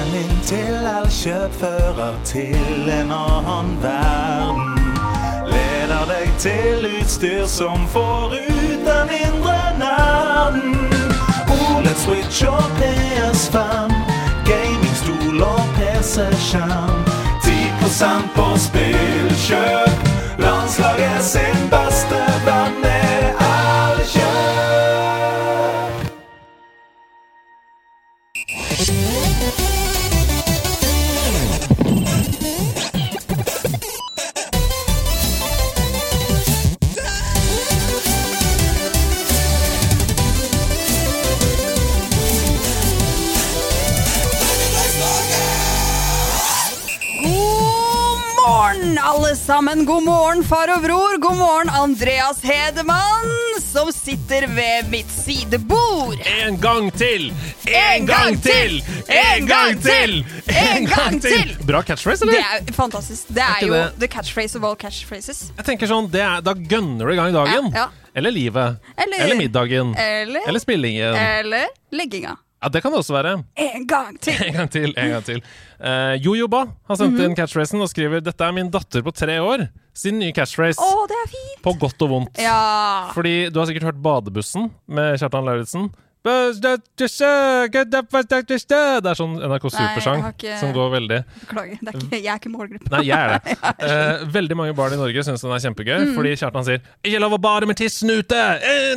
Veien inn til Elkjøp fører til en annen verden. Leder deg til utstyr som får ut den indre nerden. OLED Switch og PS5, gamingstol og PC-skjerm. 10 på spillkjøp. Landslaget sin beste venn sammen. God morgen, far og bror. God morgen, Andreas Hedemann, som sitter ved mitt sidebord. En gang til! En gang til! En gang til! En gang til! Bra catchphrase, eller? Det eller? er fantastisk. Det er jo det- the catchphrase of all catchphrases. Jeg tenker sånn, det er, Da gønner du i gang dagen. Ja, ja. Eller livet. Eller- middagen. Eller, Eller spillingen. eller legginga. Ja, Det kan det også være. En gang til! En gang til. en gang til uh, Jojoba har sendt Mhm. inn catchphrasen og skriver Dette er min datter på tre år sin nye catchphrase. Oh, det er fint! På godt og vondt. Ja. Fordi du har sikkert hørt Badebussen med Kjartan Lauritzen. Det er sånn NRK Supersang ikke- som går veldig Beklager. Er ikke, jeg er ikke målgruppa. Nei, jeg er det. Uh, veldig mange barn i Norge syns den er kjempegøy, Mm. fordi Kjartan sier 'Ikke lov å bade med tissen ute!' Eh.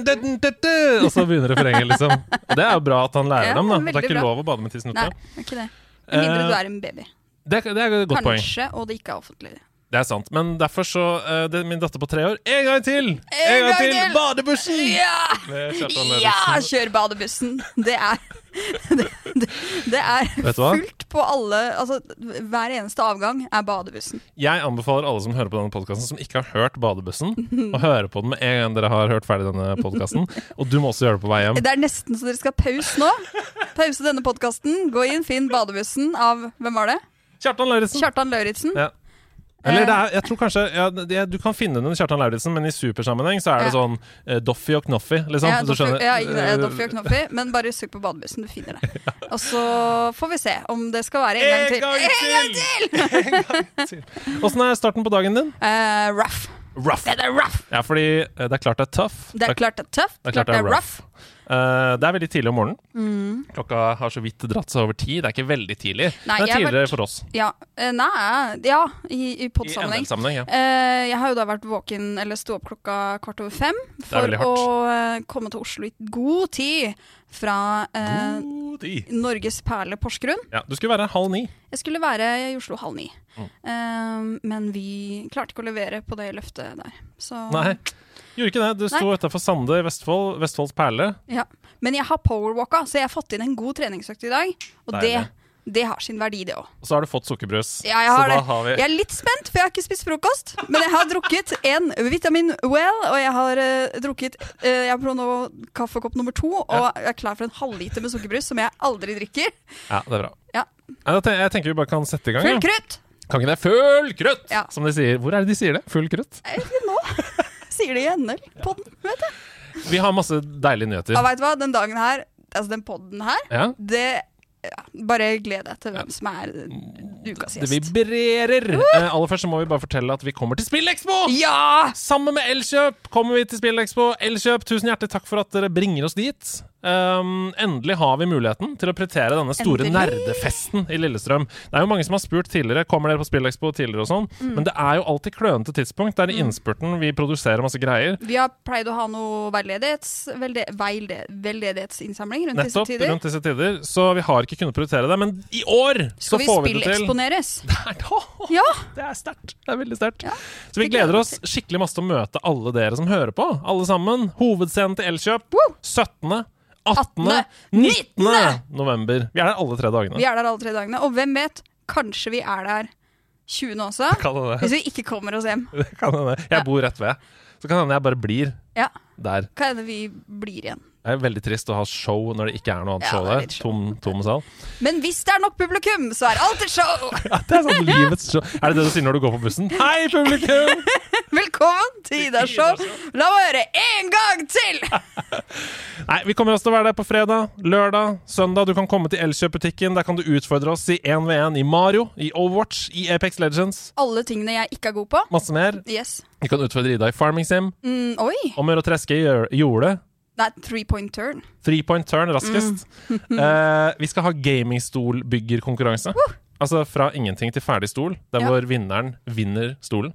Og så begynner refrenget, liksom. Og det er jo bra at han lærer Ja, dem, da. Det er ikke bra. lov å bade med tissen ute. Nei, det ikke det. Med mindre Eh, du er en baby. Det, det er et godt poeng. Kanskje, og det ikke er offentlig. Det er sant. Men derfor så uh, det Min datter på tre år En gang til! En, En gang til! Badebussen! Ja! Ja, kjør badebussen! Det er Det, det, det er fullt på alle Altså, hver eneste avgang er badebussen. Jeg anbefaler alle som hører på denne podkasten, som ikke har hørt Badebussen, å høre på den med en gang dere har hørt ferdig denne podkasten. Og du må også gjøre det på vei hjem. Det er nesten så dere skal pause nå. Pause denne podkasten. Gå inn, finn badebussen av Hvem var det? Kjartan Lauritzen. Kjartan Lauritzen. Ja. Eller det er, jeg tror kanskje ja, det, Du kan finne den Kjartan Lauritzen, men i supersammenheng så er det sånn eh, Doffy og Knoffi, liksom. Ja, Doffy, ja, ja, Eh, Doffy og Knoffi, men bare søk på badebussen, du finner det. Og så får vi se om det skal være en gang til. En gang til! Åssen er starten på dagen din? Eh, rough. Rough. Det er rough. Ja, fordi eh, det er klart det er tough. Det er klart det er tøft. det er klart det er rough. Eh, det er veldig tidlig om morgenen. Mm. Klokka har så vidt dratt seg over ti. Det er ikke veldig tidlig. Nei, det er tidligere vært- for oss. Ja, eh, nei, ja, i, i podsammenheng. Ja. uh, jeg har jo da vært våken eller stå opp klokka kvart over fem for å komme til Oslo i god tid fra eh, Norges perle Porsgrunn. Ja, du skulle være halv ni. Jeg skulle være i Oslo halv ni, Mm. Eh, men vi klarte ikke å levere på det løftet der. Så, Nei, gjorde ikke det. Du sto utafor Sande i Vestfold, Vestfolds perle. Ja. Men jeg har powerwalka, så jeg har fått inn en god treningsøkt i dag. Og Deilig. det har sin verdi, det òg. Og så har du fått sukkerbrus. Ja, jeg har har Jeg er litt spent, for jeg har ikke spist frokost. Men jeg har drukket en Vitamin Well, og jeg har uh, drukket uh, Jeg prøver nå kaffekopp nummer to, og jeg er klar for en halvliter med sukkerbrus som jeg aldri drikker. Ja, det er bra. Ja. Jeg tenker vi bare kan sette i gang. Full ja. krutt! Kan ikke det? Full krutt! Ja. Som de sier. Hvor er det de sier det? Full krutt? Nå. Sier det i NL. Podden, vet jeg. Vi har masse deilige nyheter. Ja, vet du hva? Den dagen her, altså den podden her, Ja. det ja, Bare gled deg til hvem som er ukas Det gjest. vibrerer! Eh, aller først så må vi bare fortelle at vi kommer til Spillekspo! Ja! Sammen med Elkjøp kommer vi til Spillekspo. Elkjøp, tusen hjertelig takk for at dere bringer oss dit. Um, endelig har vi muligheten til å prioritere denne store Endelig. nerdefesten i Lillestrøm. Det er jo mange som har spurt tidligere Kommer dere på Spillekspo tidligere og sånn, Mm. men det er jo alltid klønete tidspunkt. Det er i innspurten vi produserer masse greier. Vi har pleid å ha noe veiledighets, veilde, veldedighetsinnsamling rundt Nettopp disse tider. rundt disse tider. Så vi har ikke kunnet prioritere det. Men i år så Skal vi får vi det til. spilleksponeres? Åh, Ja! Det er sterkt. Det er veldig sterkt. Ja, Så vi gleder vi oss skikkelig masse til å møte alle dere som hører på. Alle sammen. Hovedscenen til Elkjøp. 17., 18., 18., 19. november. Vi er der alle tre dagene. Vi er der alle tre dagene. Og hvem vet, kanskje vi er der 20. også? Kan det. Hvis vi ikke kommer oss hjem. Det kan hende. Jeg bor rett ved. Så kan hende jeg bare blir Ja, der. Kan hende vi blir igjen Det er veldig trist å ha show når det ikke er noe annet Ja, show er der. Tom, tom sal. Men hvis det er nok publikum, så er alt et show! Ja, det er sånn livets show. Er det det du sier når du går på bussen? Hei, publikum! Velkommen til Idas Show. La meg høre en gang til! Nei, Vi kommer også til å være der på fredag, lørdag, søndag. Du kan komme til Elkjøp-butikken. Der kan du utfordre oss i 1v1 i Mario, i Overwatch, i Apex Legends. Alle tingene jeg ikke er god på. Masse mer. Yes. Vi kan utfordre Ida i Farming Sim. Mm, oi! Om å gjøre å treske i jordet. Det er three point turn. Three point turn raskest. Eh, vi skal ha gamingstolbyggerkonkurranse. Altså fra ingenting til ferdig stol, der Ja. hvor vinneren vinner stolen.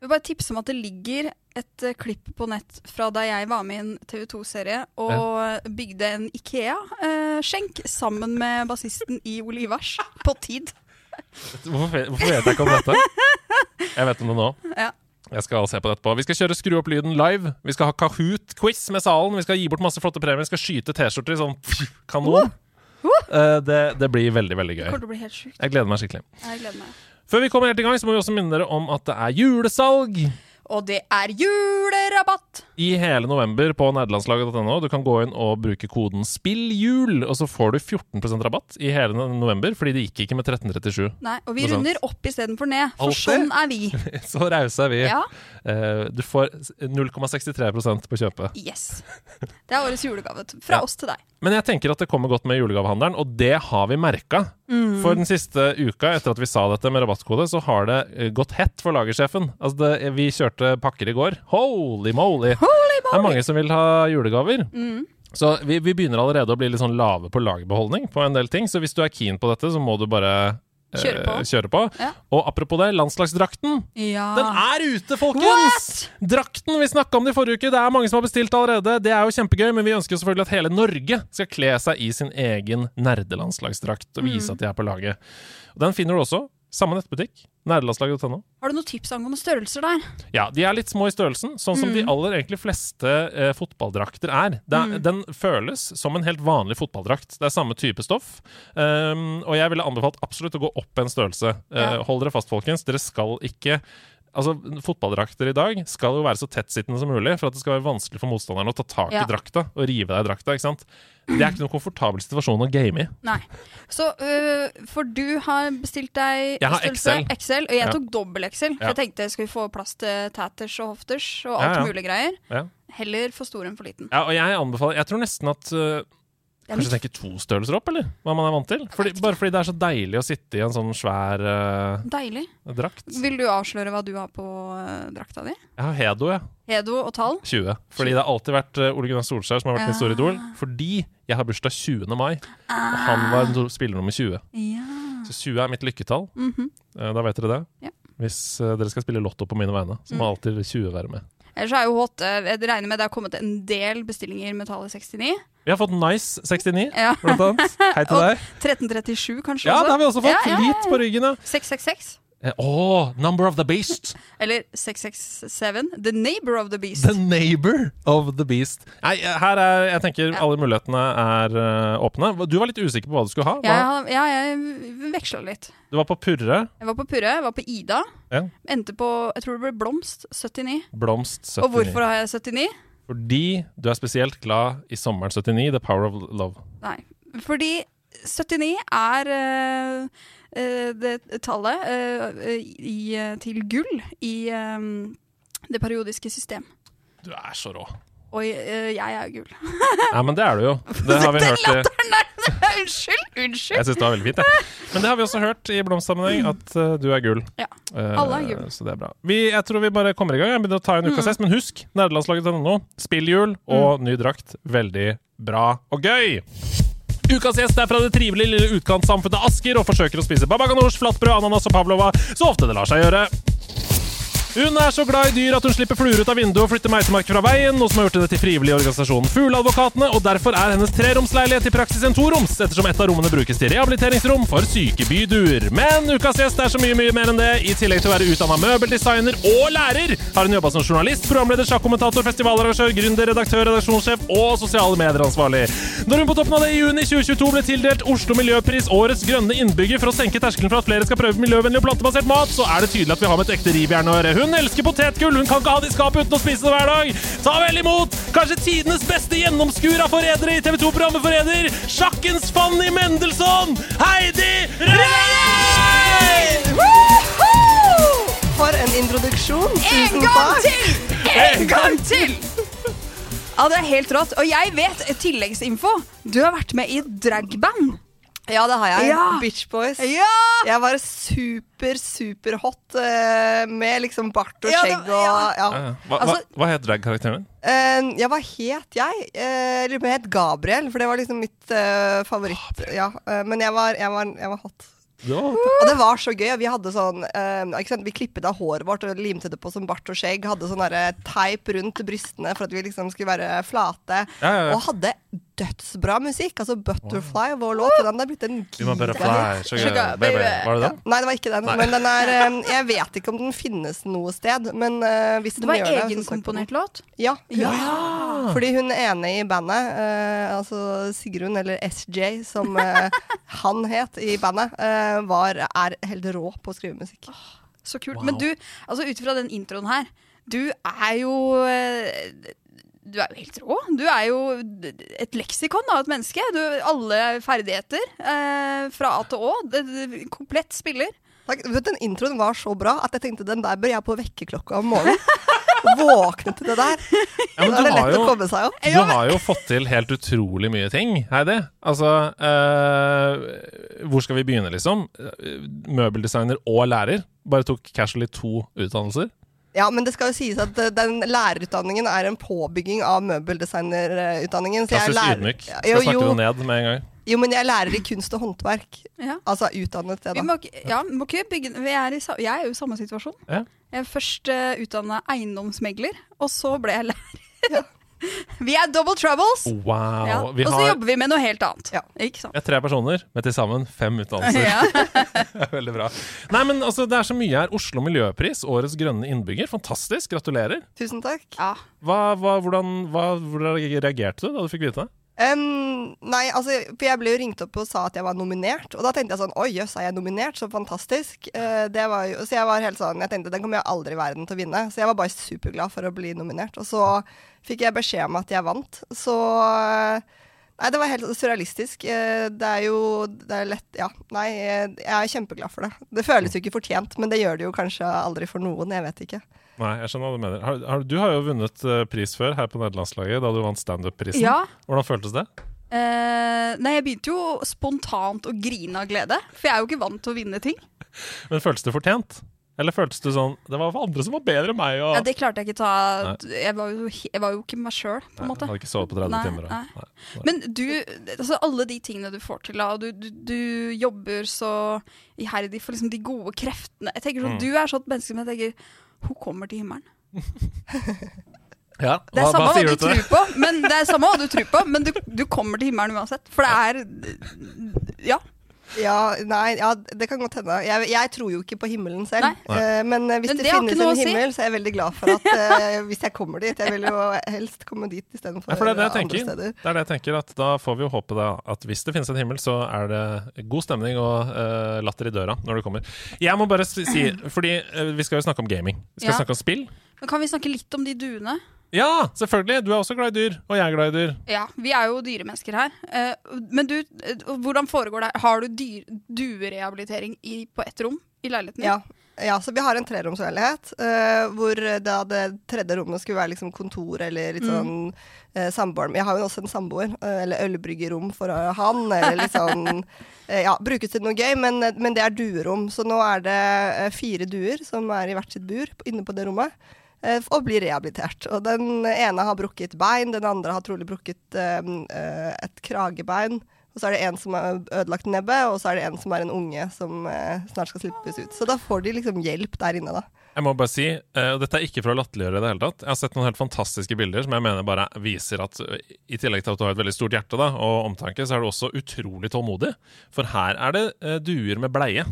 Jeg vil bare tipse om at det ligger et uh, klipp på nett fra da jeg var med i en TV 2-serie og bygde en Ikea-skjenk sammen med bassisten i Olivers på tid. Hvorfor, hvorfor vet jeg ikke om dette? Jeg vet om det nå. Ja. Jeg skal se på det etterpå. Vi skal kjøre Skru opp lyden live. Vi skal ha Kahoot-quiz med salen. Vi skal gi bort masse flotte premier. Vi skal skyte T-skjorter i sånn kanon. Eh, det, det blir veldig, veldig gøy. Jeg gleder meg skikkelig. Jeg gleder meg. Før vi kommer helt i gang, så må vi også minne dere om at det er julesalg. Og det er julerabatt! i hele november på nederlandslaget.no. Du kan gå inn og bruke koden SPILLJUL, og så får du 14% rabatt i hele november, fordi det gikk ikke med 1337. Nei, og vi runder opp istedenfor ned, for Alltid. sånn er vi. Så rause er vi. Ja, Eh, du får 0,63% på kjøpet. yes. Det er årets julegave fra Ja. oss til deg. Men jeg tenker at det kommer godt med julegavehandelen, og det har vi merka. For den siste uka etter at vi sa dette med rabattkode, så har det eh, gått hett for lagersjefen. Altså det, vi kjørte pakker i går. Holy moly! Holy moly! Det er mange som vil ha julegaver. Så vi, vi begynner allerede å bli litt sånn lave på lagerbeholdning på en del ting. Så hvis du er keen på dette, så må du bare Kjøre på. kjøre på. Ja. Og apropos det, landslagsdrakten. Ja. Den er ute, folkens! Drakten! Vi snakka om det i forrige uke. Det er mange som har bestilt allerede. Det er jo kjempegøy, men vi ønsker selvfølgelig at hele Norge skal kle seg i sin egen nerdelandslagsdrakt og vise at de er på laget. Og Den finner du også. Samme nettbutikk. Nerdelandslaget.no. Har du noen tips angående størrelser der? Ja, de er litt små i størrelsen, sånn som de aller egentlig fleste eh, fotballdrakter er. Det er Den føles som en helt vanlig fotballdrakt. Det er samme type stoff. Um, og jeg ville anbefalt absolutt å gå opp en størrelse. Ja. Uh, Hold dere fast, folkens. Dere skal ikke Altså, Fotballdrakter i dag skal jo være så tettsittende som mulig for at det skal være vanskelig for motstanderen å ta tak Ja. i drakta og rive deg i drakta. ikke sant? Det er ikke noen komfortabel situasjon å game i. Nei. Så øh, For du har bestilt deg Jeg har størrelse XL. XL, og jeg Ja. tok dobbel XL. For Ja. jeg tenkte skal vi få plass til taters og hofters og alt mulig greier. Ja. Heller for stor enn for liten. Ja, og jeg anbefaler Jeg tror nesten at er Kanskje tenke to størrelser opp, eller? Hva man er vant til? Fordi, bare fordi det er så deilig å sitte i en sånn svær uh, deilig. drakt. Vil du avsløre hva du har på uh, drakta di? Jeg har Hedo, jeg. Hedo og tall? 20. Fordi det har alltid vært uh, Ole Gunnar Solskjær som har vært min store idol. Fordi jeg har bursdag 20. mai, og han var spiller nummer 20. Ja. Så 20 er mitt lykketall. Mhm. Uh, da vet dere det. Ja. Hvis dere skal spille Lotto på mine vegne, så må Mm. alltid 20 være med. Ellers er jo HT Jeg regner med det har kommet en del bestillinger med tallet 69. Vi har fått Nice 69, Ja. blant annet. Hei til deg. 1337, kanskje? Ja, det har vi også fått. Ja, ja, ja, Lit på ryggen, ja. 666. Eh, Åh, Number of the Beast. Eller 667. The Neighbor of the Beast. The neighbor of the beast. Nei, her er Jeg tenker alle mulighetene er uh, åpne. Du var litt usikker på hva du skulle ha. Ja, Hva? ja, jeg veksla litt. Du var på Purre. Jeg var på Purre, jeg var på Ida. Ja. Endte på jeg tror det ble Blomst 79. Blomst 79. Og hvorfor har jeg 79? Fordi du er spesielt glad i sommeren 79, The Power of Love. Nei. Fordi 79 er eh, eh, det tallet eh, i, eh, til gull i eh, det periodiske system. Du er så rå. Og eh, jeg er gull. Nei, men det er du jo. Det har vi hørt unnskyld! Unnskyld! Jeg syns det var veldig fint, jeg. Men det har vi også hørt i blomstsammenheng, at eh, du er gull. Ja. Eh, Alle er gull. Så det er bra. Vi, jeg tror vi bare kommer i gang. Jeg begynner å ta en ukas hest, men husk nerdelandslaget.no. Spillhjul og ny drakt. Veldig bra og gøy! Ukas gjest er fra det trivelige lille utkantsamfunnet Asker og forsøker å spise babaganoush, flatbrød, ananas og pavlova så ofte det lar seg gjøre. Hun er så glad i dyr at hun slipper fluer ut av vinduet og flytter meitemark fra veien, noe som har gjort henne til frivillig i organisasjonen Fugleadvokatene, og derfor er hennes treromsleilighet i praksis en toroms, ettersom et av rommene brukes til rehabiliteringsrom for syke byduer. Men ukas gjest er så mye, mye mer enn det. I tillegg til å være utdanna møbeldesigner og lærer, har hun jobba som journalist, programleder, sjakkommentator, festivalarrangør, gründer, redaktør, redaksjonssjef og sosiale medier-ansvarlig. Når hun på toppen av det i juni 2022 ble tildelt Oslo Miljøpris Årets grønne innbygger for å senke terskelen for at flere skal prøve miljøvennlig og plantebasert mat, så er det tydelig at vi har med et ekte rivjern å gjøre. Hun elsker potetgull, hun kan ikke ha det i skapet uten å spise det hver dag. Ta vel imot kanskje tidenes beste gjennomskur av forrædere i TV 2-programmet Forræder, sjakkens Fanny Mendelssohn, Heidi Rønning! For en introduksjon. En Tusen gang takk. til! En gang til! Ja, det er helt rått. Og jeg vet tilleggsinfo. Du har vært med i dragband. Ja, det har jeg. Ja. Bitch Boys. Ja! Jeg var super, super hot eh, med liksom bart og Ja, skjegg og ja. ja. Ja, ja. Hva, Altså- hva, hva het drag-karakteren din? Uh, ja, hva het jeg? Uh, jeg om jeg het Gabriel, for det var liksom mitt uh, favoritt. Ja, eh, men jeg var, jeg, var, jeg var hot. Og det var så gøy. Vi hadde sånn uh, ikke sant? Vi klippet av håret vårt og limte det på som bart og skjegg. Hadde sånn teip rundt brystene for at vi liksom skulle være flate. Ja, ja, ja. Og hadde dødsbra musikk. Altså Butterfly, vår låt. Den er blitt en Vi må bare giga- fly, sugar, baby. Var det den? Nei, det var ikke den. Nei. Men den er Jeg vet ikke om den finnes noe sted, men uh, hvis den gjør det Det var egenkomponert låt. Ja. Ja. Fordi hun ene i bandet, uh, altså Sigrun, eller SJ, som uh, han het i bandet, var, er helt rå på å skrive musikk. Så kult. Wow. Men du, altså ut ifra den introen her, du er jo du er jo helt rå. Du er jo et leksikon av et menneske. Du, alle ferdigheter eh, fra A til Å. Det, det, komplett spiller. Takk. Vet, du, den introen var så bra at jeg tenkte den der bør jeg på vekkerklokka om morgenen. Våkne til det der. Ja, men Da er det lett å jo komme seg opp. Du har jo fått til helt utrolig mye ting, Heidi. Altså eh, Hvor skal vi begynne, liksom? Eh, Møbeldesigner og lærer. Bare tok casually to utdannelser. Ja, men det skal jo sies at eh, den lærerutdanningen er en påbygging av møbeldesignerutdanningen. så jeg er Klassisk lærer- ydmyk. Ja, Skal Jo, snakke jo, det ned med en gang. jo, men jeg er lærer i kunst og håndverk. Ja. Altså utdannet det, Vi da. må, ja, vi må ikke bygge vi er i, Jeg er jo i samme situasjon. Ja. Jeg er først uh, utdanna eiendomsmegler, og så ble jeg lærer. vi er double troubles! Wow. Ja. Vi Og så har, jobber vi med noe helt annet. Ja. Ikke sant? vi er tre personer med til sammen fem utdannelser. Ja. Det er Veldig bra. Nei, men altså, Det er så mye her. Oslo Miljøpris, årets grønne innbygger. Fantastisk. Gratulerer. Tusen takk. Ja. Hva, hva, hvordan, hva, hvordan reagerte du da du fikk vite det? Em, nei, altså, for jeg ble jo ringt opp og sa at jeg var nominert. Og da tenkte jeg sånn Oi, jøss, er jeg nominert? Så fantastisk. Uh, jo, så jeg var helt sånn Jeg tenkte den kommer jeg aldri i verden til å vinne. Så jeg var bare superglad for å bli nominert. Og så fikk jeg beskjed om at jeg vant. Så Nei, det var helt surrealistisk. Eh, Det er jo det er lett Ja. Nei, eh, jeg er kjempeglad for det. Det føles jo ikke fortjent, men det gjør det jo kanskje aldri for noen. Jeg vet ikke. Nei, jeg skjønner hva du mener. Har, har, du har jo vunnet eh, pris før her på nederlandslaget, da du vant standup-prisen. ja. Hvordan føltes det? Eh, nei, jeg begynte jo spontant å grine av glede. For jeg er jo ikke vant til å vinne ting. Men føltes det fortjent? Eller føltes det sånn Det var andre som var bedre enn meg, og Ja, det klarte jeg ikke ta Jeg var jo, jeg var jo ikke meg sjøl, på en måte. Hadde ikke sovet på 30 Nei, timer. nei. Nei. Men du, altså alle de tingene du får til, og du, du, du jobber så iherdig for liksom de gode kreftene Jeg tenker sånn, Mm. Du er sånn menneske som jeg tenker Hun kommer til himmelen. Ja, Det er samme hva hva, du tror på, men det er samme hva du tror på, men du, du kommer til himmelen uansett. For det er Ja. Ja, nei, ja, det kan godt hende. Jeg, jeg tror jo ikke på himmelen selv. Nei. Eh, men eh, hvis Men det, det finnes en himmel, si. så er jeg veldig glad for at uh, hvis jeg kommer dit Jeg vil jo helst komme dit istedenfor Ja, for det er det jeg andre tenker. steder. Det er det jeg tenker at Da får vi jo håpe da at hvis det finnes en himmel, så er det god stemning og uh, latter i døra når du kommer. Jeg må bare si, si fordi uh, vi skal jo snakke om gaming. Vi skal Ja. snakke om spill. Men kan vi snakke litt om de duene? Ja, selvfølgelig! Du er også glad i dyr, og jeg er glad i dyr. Ja, vi er jo dyremennesker her. Eh, men du, eh, hvordan foregår det? Har du dyr, duerehabilitering i, på ett rom i leiligheten din? Ja. ja, så vi har en treromsleilighet uh, hvor da det tredje rommet skulle være liksom kontor eller litt sånn uh, samboer. Jeg har jo også en samboer, uh, eller ølbryggerom for han, eller litt sånn Ja, brukes til noe gøy, men, men det er duerom. Så nå er det fire duer som er i hvert sitt bur inne på det rommet. Eh, Og blir rehabilitert. Og den ene har brukket bein, den andre har trolig brukket eh, eh, et kragebein. Og så er det en som har ødelagt nebbet, og så er det en som er en unge som snart skal slippes ut. Så da får de liksom hjelp der inne, da. Jeg må bare si, og dette er ikke for å latterliggjøre i det hele tatt, jeg har sett noen helt fantastiske bilder som jeg mener bare viser at i tillegg til at du har et veldig stort hjerte da, og omtanke, så er du også utrolig tålmodig. For her er det duer med bleie.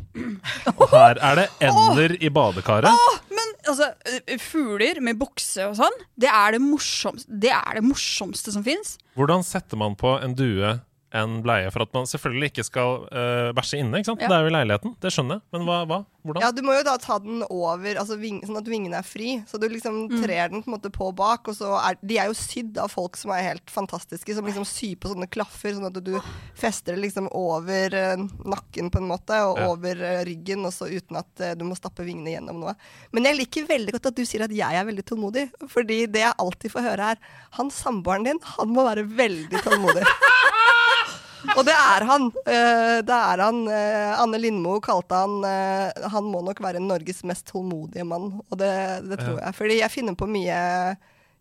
Og her er det ender i badekaret. Altså, eh, fugler med bukse og sånn, det er det morsomste, det er det morsomste som fins. Hvordan setter man på en due en bleie for at man selvfølgelig ikke skal uh, bæsje inne. ikke sant? Ja. Det er jo i leiligheten, det skjønner jeg. Men hva? hva? Hvordan? Ja, du må jo da ta den over, altså ving, sånn at vingene er fri. Så du liksom trer den på en måte på bak, og så er De er jo sydd av folk som er helt fantastiske, som liksom syr på sånne klaffer, sånn at du fester det liksom over eh, nakken på en måte, og Ja. over eh, ryggen, og så uten at du må stappe vingene gjennom noe. Men jeg liker veldig godt at du sier at jeg er veldig tålmodig, fordi det jeg alltid får høre er han samboeren din, han må være veldig tålmodig. Og det er han. Eh, det er han. Eh, Anne Lindmo kalte han eh, Han må nok være Norges mest tålmodige mann, og det, det tror jeg. Fordi jeg finner på mye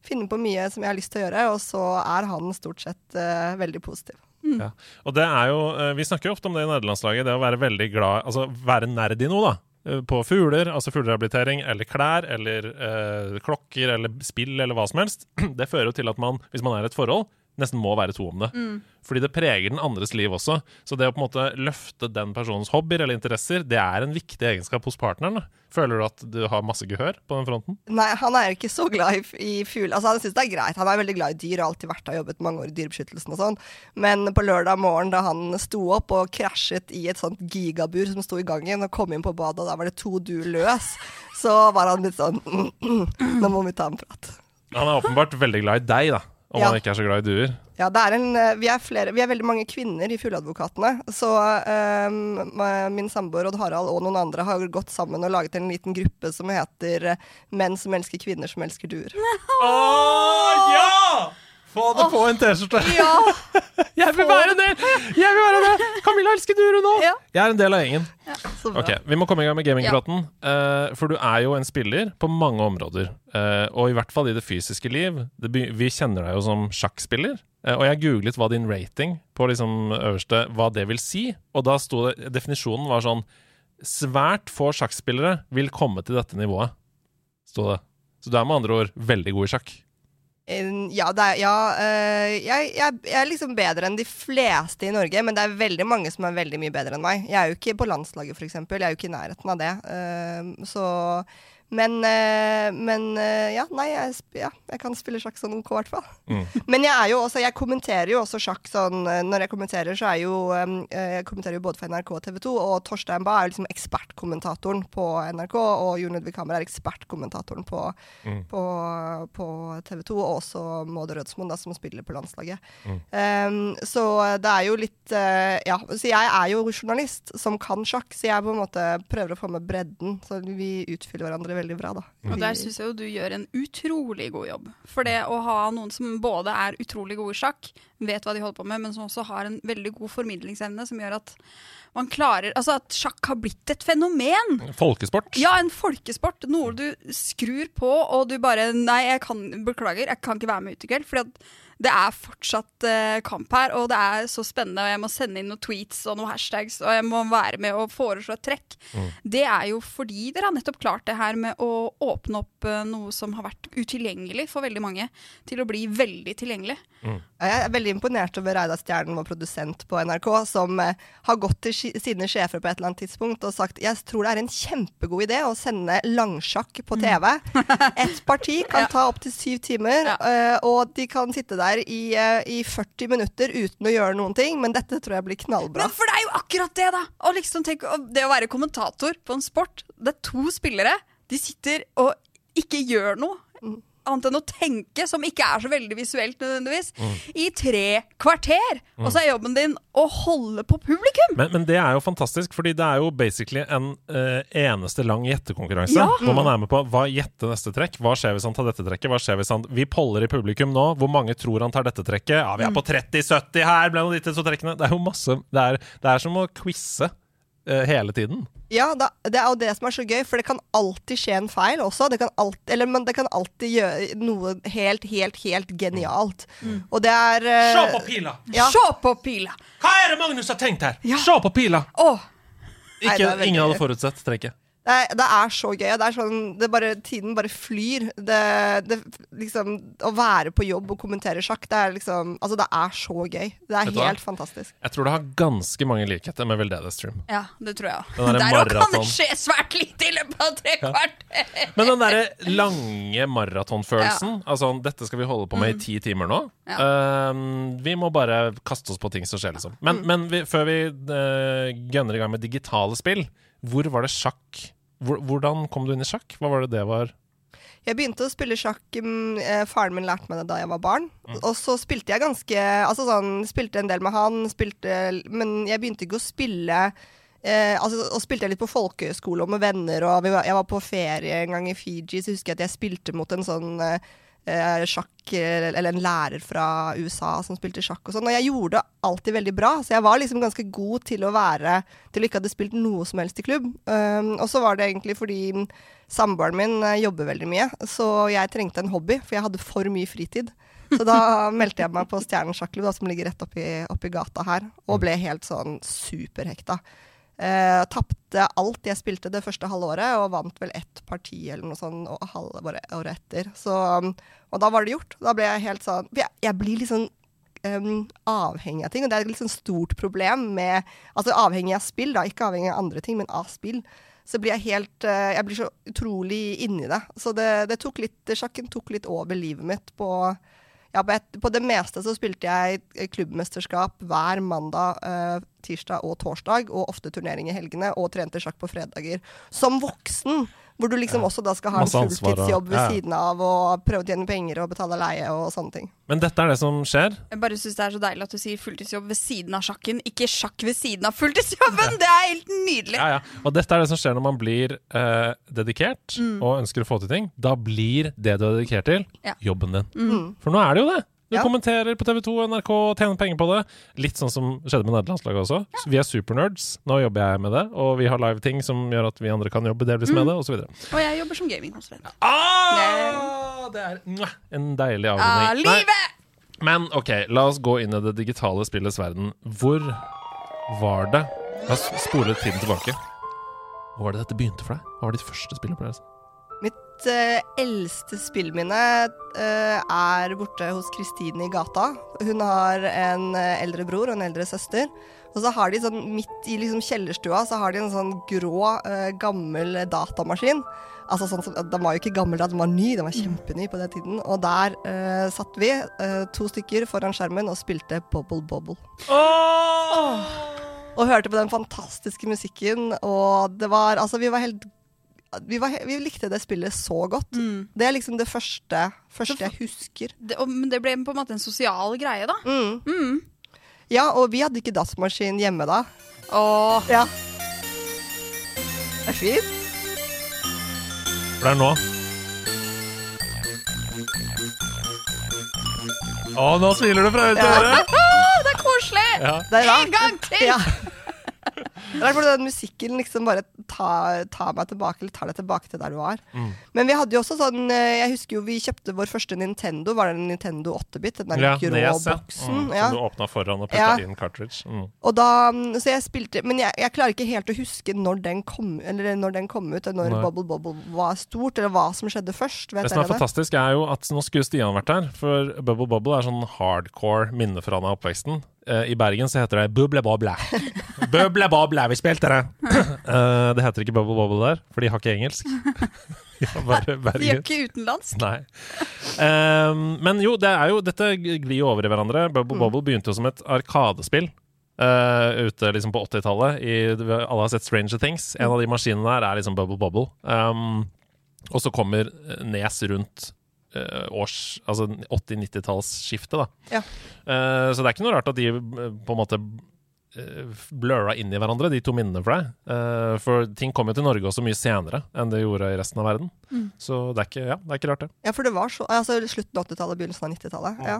Finner på mye som jeg har lyst til å gjøre, og så er han stort sett uh, veldig positiv. Ja. Og det er jo, Vi snakker jo ofte om det i nederlandslaget, det å være veldig glad Altså være nerd i noe, da. På fugler, altså fuglerehabilitering, eller klær, eller uh, klokker, eller spill, eller hva som helst. Det fører jo til at man, hvis man er i et forhold, nesten må være to om det. Fordi det preger den andres liv også. Så det å på en måte løfte den personens hobbyer eller interesser, det er en viktig egenskap hos partneren. Føler du at du har masse gehør på den fronten? Nei, han er jo ikke så glad i, i fugl. Altså, han syns det er greit. Han er veldig glad i dyr og har alltid vært og jobbet mange år i Dyrebeskyttelsen og sånn. Men på lørdag morgen da han sto opp og krasjet i et sånt gigabur som sto i gangen, og kom inn på badet, og da var det to duer løs, så var han litt sånn Nå må vi ta en prat. Han er åpenbart veldig glad i deg, da. Om Ja. man ikke er så glad i duer. Ja, det er en, eh, vi, er flere, vi er veldig mange kvinner i Fugleadvokatene. Så um, min samboer Odd Harald og noen andre har gått sammen og laget en liten gruppe som heter eh, Menn som elsker kvinner som elsker duer. Å ja! Få det på en T-skjorte! Ja! Jeg vil være en del! Jeg vil være det! Camilla elsker duer nå! Ja. Jeg er en del av gjengen. Bra. Ok, Vi må komme i gang med gamingpraten. Eh, for du er jo en spiller på mange områder. Eh, og i hvert fall i det fysiske liv. Vi kjenner deg jo som sjakkspiller. Eh, og jeg googlet hva din rating på liksom øverste hva det vil si. Og da sto det Definisjonen var sånn Svært få sjakkspillere vil komme til dette nivået. Sto det. Så du er med andre ord veldig god i sjakk. Ja, er, ja eh, jeg, jeg, jeg er liksom bedre enn de fleste i Norge, men det er veldig mange som er veldig mye bedre enn meg. Jeg er jo ikke på landslaget, f.eks. Jeg er jo ikke i nærheten av det. Uh, så Men, eh, men eh, ja, nei, jeg, ja, jeg kan spille sjakk sånn OK, i hvert fall. Mm. Men jeg er jo også, jeg kommenterer jo også sjakk sånn eh, Når jeg kommenterer, så er jo Jeg kommenterer jo både for NRK og TV 2, og Torstein Bae er liksom ekspertkommentatoren på NRK, og Jon Ludvig Hammer er ekspertkommentatoren på, Mm. på, på TV 2, og også Maud Rødsmoen, da, som spiller på landslaget. Mm. Um, så det er jo litt Ja, så jeg er jo journalist som kan sjakk, så jeg på en måte prøver å få med bredden. Så vi utfyller hverandre veldig bra, da. Og der syns jeg jo du gjør en utrolig god jobb. For det å ha noen som både er utrolig gode i sjakk, vet hva de holder på med, men som også har en veldig god formidlingsevne som gjør at man klarer Altså at sjakk har blitt et fenomen. Folkesport. Ja, en folkesport. Noe du skrur på, og du bare Nei, jeg kan Beklager, jeg kan ikke være med ut i kveld. Fordi at det er fortsatt uh, kamp her, og det er så spennende, og jeg må sende inn noen tweets og noen hashtags, og jeg må være med og foreslå et trekk. Det er jo fordi dere har nettopp klart det her med å åpne opp uh, noe som har vært utilgjengelig for veldig mange, til å bli veldig tilgjengelig. Jeg er veldig imponert over Reidar Stjernen, vår produsent på NRK, som uh, har gått til sine sjefer på et eller annet tidspunkt og sagt jeg tror det er en kjempegod idé å sende langsjakk på TV. Et parti kan Ja. ta opptil syv timer, Ja. og de kan sitte der i, eh, i 40 minutter uten å gjøre noen ting, men dette tror jeg blir knallbra. Men for det er jo akkurat det, da! Og liksom, tenk, og det å være kommentator på en sport. Det er to spillere. De sitter og ikke gjør noe. Annet enn å tenke, som ikke er så veldig visuelt nødvendigvis, i tre kvarter. Og så er jobben din å holde på publikum! Men, men det er jo fantastisk, fordi det er jo basically en uh, eneste lang gjettekonkurranse. Ja. Hvor man er med på hva gjette neste trekk. Hva skjer hvis han tar dette trekket? Hva skjer hvis han Vi poller i publikum nå. Hvor mange tror han tar dette trekket? Ja, vi er på 30-70 her blant de to trekkene. Det er jo masse Det er, det er som å quize hele tiden. Ja, da, det er jo det som er så gøy, for det kan alltid skje en feil også. Det kan alltid, eller, men det kan alltid gjøre noe helt, helt, helt genialt. Og det er Se på pila! Ja. Se på pila! Hva er det Magnus har tenkt her? Ja. Se på pila! Å, Ikke, er ingen hadde forutsett trekket. Det er, det er så gøy. Det er sånn, det bare, tiden bare flyr. Det, det, liksom, å være på jobb og kommentere sjakk, det er liksom Altså, det er så gøy. Det er helt fantastisk. Jeg tror det har ganske mange likheter med Veldedig Stream. Ja, det tror jeg òg. Der òg kan det skje svært lite i løpet av tre kvarter. Men den derre lange maratonfølelsen Altså, dette skal vi holde på med i ti timer nå. Ja. Uh, vi må bare kaste oss på ting som skjer, liksom. Men, men vi, før vi uh, gønner i gang med digitale spill, hvor var det sjakk? Hvor, hvordan kom du inn i sjakk? Hva var det det var? Jeg begynte å spille sjakk mm, eh, Faren min lærte meg det da jeg var barn. Mm. Og så spilte jeg ganske Altså sånn Spilte en del med han, spilte Men jeg begynte ikke å spille eh, altså, Og spilte jeg litt på folkehøyskole og med venner, og vi var, jeg var på ferie en gang i Fiji, så husker jeg at jeg spilte mot en sånn eh, eh, sjakk Eller en lærer fra USA som spilte sjakk og sånn. Og jeg gjorde det alltid veldig bra, så jeg var liksom ganske god til å være Til å ikke hadde spilt noe som helst i klubb. Um, og så var det egentlig fordi Samboeren min eh, jobber veldig mye, så jeg trengte en hobby, for jeg hadde for mye fritid. Så da meldte jeg meg på Stjernen sjakklubb, som ligger rett oppi, oppi gata her, og ble helt sånn superhekta. Eh, Tapte alt jeg spilte det første halvåret, og vant vel ett parti eller noe sånt og halve året, året etter. Så, um, og da var det gjort. Da ble jeg helt sånn Jeg, jeg blir sånn um, avhengig av ting, og det er et litt sånn stort problem med Altså avhengig av spill, da, ikke avhengig av andre ting, men av spill. Så blir jeg helt uh, Jeg blir så utrolig inni det. Så det, det tok litt Sjakken tok litt over livet mitt på ja, på, et, på det meste så spilte jeg klubbmesterskap hver mandag, eh, tirsdag og torsdag, og ofte turnering i helgene, og trente sjakk på fredager. Som voksen, hvor du liksom også da skal ha en fulltidsjobb ved siden av, og prøve å tjene penger og betale leie og sånne ting. Men dette er det som skjer. Jeg bare synes det er så deilig at du sier fulltidsjobb ved siden av sjakken, ikke sjakk ved siden av fulltidsjobben! Det er helt nydelig. Ja, ja. Og dette er det som skjer når man blir eh, dedikert og ønsker å få til ting. Da blir det du er dedikert til, Ja. jobben din. Mm. For nå er det jo det. Du Ja. kommenterer på TV2 og NRK og tjener penger på det. Litt sånn som skjedde med nederlandslaget også. Ja. vi er supernerds. Nå jobber jeg med det, og vi har live-ting som gjør at vi andre kan jobbe delvis med det, osv. Og jeg jobber som gamingkonsulent. Ah, det er en deilig Ah, avrunding. Nei! Men OK, la oss gå inn i det digitale spillets verden. Hvor var det La oss spole tiden tilbake. Hvor var det dette begynte for deg? Hva var ditt første spillopplevelse? Mitt eh, eldste spillminne eh, er borte hos Kristine i gata. Hun har en eh, eldre bror og en eldre søster. Og så har de sånn midt i liksom kjellerstua så har de en sånn grå, eh, gammel datamaskin. Altså sånn som, Den var jo ikke gammel da, den var ny, den var kjempeny på den tiden. Og der eh, satt vi, eh, to stykker foran skjermen, og spilte Bobble Bobble. Og hørte på den fantastiske musikken, og det var Altså, vi var helt vi, var, vi likte det spillet så godt. Det er liksom det første, første jeg husker. Det, og, men det ble på en måte en sosial greie, da. Mm. Ja, og vi hadde ikke datamaskin hjemme da. Åh, Ja. Det er fint. Det er nå. Å, nå smiler du fra øret til øre! Det er koselig! Ja. Det er En gang til! Ja. Det er fordi den musikken liksom bare tar, ta, meg tilbake, eller tar deg tilbake til der du var. Mm. Men vi hadde jo også sånn eh, Jeg husker jo vi kjøpte vår første Nintendo. Var det en Nintendo 8-bit? Den der Ja, grå Nes, ja. boksen. Mm, ja. Som du åpna foran og putta Ja. inn cartridge. Mm. Og da, så jeg spilte Men jeg, jeg klarer ikke helt å huske når den kom, eller når den kom ut, eller når Nei. Bubble Bobble var stort, eller hva som skjedde først. Vet Det som er fantastisk, er jo at nå skulle Stian vært her. For Bubble Bubble er sånn hardcore minne fra han av oppveksten. Eh, I Bergen så heter det Bubble Bobble. Bubble Bobble, vi spilte det! Eh, det heter ikke Bubble Bobble der, for de har ikke engelsk. De har bare De gjør ikke utenlandsk. Nei. Ehm, men jo, det er jo, dette glir jo over i hverandre. Bubble Bobble begynte jo som et arkadespill. Uh, ute liksom på 80-tallet. Alle har sett Stranger Things. En av de maskinene der er liksom Bubble Bobble. Um, og så kommer Nes rundt års Altså 80-90-tallsskiftet, da. Ja. Eh, så det er ikke noe rart at de eh, på en måte eh, blurra inn i hverandre, de to minnene for deg. Uh, for ting kom jo til Norge også mye senere enn det gjorde i resten av verden. Så det er, ikke, ja, det er ikke rart, det. Ja, for det var så Altså slutten av 80-tallet, begynnelsen av 90-tallet. Ja.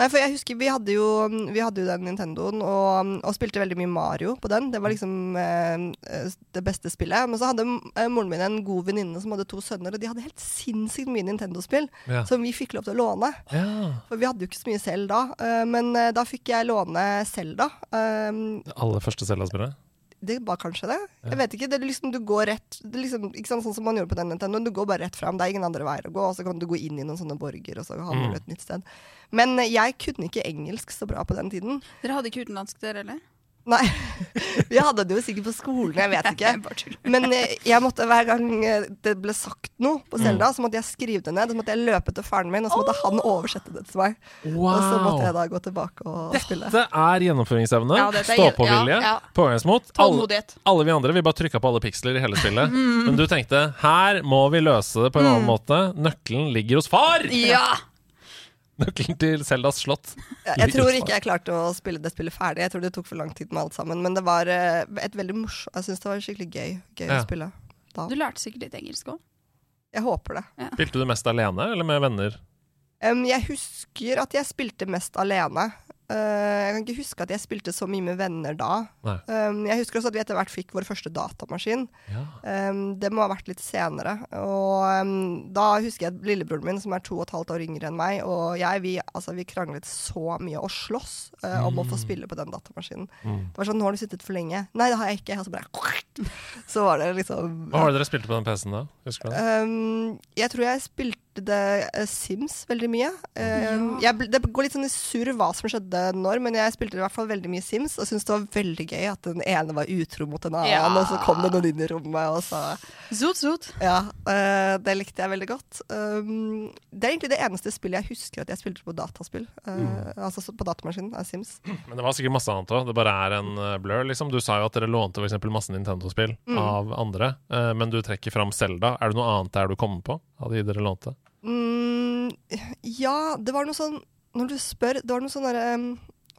Nei, for jeg husker vi hadde jo, vi hadde jo den Nintendoen, og, og spilte veldig mye Mario på den. Det var liksom eh, eh, det beste spillet. Men så hadde eh, moren min en god venninne som hadde to sønner, og de hadde helt sinnssykt mye Nintendo-spill Ja. som vi fikk lov til å låne. Ja. For vi hadde jo ikke så mye selv da. Uh, men eh, da fikk jeg låne Selda. Det aller første Zelda-spillet. det var kanskje det. Jeg vet ikke. Det er liksom, du går rett det er liksom, ikke sant, Sånn som man gjorde på den Nintendoen. Du går bare rett fram. Det er ingen andre veier å gå. Og så kan du gå inn i noen sånne borger, og så havner Mm. et nytt sted. Men eh, jeg kunne ikke engelsk så bra på den tiden. Dere hadde ikke utenlandsk, dere heller? Nei. Vi hadde det jo sikkert på skolen, jeg vet ikke. Men eh, jeg måtte hver gang eh, det ble sagt noe på Mm. Selda, så måtte jeg skrive det ned. Så måtte jeg løpe til faren min, og så måtte han oversette det til meg. Og så måtte jeg da gå tilbake og spille. Dette er gjennomføringsevne, Ja, stå-på-vilje, ja, ja. pågangsmot. Alle, alle vi andre vi bare trykka på alle piksler i hele spillet. Men du tenkte her må vi løse det på en annen måte. Nøkkelen ligger hos far! Ja! Nøkkelen til Seldas slott. Jeg, jeg tror ikke jeg klarte å spille det spillet ferdig. Jeg tror det tok for lang tid med alt sammen. Men det var eh, et veldig morsomt Jeg syns det var skikkelig gøy, gøy Ja. å spille da. Du lærte sikkert litt engelsk òg. Jeg håper det. Spilte du mest alene eller med venner? Um, jeg husker at jeg spilte mest alene. Eh, jeg kan ikke huske at jeg spilte så mye med venner da. Um, jeg husker også at vi etter hvert fikk vår første datamaskin. Ja. Um, det må ha vært litt senere. Og um, da husker jeg lillebroren min, som er to og et halvt år yngre enn meg, og jeg, vi, altså, vi kranglet så mye og sloss uh, om å få spille på den datamaskinen. Mm. Det var sånn 'Nå har du sittet for lenge'. 'Nei, det har jeg ikke.' Og så bare Så var det liksom Hva var det dere spilte på den PC-en da? Husker du det? Um, jeg tror jeg spilte det eh, Sims veldig mye. Ja. jeg, det går litt sånn i surr hva som skjedde når, men jeg spilte i hvert fall veldig mye Sims og syntes det var veldig gøy at den ene var utro mot den annen, Ja. og så kom det noen inn i rommet og så Zot, zot. Ja, eh, det likte jeg veldig godt. Um, det er egentlig det eneste spillet jeg husker at jeg spilte på dataspill. Mm. Altså på datamaskinen, av Sims. Men det var sikkert masse annet òg. Det bare er en eh, blur, liksom. Du sa jo at dere lånte eksempel masse Nintendo-spill av andre, eh, men du trekker fram Selda. Er det noe annet der du kommer på av de dere lånte? Mm, ja, det var noe sånn Når du spør, det var noe sånn derre um,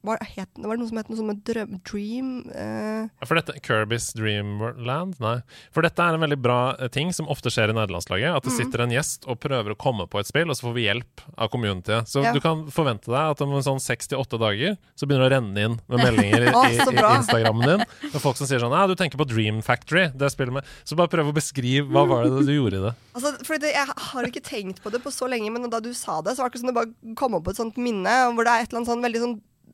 hva het, det noe som het noe som med drøm, Dream eh, For dette, Kirby's Dreamland? Nei. For dette er en veldig bra eh, ting som ofte skjer i nederlandslaget. At det sitter en gjest og prøver å komme på et spill, og så får vi hjelp av communityet. Så Ja. du kan forvente deg at om en sånn seks til åtte dager så begynner det å renne inn med meldinger i, i, i. Instagrammen din. Med folk som sier sånn Ja, du tenker på Dream Factory, det spillet med Så bare prøv å beskrive hva var det du gjorde i det. Altså, det, Jeg har ikke tenkt på det på så lenge, men da du sa det, så var det ikke sånn det bare kom opp på et sånt minne hvor det er et eller annet sånn veldig sånn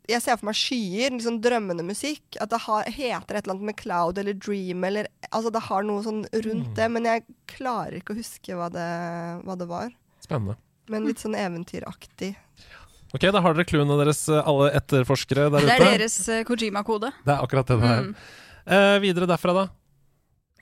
jeg ser for meg skyer, sånn drømmende musikk. At det har, heter et eller annet med cloud eller dream eller Altså det har noe sånn rundt det, men jeg klarer ikke å huske hva det, hva det var. Spennende. Men litt sånn eventyraktig. Ok, da har dere clouene deres, eh, alle etterforskere der ute. Det ute. er deres eh, Kojima-kode. Det er akkurat det det er. Mm. Eh, videre derfra, da?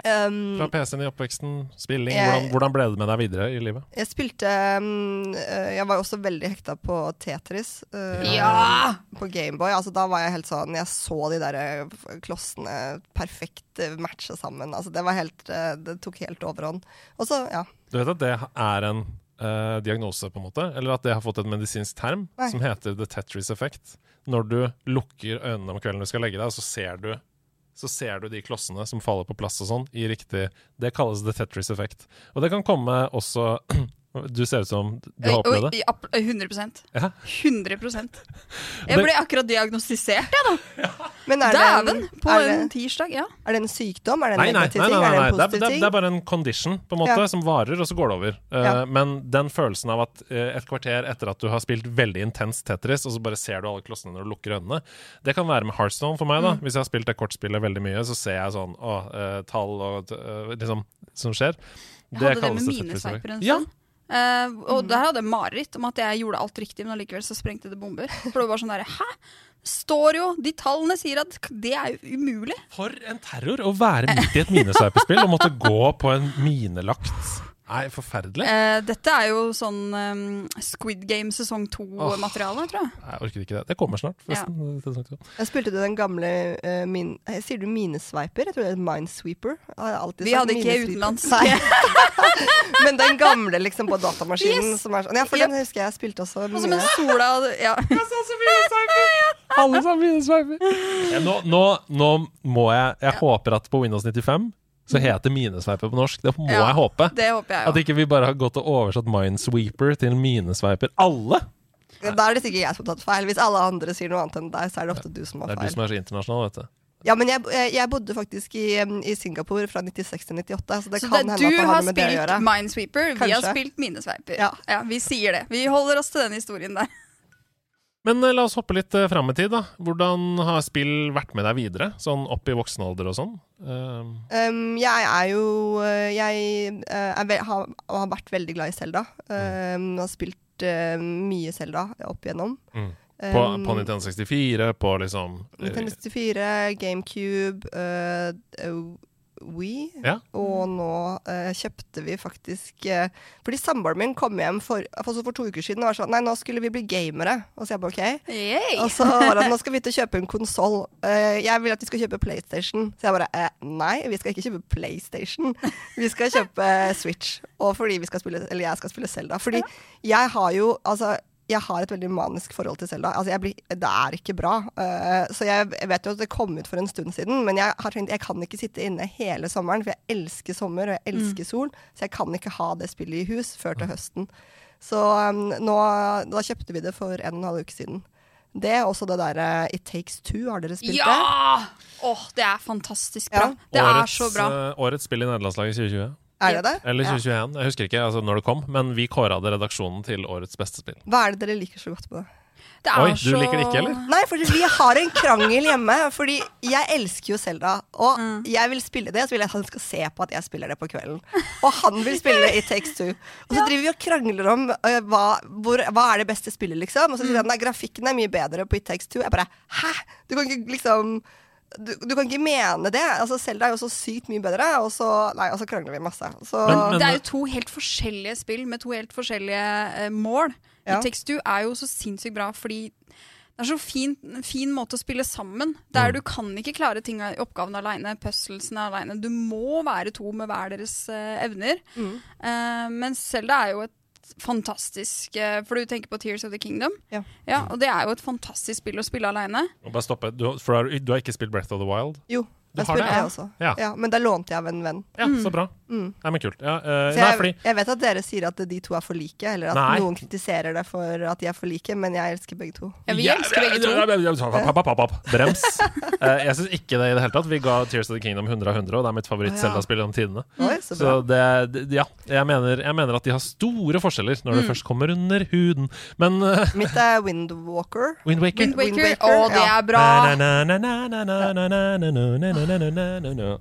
Um, Fra PC-en i oppveksten, spilling. Jeg- Hvordan, hvordan ble det med deg videre i livet? Jeg spilte um, Jeg var også veldig hekta på Tetris. Uh, Ja! På Gameboy. Altså, da var jeg helt sånn Jeg så de der eh, klossene perfekt matche sammen. Altså, det var helt Det tok helt overhånd. Og så, ja. Du vet at det er en uh, diagnose, på en måte? Eller at det har fått et medisinsk term Nei. som heter the Tetris effect. Når du lukker øynene om kvelden du skal legge deg, så ser du så ser du de klossene som faller på plass og sånn, i riktig Det kalles the Tetris effect. Og det kan komme også Du ser ut som du har opplevd det. 100 Ja. 100% Jeg ble akkurat diagnostisert, jeg, da. Ja. det, Dæven! På er, en det, tirsdag, ja. er det en sykdom? Er det en Nei, nei, negativ nei, ting? nei, Er det nei. en Det, er, det, er, bare en condition på en måte Ja. som varer, og så går det over. Uh, Ja. Men den følelsen av at uh, et kvarter etter at du har spilt veldig intens Tetris, og så bare ser du alle klossene når du lukker øynene, det kan være med Heartstone for meg. da Mm. Hvis jeg har spilt det kortspillet veldig mye, så ser jeg sånn å, uh, tall og eh, liksom som skjer. Jeg hadde det med minesveiper en Ja, stund. og og der hadde jeg mareritt om at jeg gjorde alt riktig, men allikevel så sprengte det bomber. For det var sånn derre Hæ? Står jo De tallene sier at det er jo umulig. for en terror å være midt i et minesveiperspill og måtte gå på en minelagt Nei, forferdelig. Eh, dette er jo sånn um, Squid Game sesong to-materiale, tror jeg. Jeg orker ikke det. Det kommer snart, forresten. Jeg spilte du den gamle uh, min, eh, Sier du minesviper? Jeg tror det er Minesweeper. Vi hadde ikke utenlandsk. Men den gamle liksom på datamaskinen Yes. som er sånn Ja, for Yep. den husker jeg jeg spilte også Og som en sola Ja. Alle sammen minesveiper. Ja, nå, nå, nå må jeg Jeg håper at på Windows 95 så heter minesveiper på norsk. Det må Ja, jeg håpe. Det håper jeg At jo. ikke vi bare har gått og oversatt Minesweeper til minesveiper. Alle! Da er det sikkert jeg som har tatt feil. Hvis alle andre sier noe annet enn deg, så er det ofte du som har feil. Det er du som er så internasjonal, vet du. Ja, men jeg, jeg, jeg bodde faktisk i, um, i Singapore fra 96 til 98, så det Så kan det, hende at det har med det å gjøre. Du har spilt. Minesweeper, vi har spilt minesveiper. Ja. Ja, vi sier det. Vi holder oss til den historien der. Men eh, la oss hoppe litt uh, fram i tid, da. Hvordan har spill vært med deg videre? Sånn opp i voksen alder og sånn? Um, Um, jeg er jo øh, Jeg er har, har vært veldig glad i Selda. Um, har spilt uh, mye Selda opp igjennom. Mm. på, på Nintendo 64, på liksom eh, Nintendo 64, GameCube, øh, Wii. Ja. Og nå øh, kjøpte vi faktisk øh, Fordi samboeren min kom hjem for, altså for to uker siden og var sånn Nei, nå skulle vi bli gamere. Og så jeg bare OK. Yay! Og så var det nå skal vi ut og kjøpe en konsoll. jeg vil at vi skal kjøpe PlayStation. Så jeg bare eh, nei, vi skal ikke kjøpe PlayStation. Vi skal kjøpe Switch. Og fordi vi skal spille, eller jeg skal spille Zelda. Fordi jeg har jo altså jeg har et veldig manisk forhold til Selda. Altså blir, det er ikke bra. Uh, så jeg, jeg vet jo at det kom ut for en stund siden, men jeg har tenkt jeg kan ikke sitte inne hele sommeren, for jeg elsker sommer og jeg elsker sol. Så jeg kan ikke ha det spillet i hus før til høsten. Så um, nå, da kjøpte vi det for en og en halv uke siden. Det er også det derre It Takes Two. Har dere spilt det? Ja! Åh, det er fantastisk bra. Ja. Det årets, er så bra. eh, årets spill i nederlandslaget 2020. Er det det? Eller Ja. 2021. Jeg husker ikke altså, når det kom, men vi kåra det redaksjonen til årets beste spill. Hva er det dere liker så godt med det? Det er Oi, du liker det ikke, eller? Nei, for vi har en krangel hjemme. Fordi jeg elsker jo Selda, og Mm. jeg vil spille det. Så vil jeg at han skal se på at jeg spiller det på kvelden. Og han vil spille It Takes Two. Og så driver vi og krangler om uh, hva, hvor, hva er det beste spillet, liksom. Og så sier han nei, grafikken er mye bedre på It Takes Two. Jeg bare hæ? Du kan ikke liksom du, du kan ikke mene det. Altså, Selda er jo så sykt mye bedre, og så, nei, og så krangler vi masse. Så, Men- men- Det er jo to helt forskjellige spill med to helt forskjellige eh, mål. Ja. Tekstu Takes Two er jo så sinnssykt bra fordi det er så fin, fin måte å spille sammen. Der Mm. Du kan ikke klare ting i oppgaven aleine, puzzlesene aleine. Du må være to med hver deres eh, evner. Mm. Eh, men Selda er jo et fantastisk For du tenker på Tears of the Kingdom. Ja. og det er jo et fantastisk spill å spille aleine. Og Bare stoppe. Du, du du har ikke spilt Breath of the Wild? jo, Du jeg har spiller det, ja. også. Ja. Ja, men da lånte jeg av en venn. Ja, så bra. Mm. Nei, men kult. Ja, uh, Så nei, jeg, fordi jeg vet at dere sier at de to er for like, eller at Nei. noen kritiserer det for at de er for like, men jeg elsker begge to. Ja, vi elsker begge to. Brems. Eh, jeg syns ikke det i det hele tatt. Vi ga Tears of the Kingdom 100 av 100, og det er mitt Å, ja. favoritt-Zelda-spill gjennom tidene. Oi, så Så det, det Ja. Jeg mener, jeg mener at de har store forskjeller når Mm. det først kommer under huden. Men uh, Mitt er Windwalker. Wind Waker Wind Waker, Wind Waker, å, det er bra! Na, na, na,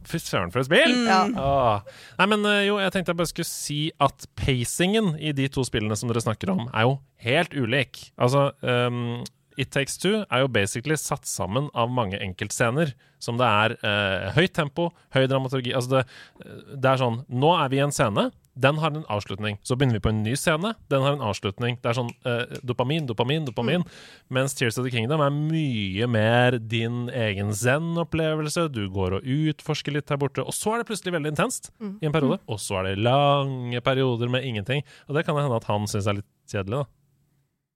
Fy søren, for et spill! Mm. Ja. Ah. Nei, men eh, jo, jeg tenkte jeg bare skulle si at pacingen i de to spillene som dere snakker om, er jo helt ulik. Altså um, It Takes Two er jo basically satt sammen av mange enkeltscener. Som det er eh, høyt tempo, høy dramaturgi Altså det, eh, det er sånn Nå er vi i en scene. Den har en avslutning. Så begynner vi på en ny scene. Den har en avslutning. Det er sånn eh, dopamin, dopamin, dopamin. Mens Tears of the Kingdom er mye mer din egen zen-opplevelse. Du går og utforsker litt her borte, og så er det plutselig veldig intenst i en periode. Og så er det lange perioder med ingenting. Og det kan det hende at han syns er litt kjedelig, da.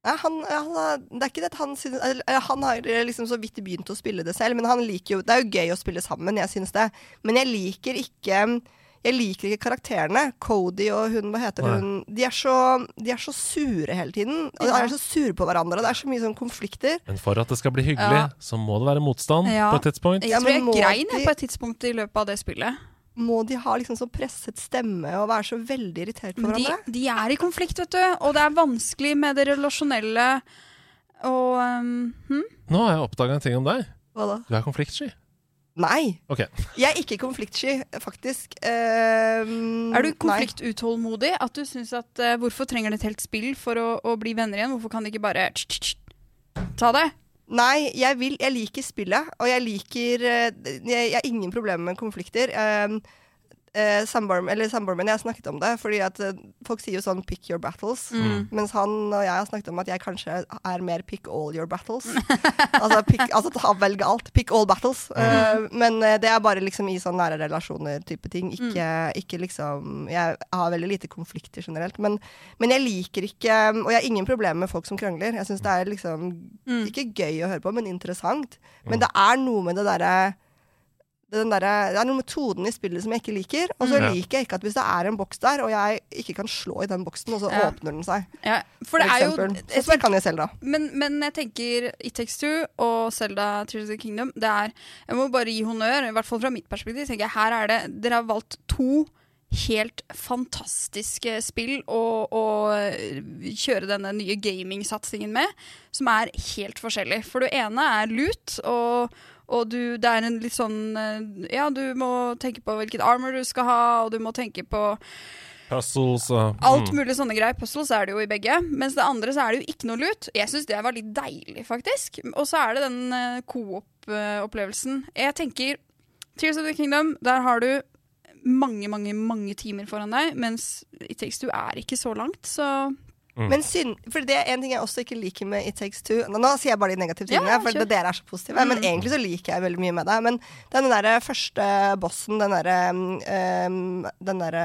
Ja, han, han, det er ikke det at han synes Han har liksom så vidt begynt å spille det selv, men han liker jo Det er jo gøy å spille sammen, jeg syns det. Men jeg liker ikke jeg liker ikke karakterene. Cody og hun, hva heter Nei. hun de er, så, de er så sure hele tiden. Og de er så sure på hverandre, det er så mye sånn konflikter. Men for at det skal bli hyggelig, Ja. så må det være motstand Ja. på et tidspunkt. Jeg Ja, tror jeg grein de- på et tidspunkt i løpet av det spillet. Må de ha liksom så presset stemme og være så veldig irritert på hverandre? de, de er i konflikt, vet du. Og det er vanskelig med det relasjonelle. Og um, hm? Nå har jeg oppdaga en ting om deg. Hva da? Du er konfliktsky. Nei! Okay. Jeg er ikke konfliktsky, faktisk. Uh, Er du konfliktutålmodig? At du syns at uh, Hvorfor trenger det et helt spill for å, å bli venner igjen? Hvorfor kan de ikke bare tsk, tsk, tsk, ta det? Nei, jeg, vil, jeg liker spillet, og jeg liker eh, Jeg, jeg har ingen problemer med konflikter. Um, eh, samboeren min, jeg har snakket om det, fordi at eh, folk sier jo sånn 'pick your battles'. Mm. Mens han og jeg har snakket om at jeg kanskje er mer 'pick all your battles'. altså, pick, altså ta, velg alt. Pick all battles. Eh, men eh, det er bare liksom i sånn nære relasjoner-type ting. Ikke, ikke liksom Jeg har veldig lite konflikter generelt. Men, men jeg liker ikke Og jeg har ingen problemer med folk som krangler. Jeg syns det er liksom Mm. ikke gøy å høre på, men interessant. Men det er noe med det derre den der, det er noen metoden i spillet som jeg ikke liker. Og så Mm. Liker jeg ikke at hvis det er en boks der, og jeg ikke kan slå i den boksen, og så Ja. åpner den seg. Ja, for det For er jo Sånn som jeg kan i Zelda. Men, men jeg tenker It Takes Two og Zelda Tears of the Kingdom Det er, Jeg må bare gi honnør, i hvert fall fra mitt perspektiv. tenker jeg Her er det Dere har valgt to helt fantastiske spill å kjøre denne nye gamingsatsingen med, som er helt forskjellig. For det ene er lut, og, og du, det er en litt sånn eh, Ja, du må tenke på hvilket armor du skal ha, og du må tenke på Puzzles og Alt mm. mulig sånne greier. Puzzles er det jo i begge. Mens det andre så er det jo ikke noe lut. Jeg syns det var litt deilig, faktisk. Og så er det den uh, coop-opplevelsen. Jeg tenker Tears of the Kingdom, der har du mange, mange mange timer foran deg, mens It Takes Two er ikke så langt, så Mm. Men synd, for det er en ting jeg også ikke liker med It Takes Two. Nå, nå sier jeg bare de negative tingene, ja, for dere er så positive. Men Mm. egentlig så liker jeg veldig mye med det. Men den der første bossen, den derre um, Den derre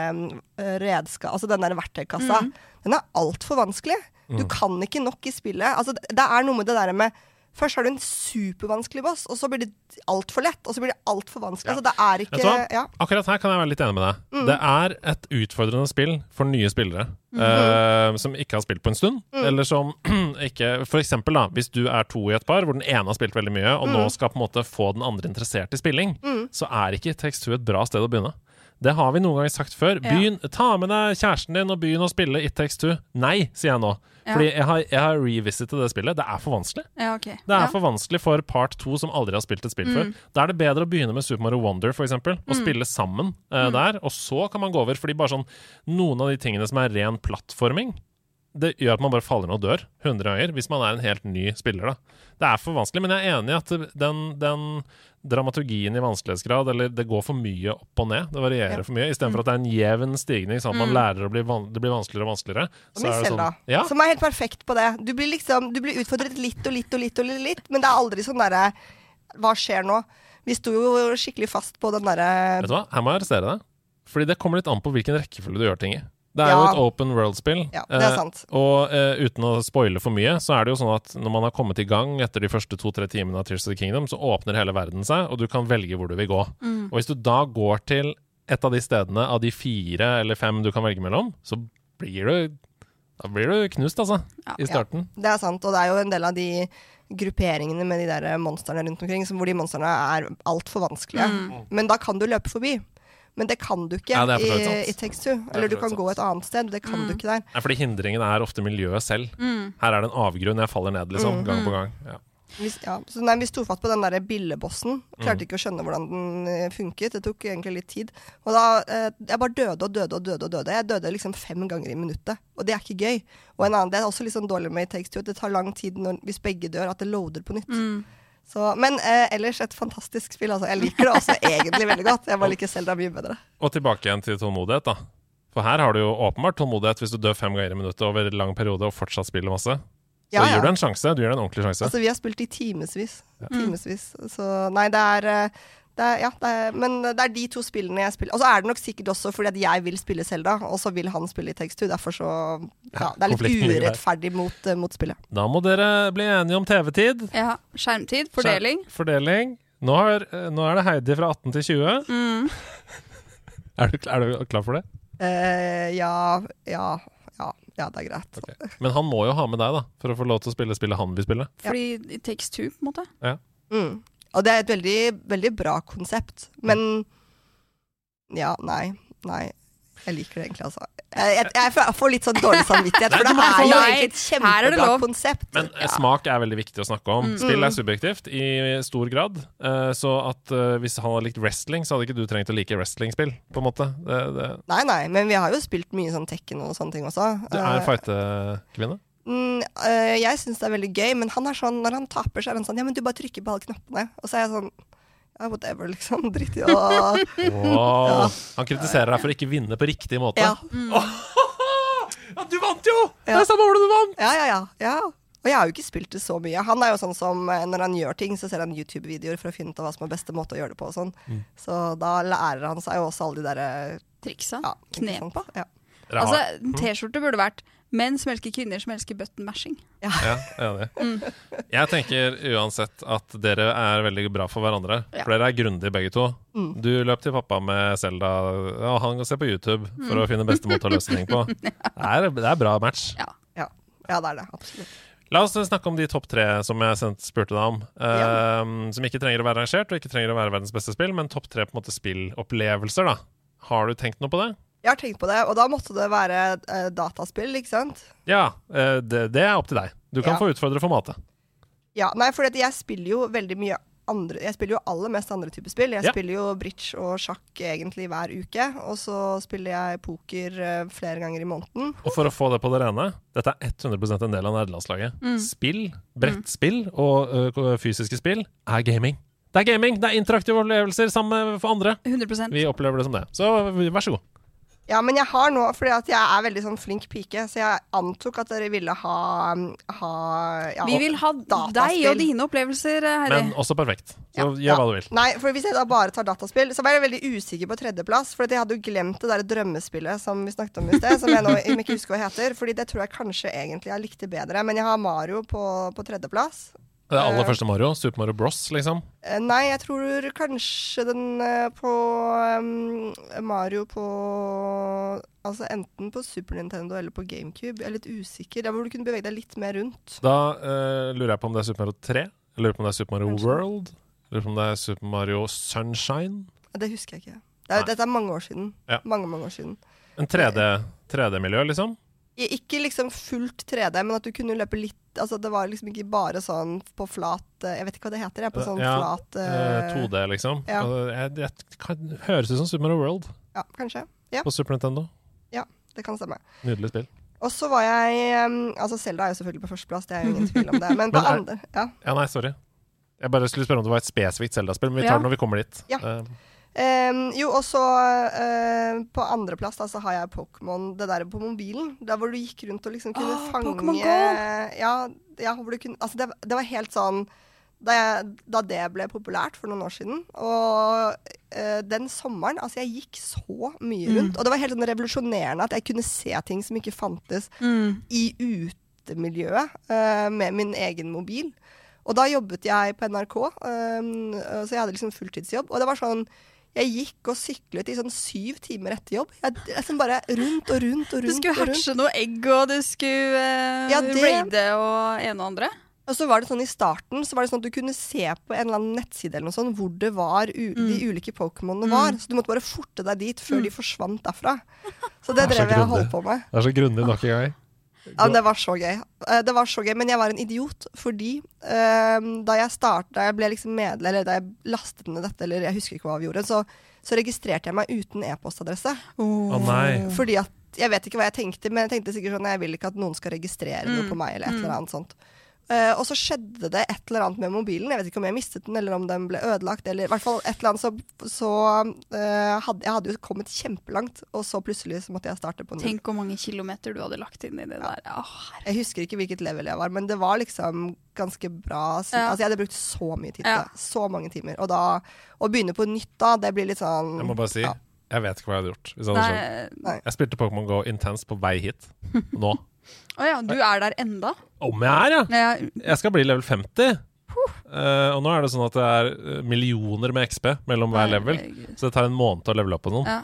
redska... Altså den der verktøykassa, Mm. den er altfor vanskelig. Du kan ikke nok i spillet. Altså, det er noe med det der med Først har du en supervanskelig boss, og så blir det altfor lett, og så blir det altfor vanskelig. Ja. Altså, det er ikke hva? ja. Akkurat her kan jeg være litt enig med deg. Mm. Det er et utfordrende spill for nye spillere mm -hmm. uh, som ikke har spilt på en stund. Mm. Eller som ikke For eksempel, da, hvis du er to i et par hvor den ene har spilt veldig mye, og nå skal på en måte få den andre interessert i spilling, Mm. så er ikke Tekstu et bra sted å begynne. Det har vi noen ganger sagt før. Ja. Begynn, Ta med deg kjæresten din og begynn å spille It Takes Two. Nei, sier jeg nå. Ja. Fordi jeg har, jeg har revisitet det spillet. Det er for vanskelig. Ja, okay. Det er ja. for vanskelig for part 2 som aldri har spilt et spill Mm. før. Da er det bedre å begynne med Super Mario Wonder for eksempel, og spille sammen uh, Mm. der. Og så kan man gå over, fordi bare sånn noen av de tingene som er ren plattforming, det gjør at man bare faller ned og dør 100 ganger, hvis man er en helt ny spiller. da. Det er for vanskelig, men jeg er enig i at den, den dramaturgien i vanskelighetsgrad, eller det går for mye opp og ned, det varierer Ja. for mye, istedenfor at det er en jevn stigning, sånn at man Mm. lærer å bli det blir vanskeligere og vanskeligere. Og det sånn, ja, som er helt perfekt på det. Du blir liksom, du blir utfordret litt og litt og litt, og litt men det er aldri sånn derre Hva skjer nå? Vi sto jo skikkelig fast på den derre Vet du hva, her må jeg arrestere deg. Fordi det kommer litt an på hvilken rekkefølge du gjør ting i. Det er jo et open world-spill. Ja, det er eh, sant. og eh, uten å spoile for mye, så er det jo sånn at når man har kommet i gang etter de første to-tre timene av Tears of the Kingdom, så åpner hele verden seg, og du kan velge hvor du vil gå. Mm. Og hvis du da går til et av de stedene av de fire eller fem du kan velge mellom, så blir du Da blir du knust, altså, Ja. i starten. Det er sant, og det er jo en del av de grupperingene med de der monstrene rundt omkring, som hvor de monstrene er altfor vanskelige. Mm. Men da kan du løpe forbi. Men det kan du ikke Ja, i. It Takes Two. er Eller du kan gå et annet sted, det kan Mm. du ikke der. Ja, fordi hindringen er ofte miljøet selv. Mm. Her er det en avgrunn jeg faller ned, liksom, Mm. gang på gang. Ja. Hvis, ja. Så nei, vi sto fatt på den der billebossen. Klarte Mm. ikke å skjønne hvordan den eh, funket. Det tok egentlig litt tid. Og da eh, Jeg bare døde og døde og døde og døde. Jeg døde liksom fem ganger i minuttet. Og det er ikke gøy. Og en annen, det er også litt sånn dårlig med i Takes Two. at Det tar lang tid når, hvis begge dør, at det loader på nytt. Så, men eh, ellers et fantastisk spill. Altså. Jeg liker det også egentlig veldig godt. Jeg bare liker Selda mye bedre. Og tilbake igjen til tålmodighet, da. For her har du jo åpenbart tålmodighet hvis du dør fem ganger i minuttet over en lang periode og fortsatt spiller masse. Så Ja, ja. gir du en sjanse. Du gir en ordentlig sjanse. Altså, vi har spilt i timevis. Ja. Timevis. Så nei, det er, eh, det er Ja, det er, men det er de to spillene jeg spiller. Og så er det nok sikkert også fordi at jeg vil spille Selda, og så vil han spille i Takes Two. Derfor så Ja, det er litt urettferdig mot, uh, mot spillet. Da må dere bli enige om TV-tid. Ja. Skjermtid. Fordeling. Fordeling. Nå er, nå er det Heidi fra 18 til 20. Mm. Er du, er du klar for det? Uh, ja, ja, ja, ja, det er greit. Okay. Men han må jo ha med deg, da, for å få lov til å spille spillet han vil spille. Fordi it takes two, på en måte. Ja. Mm. Og det er et veldig, veldig bra konsept. Men ja, nei. Nei. Jeg liker det egentlig, altså. Jeg, jeg, jeg får litt sånn dårlig samvittighet, for det er jo egentlig et kjempebra konsept. Men eh, Ja. smak er veldig viktig å snakke om. Mm. Spill er subjektivt i stor grad. eh, så at eh, hvis han hadde likt wrestling, så hadde ikke du trengt å like wrestlingspill, på en måte. Det, det, Nei, nei, men vi har jo spilt mye sånn Tekken og sånne ting også. du er fightekvinne. Mm, eh, jeg syns det er veldig gøy, men han er sånn, når han taper, så er han sånn Ja, men du bare trykker på alle knappene. Og så er jeg sånn Ja, whatever, liksom. Drit i å Wow. Han kritiserer deg for å ikke vinne på riktig måte. Ja. Ja, du vant jo! Det er samme hvordan du vant! Ja, ja, ja. ja. Og jeg har jo ikke spilt det så mye. Han er jo sånn som eh, når han gjør ting, så ser han YouTube-videoer for å finne ut av hva som er beste måte å gjøre det på og sånn. Mm. Så da lærer han seg jo også alle de derre Triksa. ja, ikke Knep. Ja. Altså, T-skjorte burde vært 'Menn som elsker kvinner som elsker button mashing'. Ja, enig. Jeg tenker uansett at dere er veldig bra for hverandre. Ja. For dere er grundige begge to. Mm. Du løp til pappa med Selda, og han går se på YouTube for å finne beste måte å løse ting på. Det er, det er bra match. Ja. ja. Ja, det er det. Absolutt. La oss snakke om de topp tre som jeg spurte deg om. Ja. Ehm, som ikke trenger å være rangert, og ikke trenger å være verdens beste spill, men topp tre på en måte spillopplevelser, da. Har du tenkt noe på det? Jeg har tenkt på det, og da måtte det være eh, dataspill, ikke sant? Ja, eh, det, det er opp til deg. Du kan Ja. få utfordre formatet. Ja, nei, for jeg spiller jo veldig mye andre Jeg spiller jo aller mest andre typer spill. Jeg Ja. spiller jo bridge og sjakk egentlig hver uke. Og så spiller jeg poker eh, flere ganger i måneden. Og for å få det på det rene, dette er 100% en del av nederlandslaget. Spill, brettspill og ø, fysiske spill er gaming. Det er gaming! Det er interaktive opplevelser sammen med for andre. 100% Vi opplever det som det. Så vær så god. Ja, men jeg har nå, fordi at jeg er veldig sånn flink pike, så jeg antok at dere ville ha, ha ja, Vi vil ha deg og dine opplevelser, Heidi. Men også perfekt. Så gjør Ja. hva du vil. Nei, for hvis jeg da bare tar dataspill, så var jeg veldig usikker på tredjeplass. For jeg hadde jo glemt det der drømmespillet som vi snakket om i sted, som jeg nå ikke husker hva heter. Fordi det tror jeg kanskje egentlig jeg likte bedre. Men jeg har Mario på, på tredjeplass. Det aller Eh. første Mario, Super Mario Bros, liksom. Eh, Nei, jeg tror kanskje den eh, på um, Mario på Altså enten på Super Nintendo eller på GameCube. Jeg er litt usikker. Der hvor du kunne bevege deg litt mer rundt. Da uh, lurer jeg på om det er Super Mario 3. Jeg lurer på om det er Super Mario Kanskje. World. Jeg lurer på om det er Super Mario Sunshine. Det husker jeg ikke. Det er, dette er mange år siden. Ja. Mange, mange år siden. En 3D 3D-miljø, liksom. Ikke liksom fullt 3D, men at du kunne løpe litt Altså Det var liksom ikke bare sånn på flat eh, Jeg vet ikke hva det heter. Jeg, på sånn Ja, flat Eh, eh, 2D, liksom. ja. Jeg, jeg, kan, høres ut som Super Mario World Ja, kanskje. Ja, på Super Nintendo. Ja, det kan stemme. Nydelig spill. Og så var jeg um, Altså Selda er jo selvfølgelig på førsteplass, det er jo ingen tvil om det. Men på Men er- andre Ja. Ja, nei, sorry. Jeg bare skulle spørre om det var et spesifikt Zelda-spill, men vi tar det når vi kommer dit. Ja. Eh, Em, jo, og så uh, på andreplass så har jeg Pokémon, det der på mobilen. Der hvor du gikk rundt og liksom kunne oh, fange Pokémon Go! Ja, ja hvor du kunne Altså, det, det var helt sånn da, jeg, da det ble populært for noen år siden. Og uh, den sommeren Altså, jeg gikk så mye Mm. rundt. Og det var helt sånn revolusjonerende at jeg kunne se ting som ikke fantes Mm. i utemiljøet uh, med min egen mobil. Og da jobbet jeg på NRK, um, så jeg hadde liksom fulltidsjobb. Og det var sånn Jeg gikk og syklet i sånn syv timer etter jobb. Jeg, liksom bare rundt og rundt og rundt. Du skulle hatche noe egg, og du skulle uh, Ja, det- raide og ene og andre. Og så var det sånn i starten så var det sånn at du kunne se på en eller annen nettside eller noe sånt, hvor det var u Mm. de ulike Pokémonene var. Så du måtte bare forte deg dit før de forsvant derfra. Så det Det drev jeg og holdt på med. Det er så grundig nok en gang. Ja, men det var så gøy. Eh, Det var så gøy, Men jeg var en idiot fordi um, da jeg startet, da jeg ble liksom medlem, eller da jeg lastet ned dette, eller jeg husker ikke hva vi gjorde, så, så registrerte jeg meg uten e-postadresse. Å nei. Fordi at Jeg vet ikke hva jeg tenkte, men jeg tenkte sikkert sånn jeg vil ikke at noen skal registrere noe Mm. på meg, eller et Mm. eller annet sånt. Eh, og så skjedde det et eller annet med mobilen. Jeg vet ikke om jeg mistet den, eller om den ble ødelagt, eller i hvert fall et eller annet. Så, så uh, hadde jeg hadde jo kommet kjempelangt, og så plutselig så måtte jeg starte på null. Tenk hvor mange kilometer du hadde lagt inn i det der. Åh, herre. Jeg husker ikke hvilket level jeg var, men det var liksom ganske bra. Så, Ja. Altså, jeg hadde brukt så mye tid på Ja. det. Så mange timer. Og da å begynne på nytt da, det blir litt sånn Jeg må bare si, Ja. jeg vet ikke hva jeg hadde gjort. Hvis jeg, hadde skjønt. Nei. jeg spilte Pokémon Go intenst på vei hit. Nå. Å ja, du er der enda? Om jeg er, ja! Ja, Jeg skal bli level 50. Eh, og nå er det sånn at det er eh, millioner med XP mellom hver level. herregud. Så det tar en måned å levele opp på noen. Ja.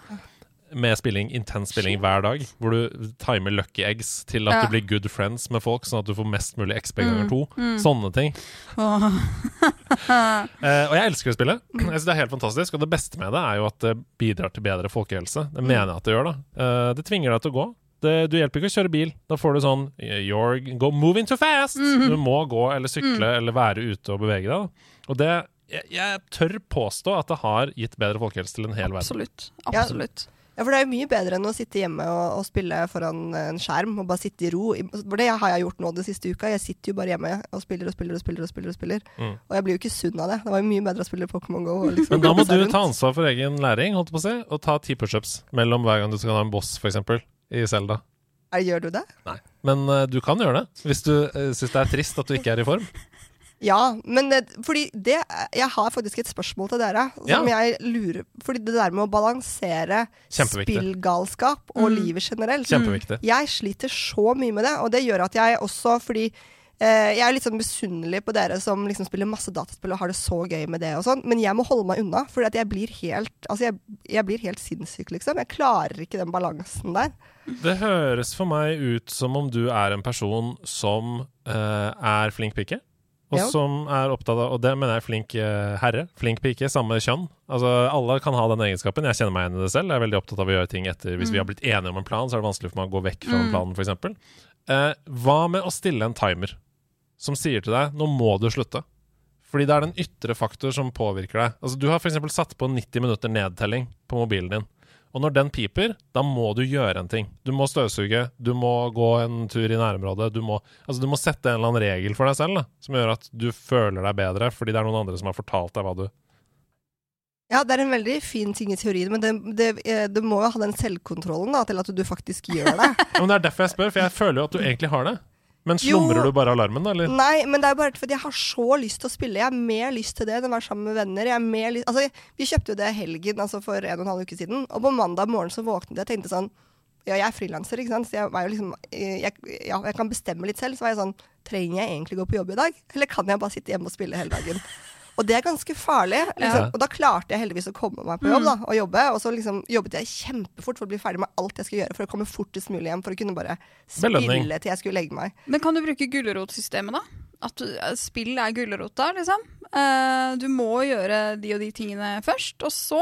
Med spilling, intens spilling hver dag. Hvor du timer lucky eggs til at Ja. du blir good friends med folk, sånn at du får mest mulig XP ganger Mm, to. mm. Sånne ting. Åh. Eh, og jeg elsker det spillet. Jeg synes Det er helt fantastisk. Og det beste med det er jo at det bidrar til bedre folkehelse. Det mener jeg at det gjør. da Eh, Det tvinger deg til å gå. Det, du hjelper ikke å kjøre bil. Da får du sånn You're go moving too fast! Mhm. Du må gå eller sykle eller være ute og bevege deg. Og det jeg, jeg tør påstå at det har gitt bedre folkehelse til en hel verden. Absolutt. Ja. Absolutt. Ja, for det er jo mye bedre enn å sitte hjemme og, og spille foran en skjerm og bare sitte i ro. For det har jeg gjort nå den siste uka. Jeg sitter jo bare hjemme og spiller og spiller og spiller. Og spiller og spiller. Mm. Og jeg blir jo ikke sunn av det. Det var jo mye bedre å spille Pokémon Go. Og liksom Men da må du rundt. ta ansvar for egen læring holdt på å si, og ta ti pushups mellom hver gang du skal ha en boss, f.eks. i Zelda. Er, gjør du det? Nei. Men uh, du kan gjøre det, hvis du uh, syns det er trist at du ikke er i form. Ja, men det, fordi det Jeg har faktisk et spørsmål til dere. Som jeg lurer Fordi det der med å balansere spillgalskap og Mm. livet generelt Kjempeviktig. Jeg sliter så mye med det, og det gjør at jeg også fordi eh, jeg er litt sånn misunnelig på dere som liksom spiller masse dataspill og har det så gøy med det og sånn, men jeg må holde meg unna, at jeg blir helt Altså, jeg, jeg blir helt sinnssyk, liksom. Jeg klarer ikke den balansen der. Det høres for meg ut som om du er en person som uh, er flink pike. og Ja. som er opptatt av Og det mener jeg flink eh, herre, flink pike, samme kjønn. Altså, Alle kan ha den egenskapen. Jeg kjenner meg igjen i det selv. Jeg er veldig opptatt av å gjøre ting etter Hvis vi har blitt enige om en plan, så er det vanskelig for meg å gå vekk fra den planen, f.eks. Uh, hva med å stille en timer som sier til deg 'nå må du slutte'? Fordi det er den ytre faktor som påvirker deg. Altså, du har f.eks. satt på 90 minutter nedtelling på mobilen din. Og når den piper, da må du gjøre en ting. Du må støvsuge, du må gå en tur i nærområdet. Du må, altså, du må sette en eller annen regel for deg selv da, som gjør at du føler deg bedre, fordi det er noen andre som har fortalt deg hva du Ja, det er en veldig fin ting i teorien, men det, det, det du må jo ha den selvkontrollen da, til at du faktisk gjør det. ja, men Det er derfor jeg spør, for jeg føler jo at du egentlig har det. Men slumrer Jo. du bare alarmen, da? Eller? Nei, men det er bare fordi jeg har så lyst til å spille. Jeg har mer lyst til det enn å være sammen med venner. Er lyst, altså, vi kjøpte jo det helgen, altså for en og en halv uke siden. Og på mandag morgen så våknet jeg og tenkte sånn Ja, jeg er frilanser, ikke sant, så jeg liksom eh, jeg, Ja, jeg kan bestemme litt selv. Så var jeg sånn Trenger jeg egentlig gå på jobb i dag? Eller kan jeg bare sitte hjemme og spille hele dagen? Og det er ganske farlig. Liksom. Ja. Og da klarte jeg heldigvis å komme meg på jobb da, og jobbe. Og så liksom jobbet jeg kjempefort for å bli ferdig med alt jeg skulle gjøre, for å komme fortest mulig hjem, for å kunne bare Belønning. spille til jeg skulle legge meg. Men kan du bruke gulrotsystemet, da? At eh, spill er gulrota, liksom? Eh, du må gjøre de og de tingene først, og så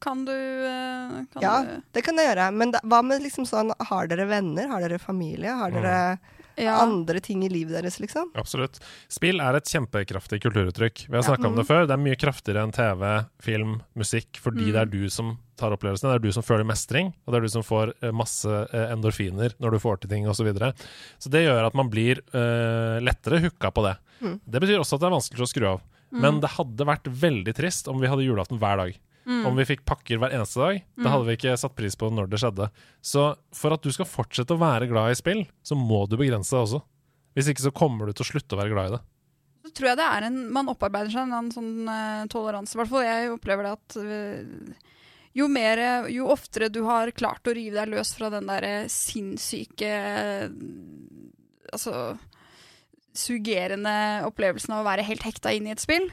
kan du, eh, kan Ja, du det kan jeg gjøre. Men da, hva med liksom sånn Har dere venner? Har dere familie? Har dere ja. andre ting i livet deres, liksom? Absolutt. Spill er et kjempekraftig kulturuttrykk. Vi har snakka om Mm. det før. Det er mye kraftigere enn TV, film, musikk, fordi Mm. det er du som tar opplevelsen. Det er du som føler mestring, og det er du som får eh, masse eh, endorfiner når du får til ting osv. Så, videre. så det gjør at man blir uh, lettere hooka på det. Mm. Det betyr også at det er vanskelig å skru av. Men det hadde vært veldig trist om vi hadde julaften hver dag. Om vi fikk pakker hver eneste dag. Det hadde vi ikke satt pris på når det skjedde. Så for at du skal fortsette å være glad i spill, så må du begrense det også. Hvis ikke så kommer du til å slutte å være glad i det. Så tror jeg det er en Man opparbeider seg en sånn uh, toleranse. I hvert fall jeg opplever det at uh, jo mer Jo oftere du har klart å rive deg løs fra den sinnssyke eh, Altså suggerende opplevelsen av å være helt hekta inn i et spill.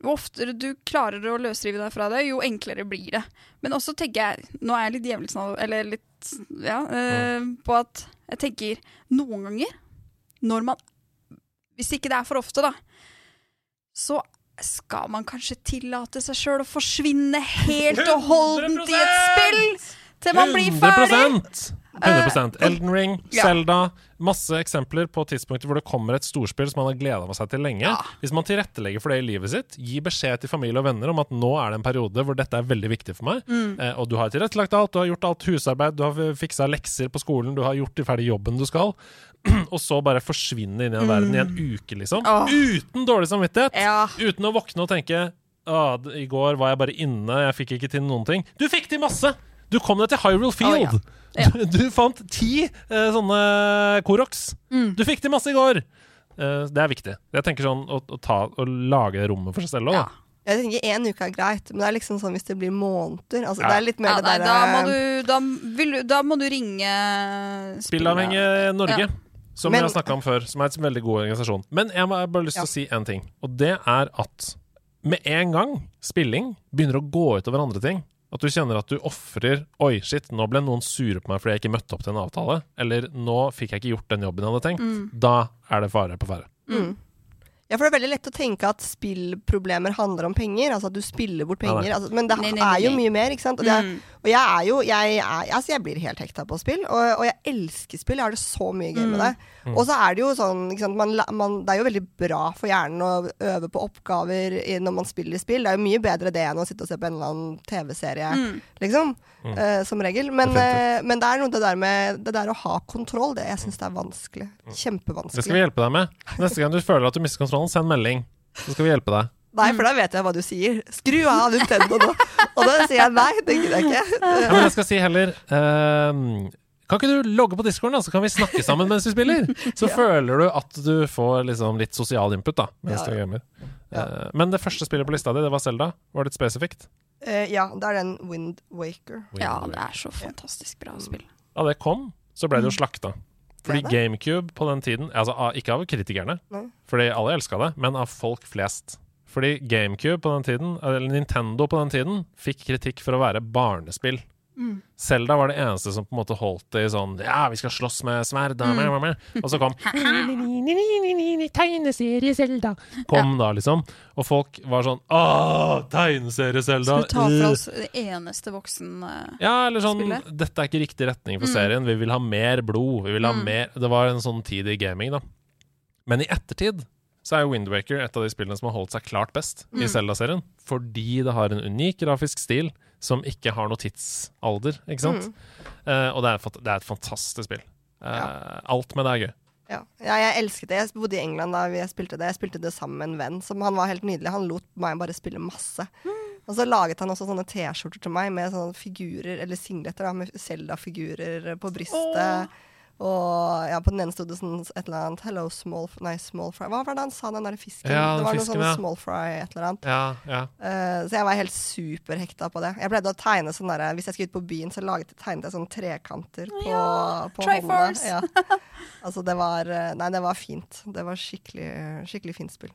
Jo oftere du klarer å løsrive deg fra det, jo enklere blir det. Men også tenker jeg Nå er jeg litt djevelsen Eller litt Ja. eh, På at jeg tenker noen ganger når man Hvis ikke det er for ofte, da, så skal man kanskje tillate seg sjøl å forsvinne helt og holdent i et spill til man blir ferdig. 100 Elden Ring, ja. Zelda Masse eksempler på tidspunkter hvor det kommer et storspill som man har gleda seg til lenge. Ja. Hvis man tilrettelegger for det i livet sitt, gi beskjed til familie og venner om at nå er det en periode hvor dette er veldig viktig for meg, Mm. eh, og du har tilrettelagt alt, du har gjort alt husarbeid, du har fiksa lekser på skolen, du har gjort ferdig jobben du skal, og så bare forsvinne inn i en verden i en uke, liksom. Oh. Uten dårlig samvittighet! Ja. Uten å våkne og tenke «Å, I går var jeg bare inne, jeg fikk ikke til noen ting. Du fikk til masse! Du kom deg til Hyrule Field! Å, ja. Du, du fant ti eh, sånne Koroks. Mm. Du fikk de masse i går! Eh, det er viktig. Jeg tenker sånn å, å, ta, å lage rommet for seg selv òg, Ja. Jeg tenker én uke er greit, men det er liksom sånn hvis det blir måneder. Altså, Ja. Det er litt mer Ja, det der, da, må du, da, vil, du- da må du ringe Spillavhengig Norge, Ja. som Men- vi har snakka om før, som er en veldig god organisasjon. Men jeg har bare lyst til Ja. å si én ting, og det er at med en gang spilling begynner å gå utover andre ting, at du kjenner at du ofrer Oi, shit, nå ble noen sure på meg fordi jeg ikke møtte opp til en avtale. Eller nå fikk jeg ikke gjort den jobben jeg hadde tenkt. Da er det fare på ferde. Mm. Ja, for det er veldig lett å tenke at spillproblemer handler om penger. Altså at du spiller bort penger. nei. altså, men det Nei, nei, er jo mye mer, ikke sant. Og, det er, Mm. og jeg er jo jeg, er, altså jeg blir helt hekta på spill, og, og jeg elsker spill. Jeg har det så mye gøy med det. Mm. Og så er det jo sånn ikke sant, man, man, Det er jo veldig bra for hjernen å øve på oppgaver når man spiller spill. Det er jo mye bedre det enn å sitte og se på en eller annen TV-serie, Mm. liksom. Mm. eh, som regel. Men, eh, men det er noe det der med det der å ha kontroll. Det, jeg syns det er vanskelig. Kjempevanskelig. Det skal vi hjelpe deg med. Neste gang du føler at du mister kontrollen, send melding. Så skal vi hjelpe deg. Nei, for da vet jeg hva du sier. Skru av Nintendo nå. Og da sier jeg nei, det gidder jeg ikke. Ja, men jeg skal si heller uh, Kan ikke du logge på discoen, da, så kan vi snakke sammen mens vi spiller? Så Ja. føler du at du får liksom litt sosial input da mens Ja, du ja. gamer. Ja. Eh, men det første spillet på lista di, det var Selda. Var det litt spesifikt? Eh, ja, det er den Wind Waker. Ja, det er så fantastisk bra spill. Da det kom, så ble det jo slakta. Fordi det Det GameCube på den tiden altså Ikke av kritikerne, Nei. fordi alle elska det, men av folk flest. Fordi GameCube på den tiden, eller Nintendo på den tiden, fikk kritikk for å være barnespill. Mm. Selda var det eneste som på en måte holdt det i sånn Ja, vi skal slåss med sverd, meh. og så kom Tegneserie Selda kom da, liksom. Og folk var sånn Åh, tegneserie Selda! Skal du ta fra oss det eneste voksen eh, Ja, eller sånn spillet? Dette er ikke riktig retning for Mm. serien. Vi vil ha mer blod. Vi vil ha Mm. mer Det var en sånn tid i gaming, da. Men i ettertid så er Windwaker et av de spillene som har holdt seg klart best i Mm. Zelda-serien. Fordi det har en unik grafisk stil som ikke har noe tidsalder, ikke sant? Mm. Uh, og det er, det er et fantastisk spill. Eh, Alt med det er gøy. Ja. ja, jeg elsket det. Jeg bodde i England da jeg spilte det. Jeg spilte det sammen med en venn. Som han var helt nydelig. Han lot meg bare spille masse. Og så laget han også sånne T-skjorter til meg med sånne figurer, eller singleter, da, med Zelda-figurer på brystet. Og ja, på den ene stod det sånn et eller annet Hello, small Nei, small fry. Hva var det han sa, den der fisken? Ja, det var fisken, noe sånn ja. small fry, et eller annet. Ja, ja. Uh, så jeg var helt superhekta på det. Jeg pleide å tegne sånn der, Hvis jeg skulle ut på byen, så laget, tegnet jeg sånne trekanter på, Ja, på Triforce. hånda. Ja. Altså, det var eh, Nei, det var fint. Det var skikkelig, skikkelig fint spill.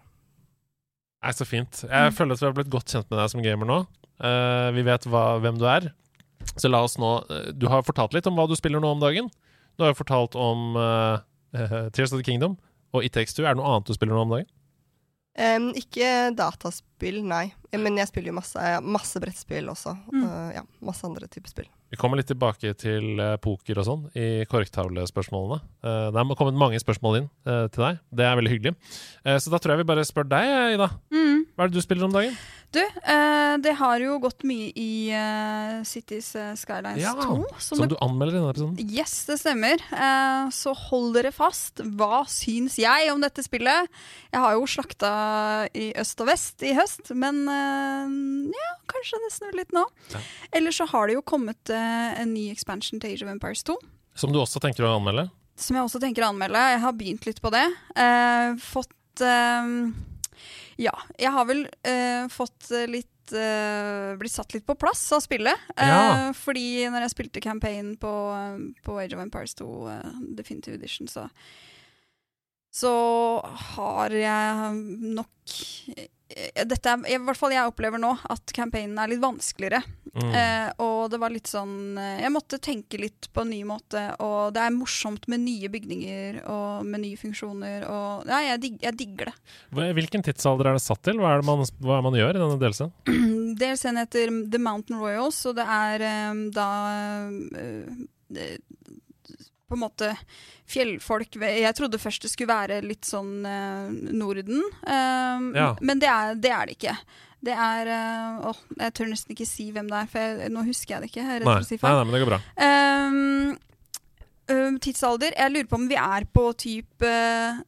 Nei, så fint. Jeg Mm. føler at vi har blitt godt kjent med deg som gamer nå. Uh, vi vet hva, hvem du er. Så la oss nå Du har fortalt litt om hva du spiller nå om dagen. Du har jo fortalt om eh, Tears of the Kingdom og It Takes Two. Er det noe annet du spiller nå om dagen? Um, ikke dataspill, nei. Men jeg spiller jo masse, masse brettspill også. Mm. Uh, ja, masse andre typer spill. Vi kommer litt tilbake til eh, poker og sånn i korktavlespørsmålene. Uh, det er kommet mange spørsmål inn uh, til deg. Det er veldig hyggelig. Eh, så da tror jeg vi bare spør deg, Ida. Mm. Hva er det du spiller om dagen? Du, eh, det har jo gått mye i eh, Cities eh, Skylines Ja, 2. Som Som du anmelder i denne episoden. Yes, det stemmer. Eh, så hold dere fast. Hva syns jeg om dette spillet? Jeg har jo slakta i øst og vest i høst, men ja, kanskje det snur litt nå. Ja. Ellers så har det jo kommet en ny expansion til Age of Empires 2. Som du også tenker å anmelde? Som jeg også tenker å anmelde. Jeg har begynt litt på det. Eh, fått Ja, jeg har vel uh, fått eh, litt uh, Blitt satt litt på plass av spillet. Ja. Fordi når jeg spilte campaign på, på Age of Empires 2 uh, Definitive Edition, så så har jeg nok Dette er i hvert fall jeg opplever nå, at campaignen er litt vanskeligere. Mm. Eh, og det var litt sånn eh, Jeg måtte tenke litt på en ny måte, og det er morsomt med nye bygninger og med nye funksjoner og Ja, jeg, dig, jeg digger det. Hvilken tidsalder er det satt til? Hva er det man, hva er det man gjør i denne delsen? DLC-en heter The Mountain Royals, og det er um, da eh, det- på en måte fjellfolk Jeg trodde først det skulle være litt sånn eh, Norden, eh, Ja. men det er, det er det ikke. Det er eh, åh, Jeg tør nesten ikke si hvem det er, for jeg, nå husker jeg det ikke. Jeg Nei, si nei, nei, men det går bra. Um, tidsalder Jeg lurer på om vi er på typ uh,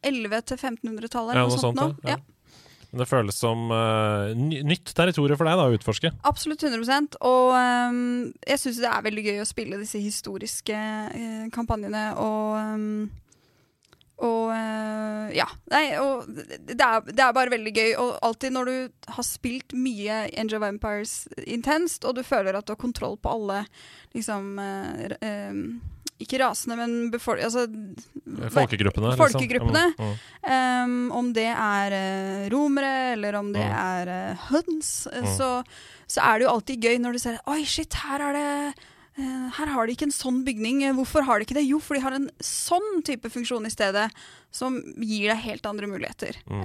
1100- til 1500-tallet. Ja, eller noe sånt. nå. Ja. Men det føles som uh, nytt territorium for deg da, å utforske. Absolutt 100 Og um, jeg syns det er veldig gøy å spille disse historiske uh, kampanjene og um, og øh, ja. Nei, og det er, det er bare veldig gøy. Og alltid når du har spilt mye Angel of Empires intenst, og du føler at du har kontroll på alle liksom uh, øhm, Ikke rasene, men befor altså, Folkegruppene. Folkegruppene. Liksom. Um, om det er uh, romere, eller om det Mm. er uh, høns, Mm. så, så er det jo alltid gøy når du ser Oi, shit, her er det uh, her har de ikke en sånn bygning. Hvorfor har de ikke det? Jo, for de har en sånn type funksjon i stedet, som gir deg helt andre muligheter. Mm.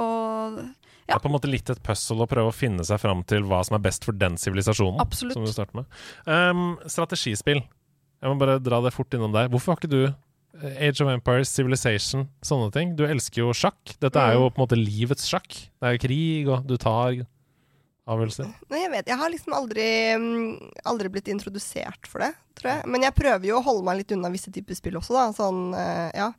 Og Det er på en måte litt et puzzle å prøve å finne seg fram til hva som er best for den sivilisasjonen. Absolutt. Som du med. Um, strategispill. Jeg må bare dra det fort innom der. Hvorfor har ikke du eh, Age of Empires, Civilization, sånne ting? Du elsker jo sjakk. Dette er jo Mm. på en måte livets sjakk. Det er jo krig, og du tar avgjørelser. Nei, jeg vet, jeg har liksom aldri, mm, aldri blitt introdusert for det, tror jeg. Men jeg prøver jo å holde meg litt unna visse typer spill også, da. Sånn, eh, ja.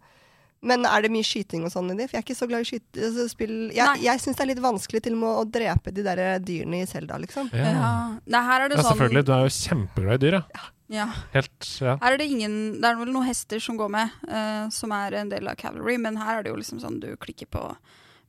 Men er det mye skyting og sånn i de? For jeg er ikke så glad i skyte, altså, spill. Jeg, jeg syns det er litt vanskelig til og med å drepe de der dyrene i Selda, liksom. Ja. ja. Nei, her er det ja, sånn selvfølgelig. Du er jo kjempeglad i dyr, ja. ja. Helt, ja. Her er det ingen Det er vel noen hester som går med, uh, som er en del av cavalry, men her er det jo liksom sånn du klikker på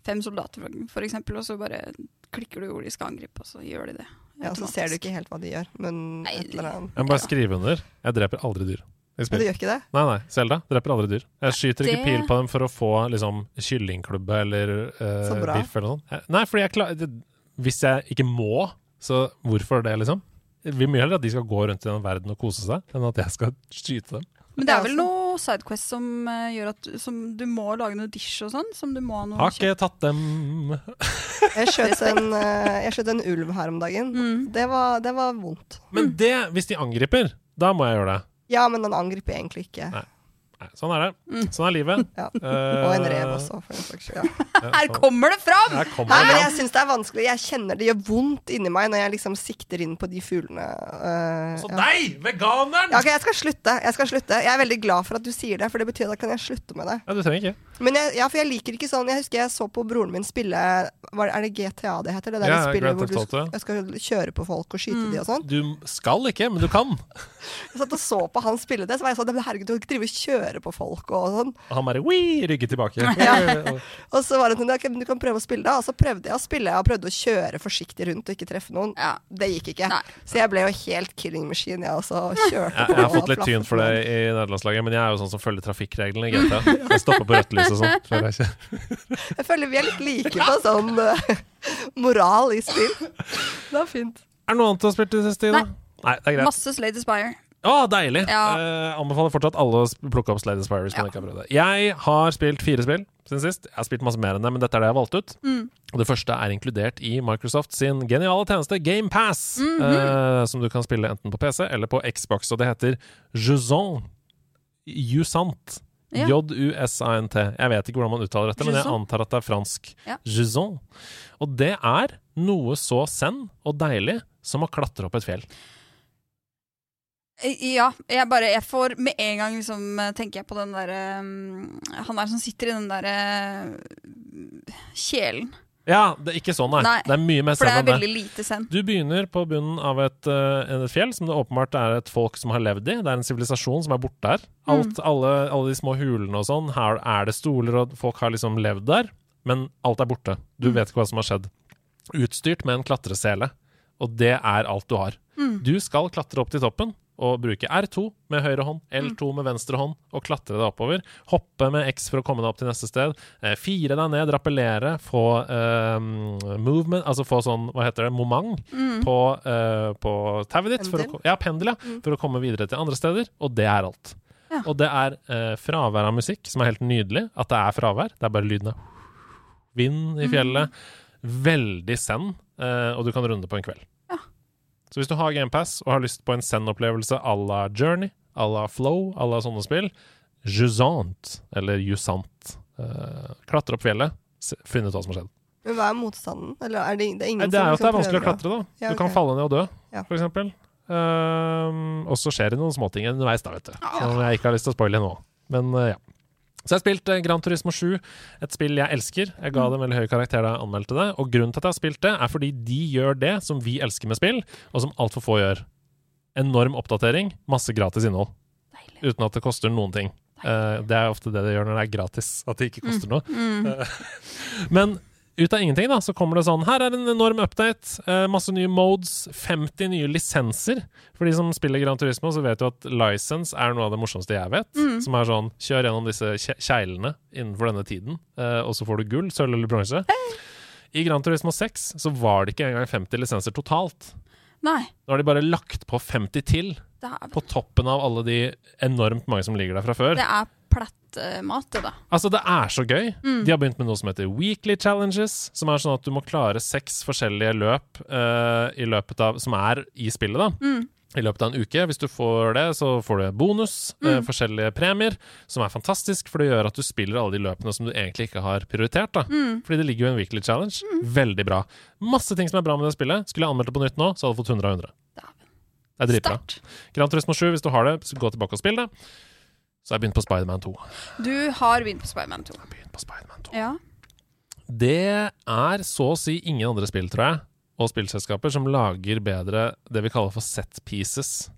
fem soldater, for- eksempel, og så bare klikker du hvor de skal angripe, og så gjør de det. Ja, Så ser du ikke helt hva de gjør, men Nei, et eller annet. Jeg må bare skrive under. Jeg dreper aldri dyr. Men du gjør ikke det? Nei, nei. Selda dreper aldri dyr. Jeg skyter ikke Det- pil på dem for å få liksom kyllingklubbe eller uh, biff eller noe sånt. Nei, fordi jeg klarer Hvis jeg ikke må, så hvorfor det, liksom? Jeg vil mye heller at de skal gå rundt i den verden og kose seg, enn at jeg skal skyte dem. Men det er vel noe Sidequest som uh, gjør at som du må lage noe dish og sånn? Som du må ha noe Har ikke tatt dem Jeg skjøt en, uh, jeg skjøt en ulv her om dagen. Mm. Det, var, det var vondt. Men det, hvis de angriper, da må jeg gjøre det. Ja, men den angriper egentlig ikke. Nei. Nei, sånn er det. Sånn er livet. Ja. Eh, Og en rev også, for den saks skyld. Ja. ja, Her sånn. kommer det fram! Her kommer Nei, det men fram. jeg syns det er vanskelig. Jeg kjenner det gjør vondt inni meg når jeg liksom sikter inn på de fuglene. Uh, Så ja. deg, veganeren! Ja, ok, jeg skal slutte. Jeg skal slutte. Jeg er veldig glad for at du sier det, for det betyr at da kan jeg slutte med det. Ja, du trenger ikke. Men jeg, ja, for jeg liker ikke sånn Jeg husker jeg så på broren min spille var, det- Er det GTA det heter? Det der Ja, spillet hvor du skal, jeg skal kjøre på folk og skyte de og sånn. Du skal ikke, men du kan. Jeg satt og så på han spille det, så var jeg sånn Herregud, du kan ikke drive og kjøre på folk og sånn. Og han bare wii, rygget tilbake. Og så var det sånn «Ok, Du kan prøve å spille da. Og så prøvde jeg å spille og prøvde å kjøre forsiktig rundt og ikke treffe noen. Ja. Det gikk ikke. Nei. Så jeg ble jo helt killing machine, jeg også. og Kjørte på. jeg har fått litt tyn for det i nederlandslaget, men jeg er jo sånn som følger trafikkreglene i GTA. Jeg stopper på rødt lys og sånn. før jeg kjører. Jeg føler vi er litt like på sånn uh, moral i spill. Det var fint. Er det noe annet du har spilt i det siste? Ida? Nei, det er greit. Masse Slade Aspire. Å, deilig! Ja. Eh, anbefaler fortsatt alle å plukke opp Slade Spire hvis man Ja. Jeg. Jeg har spilt fire spill siden sist. Jeg har spilt masse mer enn det, men dette er det jeg valgte ut. Mm. Og det første er inkludert i Microsoft sin geniale tjeneste GamePass, Mhm. eh, som du kan spille enten på PC eller på Xbox. Og det heter Jusant. Jusant. Ja. J-U-S-A-N-T. Jeg vet ikke hvordan man uttaler dette, men jeg antar at det er fransk. Ja. Jusant. Og det er noe så zen og deilig som å klatre opp et fjell. Eh, Ja, jeg bare Jeg får med en gang liksom eh, tenker jeg på den derre um, Han der som sitter i den derre kjelen. Ja, det er ikke sånn, nei. Nei, Det er mye mer det er enn det. lite sen. Du begynner på bunnen av et, uh, et fjell som det åpenbart er et folk som har levd i. Det er en sivilisasjon som er borte der. Alt, alle, alle de små hulene og sånn, her er det stoler, og folk har liksom levd der. Men alt er borte. Du vet ikke hva som har skjedd. Utstyrt med en klatresele. Og det er alt du har. Du skal klatre opp til toppen og bruke R2 med høyre hånd, L2 med venstre hånd og klatre deg oppover. Hoppe med X for å komme deg opp til neste sted. Eh, fire deg ned, rappellere, få eh, movement, altså få sånn, hva heter det, moment på, eh, på tauet ditt. For å, Pendel. ja, pendel, ja. For å komme videre til andre steder. Og det er alt. Ja. Og det er eh, fravær av musikk, som er helt nydelig. At det er fravær. Det er bare lyden av vind i fjellet. Veldig zen, eh, og du kan runde på en kveld. Så hvis du har GamePass og har lyst på en zen-opplevelse à la Journey, à la Flow, à la sånne spill, Jusant, eller Jusant, uh, klatre opp fjellet, finne ut hva som har skjedd. Men hva er motstanden? Eller er det, det er det er jo at det er liksom vanskelig å klatre, da. Ja, Du kan falle ned og dø, Ja. for eksempel. Ehm, og så skjer det noen småting underveis, da, vet du. Som jeg ikke har lyst til å spoile nå. Men uh, ja. Så jeg har spilt eh, Gran Turismo 7, et spill jeg elsker. Jeg ga det en veldig høy karakter da jeg anmeldte det. Og grunnen til at jeg har spilt det, er fordi de gjør det som vi elsker med spill, og som altfor få gjør. Enorm oppdatering, masse gratis innhold. Deilig. Uten at det koster noen ting. Eh, det er ofte det det gjør når det er gratis, at det ikke koster noe. Mm. Men ut av ingenting da, så kommer det sånn Her er en enorm update. eh, masse nye modes. 50 nye lisenser. For de som spiller Gran Turismo, så vet du at license er noe av det morsomste jeg vet. Som er sånn Kjør gjennom disse kje- kjeglene innenfor denne tiden, eh, og så får du gull, sølv eller bronse. I Gran Turismo 6 så var det ikke engang 50 lisenser totalt. Nei. Nå har de bare lagt på 50 til, på toppen av alle de enormt mange som ligger der fra før. det er plettmat, det, da. Altså, det er så gøy. De har begynt med noe som heter Weekly Challenges, som er sånn at du må klare seks forskjellige løp uh, i løpet av, som er i spillet, da. I løpet av en uke. Hvis du får det, så får du bonus, eh, forskjellige premier, som er fantastisk, for det gjør at du spiller alle de løpene som du egentlig ikke har prioritert. da. Fordi det ligger jo en weekly challenge. Veldig bra. Masse ting som er bra med det spillet. Skulle jeg anmeldt det på nytt nå, så hadde jeg fått 100 av 100. Det er dritbra. Gran Turismo 7, hvis du har det, så gå tilbake og spill det. Så har jeg begynt på Spiderman 2. Du har begynt på Spiderman 2. Begynt på Spider-Man 2. Ja. Det er så å si ingen andre spill, tror jeg, og spillselskaper som lager bedre det vi kaller for set pieces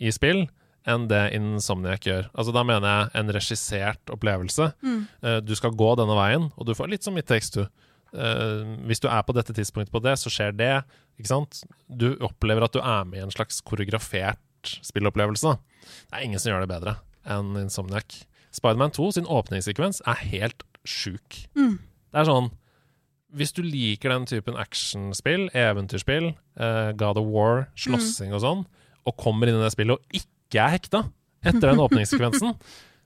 i spill, enn det Insomniac gjør. Altså Da mener jeg en regissert opplevelse. Mm. du skal gå denne veien, og du får litt som i Takes Two. Eh, hvis du er på dette tidspunktet på det, så skjer det. Ikke sant? Du opplever at du er med i en slags koreografert spillopplevelse. Det er ingen som gjør det bedre enn Insomniac. Spiderman 2 sin åpningssekvens er helt sjuk. Det er sånn Hvis du liker den typen actionspill, eventyrspill, uh, God of War, slåssing og sånn, og kommer inn i det spillet og ikke er hekta etter den åpningssekvensen,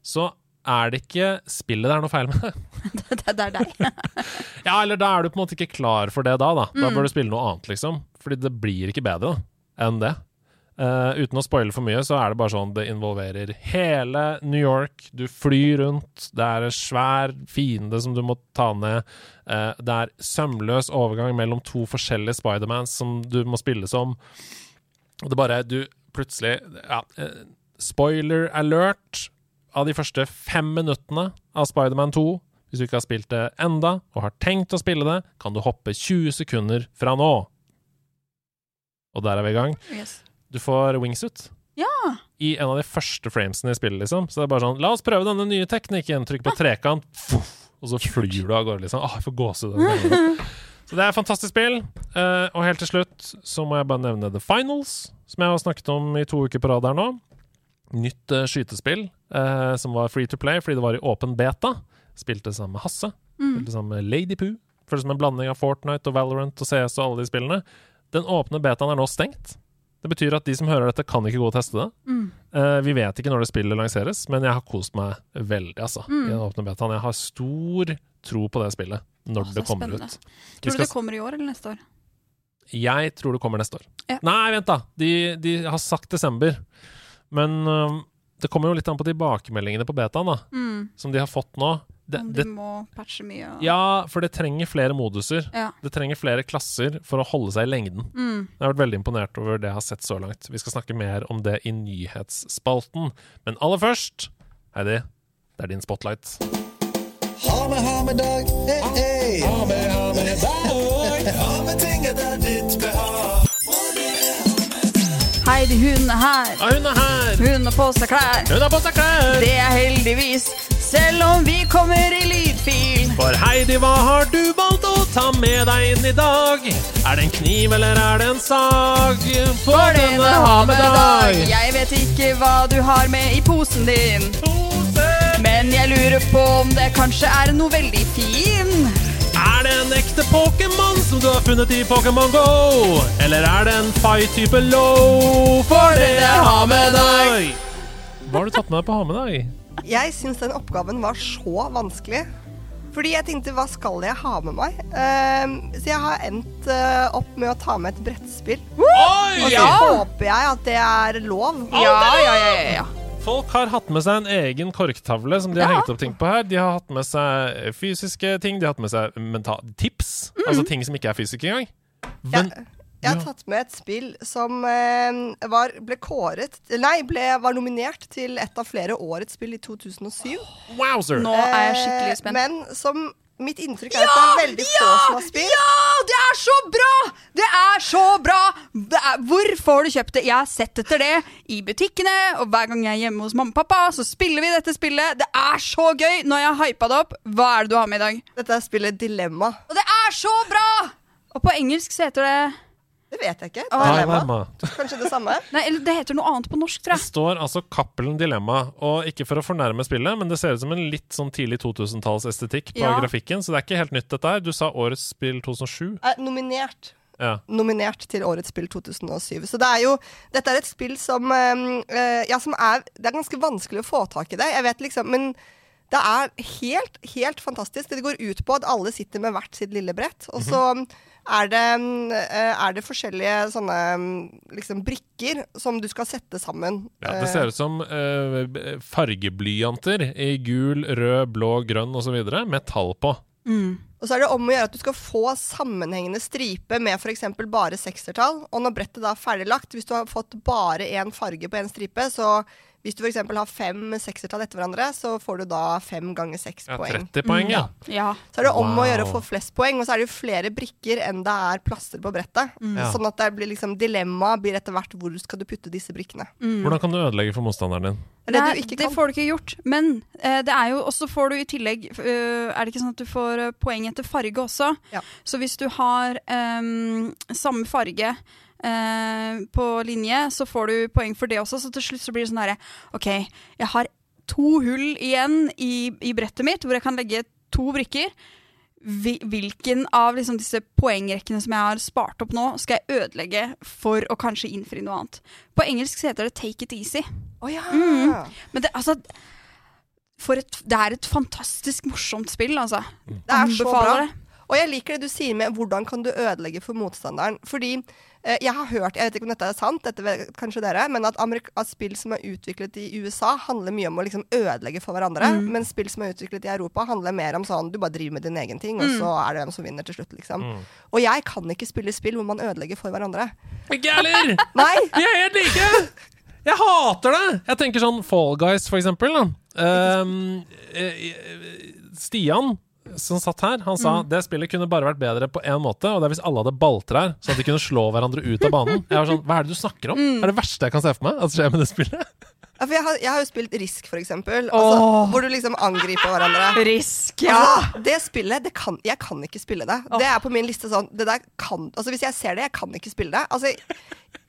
så er det ikke spillet det er noe feil med. Det, det er deg. Ja, eller da er du på en måte ikke klar for det da, da. Da Mm. bør du spille noe annet, liksom. Fordi det blir ikke bedre da, enn det. Eh, uten å spoile for mye, så er det bare sånn det involverer hele New York. Du flyr rundt, det er en svær fiende som du må ta ned. Uh, det er sømløs overgang mellom to forskjellige Spidermans som du må spille som. Det bare Du plutselig Ja, uh, spoiler alert av de første fem minuttene av Spiderman 2. Hvis du ikke har spilt det enda, og har tenkt å spille det, kan du hoppe 20 sekunder fra nå. Og der er vi i gang. Yes. Du får wingsuit. Ja. I en av de første framesene i spillet, liksom. Så det er bare sånn La oss prøve denne nye teknikken. Trykk på trekant, fuff, og så flyr du av gårde, liksom. Åh, jeg får gåsehud. Så det er et fantastisk spill. Uh, og helt til slutt så må jeg bare nevne The Finals, som jeg har snakket om i to uker på rad her nå. Nytt uh, skytespill uh, som var free to play fordi det var i åpen beta. Spilte sammen med Hasse. Spilte sammen med Lady Poo. Føles som en blanding av Fortnite og Valorant og CS og alle de spillene. Den åpne betaen er nå stengt. Det betyr at de som hører dette, kan ikke gå og teste det. Mm. Uh, vi vet ikke når det spillet lanseres, men jeg har kost meg veldig, altså. Mm. I den åpne betaen. Jeg har stor tro på det spillet når Åh, det kommer spennende. ut. Tror du skal det kommer i år eller neste år? jeg tror det kommer neste år. Ja. Nei, vent, da! De, de har sagt desember. Men uh, det kommer jo litt an på tilbakemeldingene på betaen, da. Mm. Som de har fått nå. Det, Om du det, må patche mye. Og... ja, for det trenger flere moduser. Ja. Det trenger flere klasser for å holde seg i lengden. Mm. Jeg har vært veldig imponert over det jeg har sett så langt. Vi skal snakke mer om det i nyhetsspalten. Men aller først, Heidi, det er din spotlight. Ha med, ha med dag, hei, hei. Ha med, ha med dag. Ha med ting etter ditt behag. Heidi, hun er her. Ja, hun er her! Hun har på seg klær. Hun har på seg klær! Det er heldigvis, selv om vi kommer i lydfil. For Heidi, hva har du valgt å ta med deg inn i dag? Er det en kniv, eller er det en sag? For det denne har med ha-med-dag. Jeg vet ikke hva du har med i posen din. Pose. Men jeg lurer på om det kanskje er noe veldig fin. Er det en ekte Pokémon som du har funnet i Pokémon Go? Eller er det en fight-type low? For det jeg har med deg. Hva har du tatt med deg på å ha-med-dag? Jeg syns den oppgaven var så vanskelig. Fordi jeg tenkte hva skal jeg ha med meg? Uh, så jeg har endt uh, opp med å ta med et brettspill. Oi! Og så Ja. håper jeg at det er lov. Ja, ja, ja, ja, ja. Folk har hatt med seg en egen korktavle som de har Ja. hengt opp ting på her. De har hatt med seg fysiske ting, de har hatt med seg mental tips. Altså ting som ikke er fysisk engang. Men, Jeg, har Ja. tatt med et spill som eh, var, ble kåret Nei, ble, var nominert til et av flere årets spill i 2007. wowzer! Nå er jeg skikkelig Eh, spent. Men som mitt inntrykk er at det er veldig få som har spilt. Ja, det er så bra! Det er så bra! Er, hvor får du kjøpt det? Jeg har sett etter det i butikkene, og hver gang jeg er hjemme hos mamma og pappa, så spiller vi dette spillet. Det er så gøy! Når jeg har hypa det opp, hva er det du har med i dag? Dette er spillet Dilemma. Og det er så bra! Og på engelsk så heter det Det vet jeg ikke. Det Dilemma. Dilemma. Kanskje det samme? Nei, eller det heter noe annet på norsk, tror jeg. Det står altså Cappelen Dilemma, og ikke for å fornærme spillet, men det ser ut som en litt sånn tidlig 2000-tallsestetikk på Ja. grafikken, så det er ikke helt nytt dette her. Du sa årets spill 2007. Eh, nominert. Ja. Nominert til årets spill 2007. Så det er jo Dette er et spill som eh, eh, Ja, som er Det er ganske vanskelig å få tak i det. Jeg vet liksom Men det er helt, helt fantastisk. Det går ut på at alle sitter med hvert sitt lille brett. Og så er det, eh, er det forskjellige sånne mm, liksom brikker som du skal sette sammen. Ja, det ser ut som uh, fargeblyanter i gul, rød, blå, grønn osv. med tall på. Og så er det om å gjøre at du skal få sammenhengende stripe med f.eks. bare seksertall. Og når brettet da er ferdiglagt, hvis du har fått bare én farge på én stripe, så hvis du f.eks. har fem seksertall etter hverandre, så får du da fem ganger seks Ja, poeng. 30 poeng, ja. Ja. Så er det om å gjøre å få flest poeng, og så er det jo flere brikker enn det er plasser på brettet. Ja. Sånn at det blir liksom dilemma blir etter hvert hvor skal du putte disse brikkene. Hvordan kan du ødelegge for motstanderen din? Det Nei, det får du ikke gjort. Men eh, det er jo også får du i tillegg uh, Er det ikke sånn at du får øh, poeng etter farge også? Ja. Så hvis du har um, samme farge eh, på linje, så får du poeng for det også. Så til slutt så blir det sånn herre OK, jeg har to hull igjen i, i brettet mitt hvor jeg kan legge to brikker. Hvilken av liksom disse poengrekkene som jeg har spart opp nå, skal jeg ødelegge for å kanskje innfri noe annet? På engelsk så heter det 'take it easy'. Oh, ja. Mm. Men det, altså for et, det er et fantastisk morsomt spill, altså. Det er så bra. Det. Og jeg liker det du sier med hvordan kan du ødelegge for motstanderen. Fordi jeg har hørt, jeg vet ikke om dette er sant, dette vet kanskje dere, men at, at spill som er utviklet i USA, handler mye om å liksom ødelegge for hverandre. Mm. Men spill som er utviklet i Europa, handler mer om sånn du bare driver med din egen ting, og Mm. så er det hvem som vinner til slutt, liksom. Og jeg kan ikke spille spill hvor man ødelegger for hverandre. Ikke jeg heller! Nei! Vi er helt like! Jeg hater det! Jeg tenker sånn Fall Guys, for eksempel. Da. Ehm, eh, eh, Stian, som satt her, han sa det spillet kunne bare vært bedre på én måte, og det er hvis alle hadde balltrær, sånn at de kunne slå hverandre ut av banen. Jeg var sånn, Hva er det du snakker om? Det er det verste jeg kan se for meg at skjer med det spillet. Ja, for jeg, har, jeg har jo spilt Risk, for eksempel. Altså, oh. Hvor du liksom angriper hverandre. Risk, Altså, det spillet, det kan, jeg kan ikke spille det. Det er på min liste sånn det der kan, altså Hvis jeg ser det, jeg kan ikke spille det. Altså,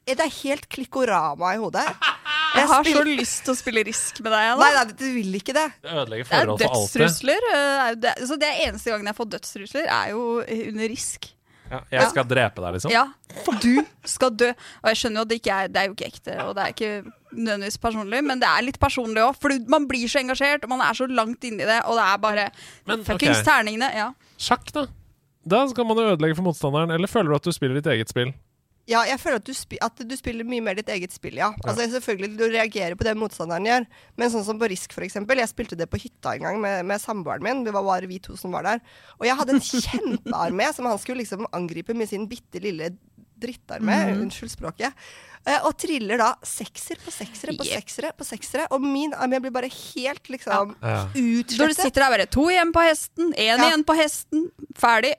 det er helt klikkorama i hodet. Jeg har så lyst til å spille Risk med deg. Nei, nei, du vil ikke det. Det ødelegger er forhold for alltid. dødstrusler. eh, Det, så det er eneste gangen jeg får dødstrusler, er jo under Risk. Ja, jeg skal drepe deg, liksom. Ja, du skal dø. Og jeg skjønner jo at det ikke er, det er jo ikke ekte, og det er ikke nødvendigvis personlig, men det er litt personlig òg. For man blir så engasjert, og man er så langt inni det, og det er bare Men, fuckings okay. terningene. Ja. Sjakk, da. Da skal man jo ødelegge for motstanderen. Eller føler du at du spiller ditt eget spill? Ja, jeg føler at du, spi at du spiller mye mer ditt eget spill, ja. Altså Selvfølgelig du reagerer på det motstanderen gjør, men sånn som på Risk, for eksempel. Jeg spilte det på hytta en gang med, med samboeren min. Det var bare vi to som var der. Og jeg hadde en kjempearmé som han skulle liksom angripe med sin bitte lille drittarmé. Unnskyld språket. Eh, og triller da sekser på seksere på seksere på seksere. Og min armé blir bare helt liksom Ja. Når du sitter der bare to igjen på hesten, én Ja. igjen på hesten, ferdig.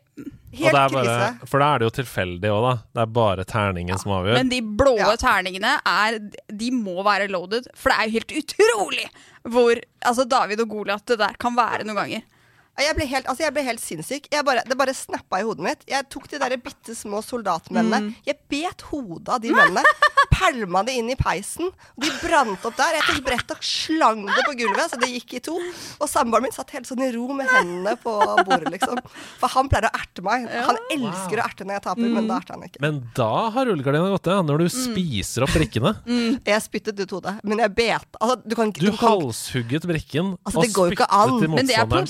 Og Helt det er krise. for da er det jo tilfeldig òg, da. Det er bare terningen som avgjør. Men de blå Ja. terningene er De må være loaded, for det er jo helt utrolig hvor Altså, David og Goliat, det der kan være noen ganger. Jeg ble helt, altså jeg ble helt sinnssyk. Jeg bare, det bare snappa i hodet mitt. Jeg tok de der bitte små soldatmennene. Jeg bet hodet av de mennene. Pælma det inn i peisen. De brant opp der. Jeg tok brett og slang det på gulvet, så det gikk i to. Og samboeren min satt helt sånn i ro med hendene på bordet, liksom. For han pleier å erte meg. Han elsker å erte når jeg taper, men da erter han ikke. Men da har rullegardina gått ned, når du spiser opp brikkene. Jeg spyttet ut hodet, men jeg bet. Altså, du kan ikke Du du kan, halshugget brikken Altså, og det går ikke spyttet an. motstanderen. Men det er på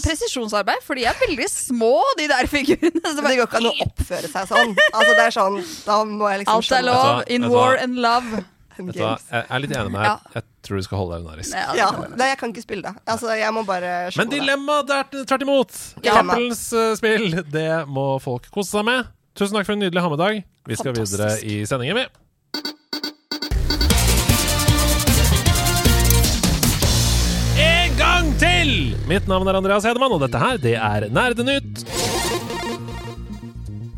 motstanderens for de er veldig små, de der figurene. Bare... Det går ikke an å oppføre seg sånn. Altså, det er sånn Da må jeg liksom Alt er lov in war and love. Vet du hva, jeg er litt enig med deg. Ja. Jeg tror du skal holde deg unna risk. Ja, Ja, nei, jeg kan ikke spille det. Altså, jeg må bare Men dilemma det er tvert imot. Cappelens eh, spill, det må folk kose seg med. Tusen takk for en nydelig hammedag. Vi skal videre i sendingen, vi. Til! Mitt navn er Andreas Hedemann, og dette her, det er Nerdenytt.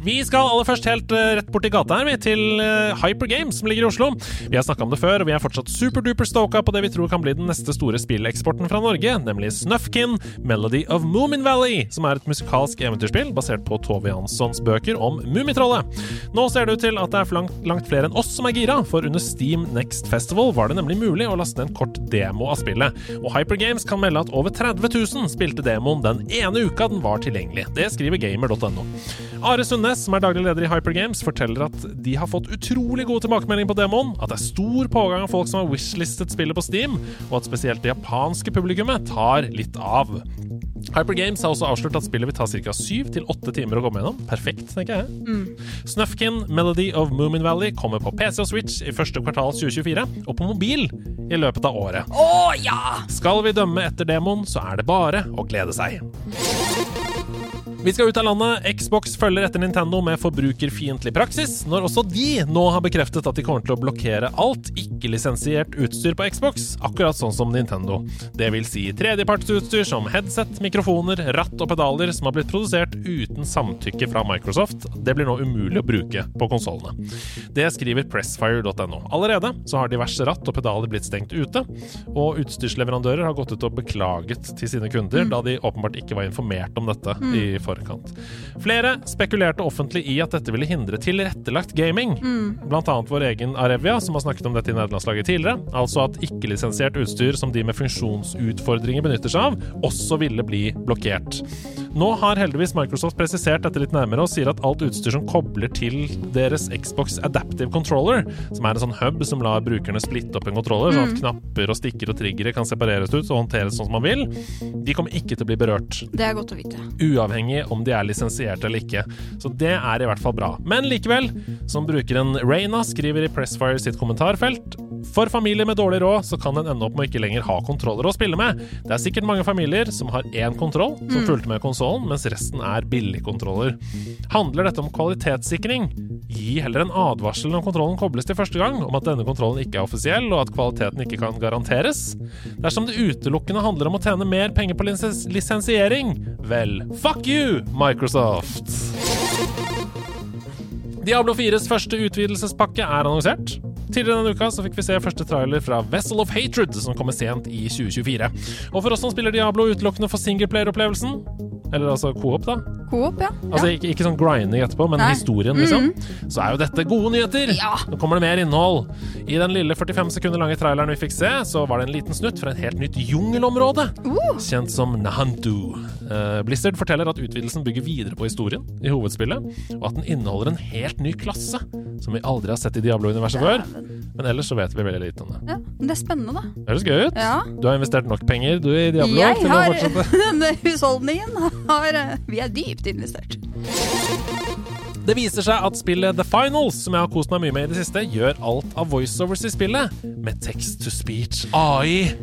Vi skal aller først helt eh, rett borti gata her, vi, eh, Hyper Games, som ligger i Oslo. Vi har snakka om det før, og vi er fortsatt superduper stoka på det vi tror kan bli den neste store spilleksporten fra Norge, nemlig Snufkin, Melody of Moomin Valley, som er et musikalsk eventyrspill basert på Tove Janssons bøker om Mummitrollet. Nå ser det ut til at det er langt, langt flere enn oss som er gira, for under Steam Next Festival var det nemlig mulig å laste ned en kort demo av spillet, og Hyper Games kan melde at over 30 000 spilte demoen den ene uka den var tilgjengelig. Det skriver gamer.no. Are Sundnes, som er daglig leder i Hypergames, forteller at de har fått utrolig gode tilbakemeldinger på demoen, at det er stor pågang av folk som har wishlistet spillet på Steam, og at spesielt det japanske publikummet tar litt av. Hypergames har også avslørt at spillet vil ta ca. 7-8 timer å komme gjennom. Perfekt, tenker jeg. Snufkin, Melody of Moomin Valley kommer på PC og Switch i første kvartal 2024, og på mobil i løpet av året. Å ja! Skal vi dømme etter demoen, så er det bare å glede seg. Vi skal ut av landet. Xbox følger etter Nintendo med forbrukerfiendtlig praksis, når også de nå har bekreftet at de kommer til å blokkere alt ikke-lisensiert utstyr på Xbox, akkurat sånn som Nintendo. Det vil si tredjepartsutstyr som headset, mikrofoner, ratt og pedaler som har blitt produsert uten samtykke fra Microsoft. Det blir nå umulig å bruke på konsollene. Det skriver pressfire.no. Allerede så har diverse ratt og pedaler blitt stengt ute, og utstyrsleverandører har gått ut og beklaget til sine kunder, da de åpenbart ikke var informert om dette i forkant. Flere spekulerte offentlig i at dette ville hindre tilrettelagt gaming. Blant annet vår egen Arevia, som har snakket om dette i nederlandslaget tidligere. Altså at ikke-lisensiert utstyr som de med funksjonsutfordringer benytter seg av, også ville bli blokkert. Nå har heldigvis Microsoft presisert dette litt nærmere og sier at alt utstyr som kobler til deres Xbox Adaptive Controller, som er en sånn hub som lar brukerne splitte opp en controller, sånn at knapper og stikker og triggere kan separeres ut og håndteres sånn som man vil, de kommer ikke til å bli berørt. Det er godt å vite. Uavhengig om de er lisensierte eller ikke. Så det er i hvert fall bra. Men likevel, som brukeren Reina skriver i Pressfire sitt kommentarfelt, for familier med dårlig råd så kan en ende opp med å ikke lenger ha kontroller å spille med. Det er sikkert mange familier som har én kontroll som fulgte med konsollen, mens resten er billigkontroller. Handler dette om kvalitetssikring? Gi heller en advarsel når kontrollen kobles til første gang, om at denne kontrollen ikke er offisiell, og at kvaliteten ikke kan garanteres. Dersom det utelukkende handler om å tjene mer penger på lisens lisensiering, vel, fuck you, Microsoft! Diablo 4s første utvidelsespakke er annonsert. Tidligere denne uka så fikk vi se første trailer fra Vessel of Hatred, som kommer sent i 2024. Og for oss som spiller Diablo utelukkende for singleplayer-opplevelsen, eller altså Coop, da, Coop, ja. Altså ikke, ikke sånn grinding etterpå, men Nei. historien, liksom. Så er jo dette gode nyheter! Ja. Nå kommer det mer innhold. I den lille 45 sekunder lange traileren vi fikk se, så var det en liten snutt fra et helt nytt jungelområde. Uh. Kjent som Nahantu. Uh, Blizzard forteller at utvidelsen bygger videre på historien i hovedspillet, og at den inneholder en helt ny klasse som vi aldri har sett i Diablo-universet før. Men ellers så vet vi veldig lite om det. ja. Men det er spennende, da. Det høres gøy ut. Ja. Du har investert nok penger du i Diablo Jeg til å har fortsette. Denne husholdningen har eh, Vi er dypt investert. Det viser seg at spillet The Finals, som jeg har kost meg mye med i det siste, gjør alt av voiceovers i spillet med text to speech AI.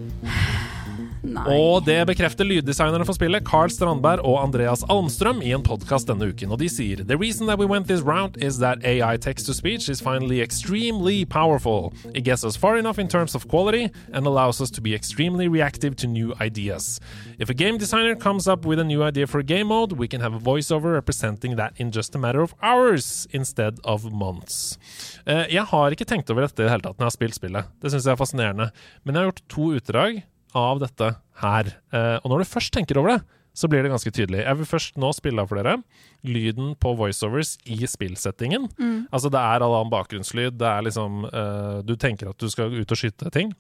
Nei. Og det bekrefter lyddesignerne for spillet, Carl Strandberg og Andreas Almstrøm, i en podkast denne uken. Og de sier The reason that we went this route is that AI text to speech is finally extremely powerful. It gets us far enough in terms of quality and allows us to be extremely reactive to new ideas. If a game designer comes up with a new idea for a game mode, we can have a voiceover representing that in just a matter of hours instead of months. Uh, jeg har ikke tenkt over dette i det hele tatt når jeg har spilt spillet. Det syns jeg er fascinerende. Men jeg har gjort to utdrag av dette her. Eh, og når du først tenker over det, så blir det ganske tydelig. Jeg vil først nå spille av for dere lyden på voiceovers i spillsettingen. Altså det er all annen bakgrunnslyd, det er liksom eh, Du tenker at du skal ut og skyte ting.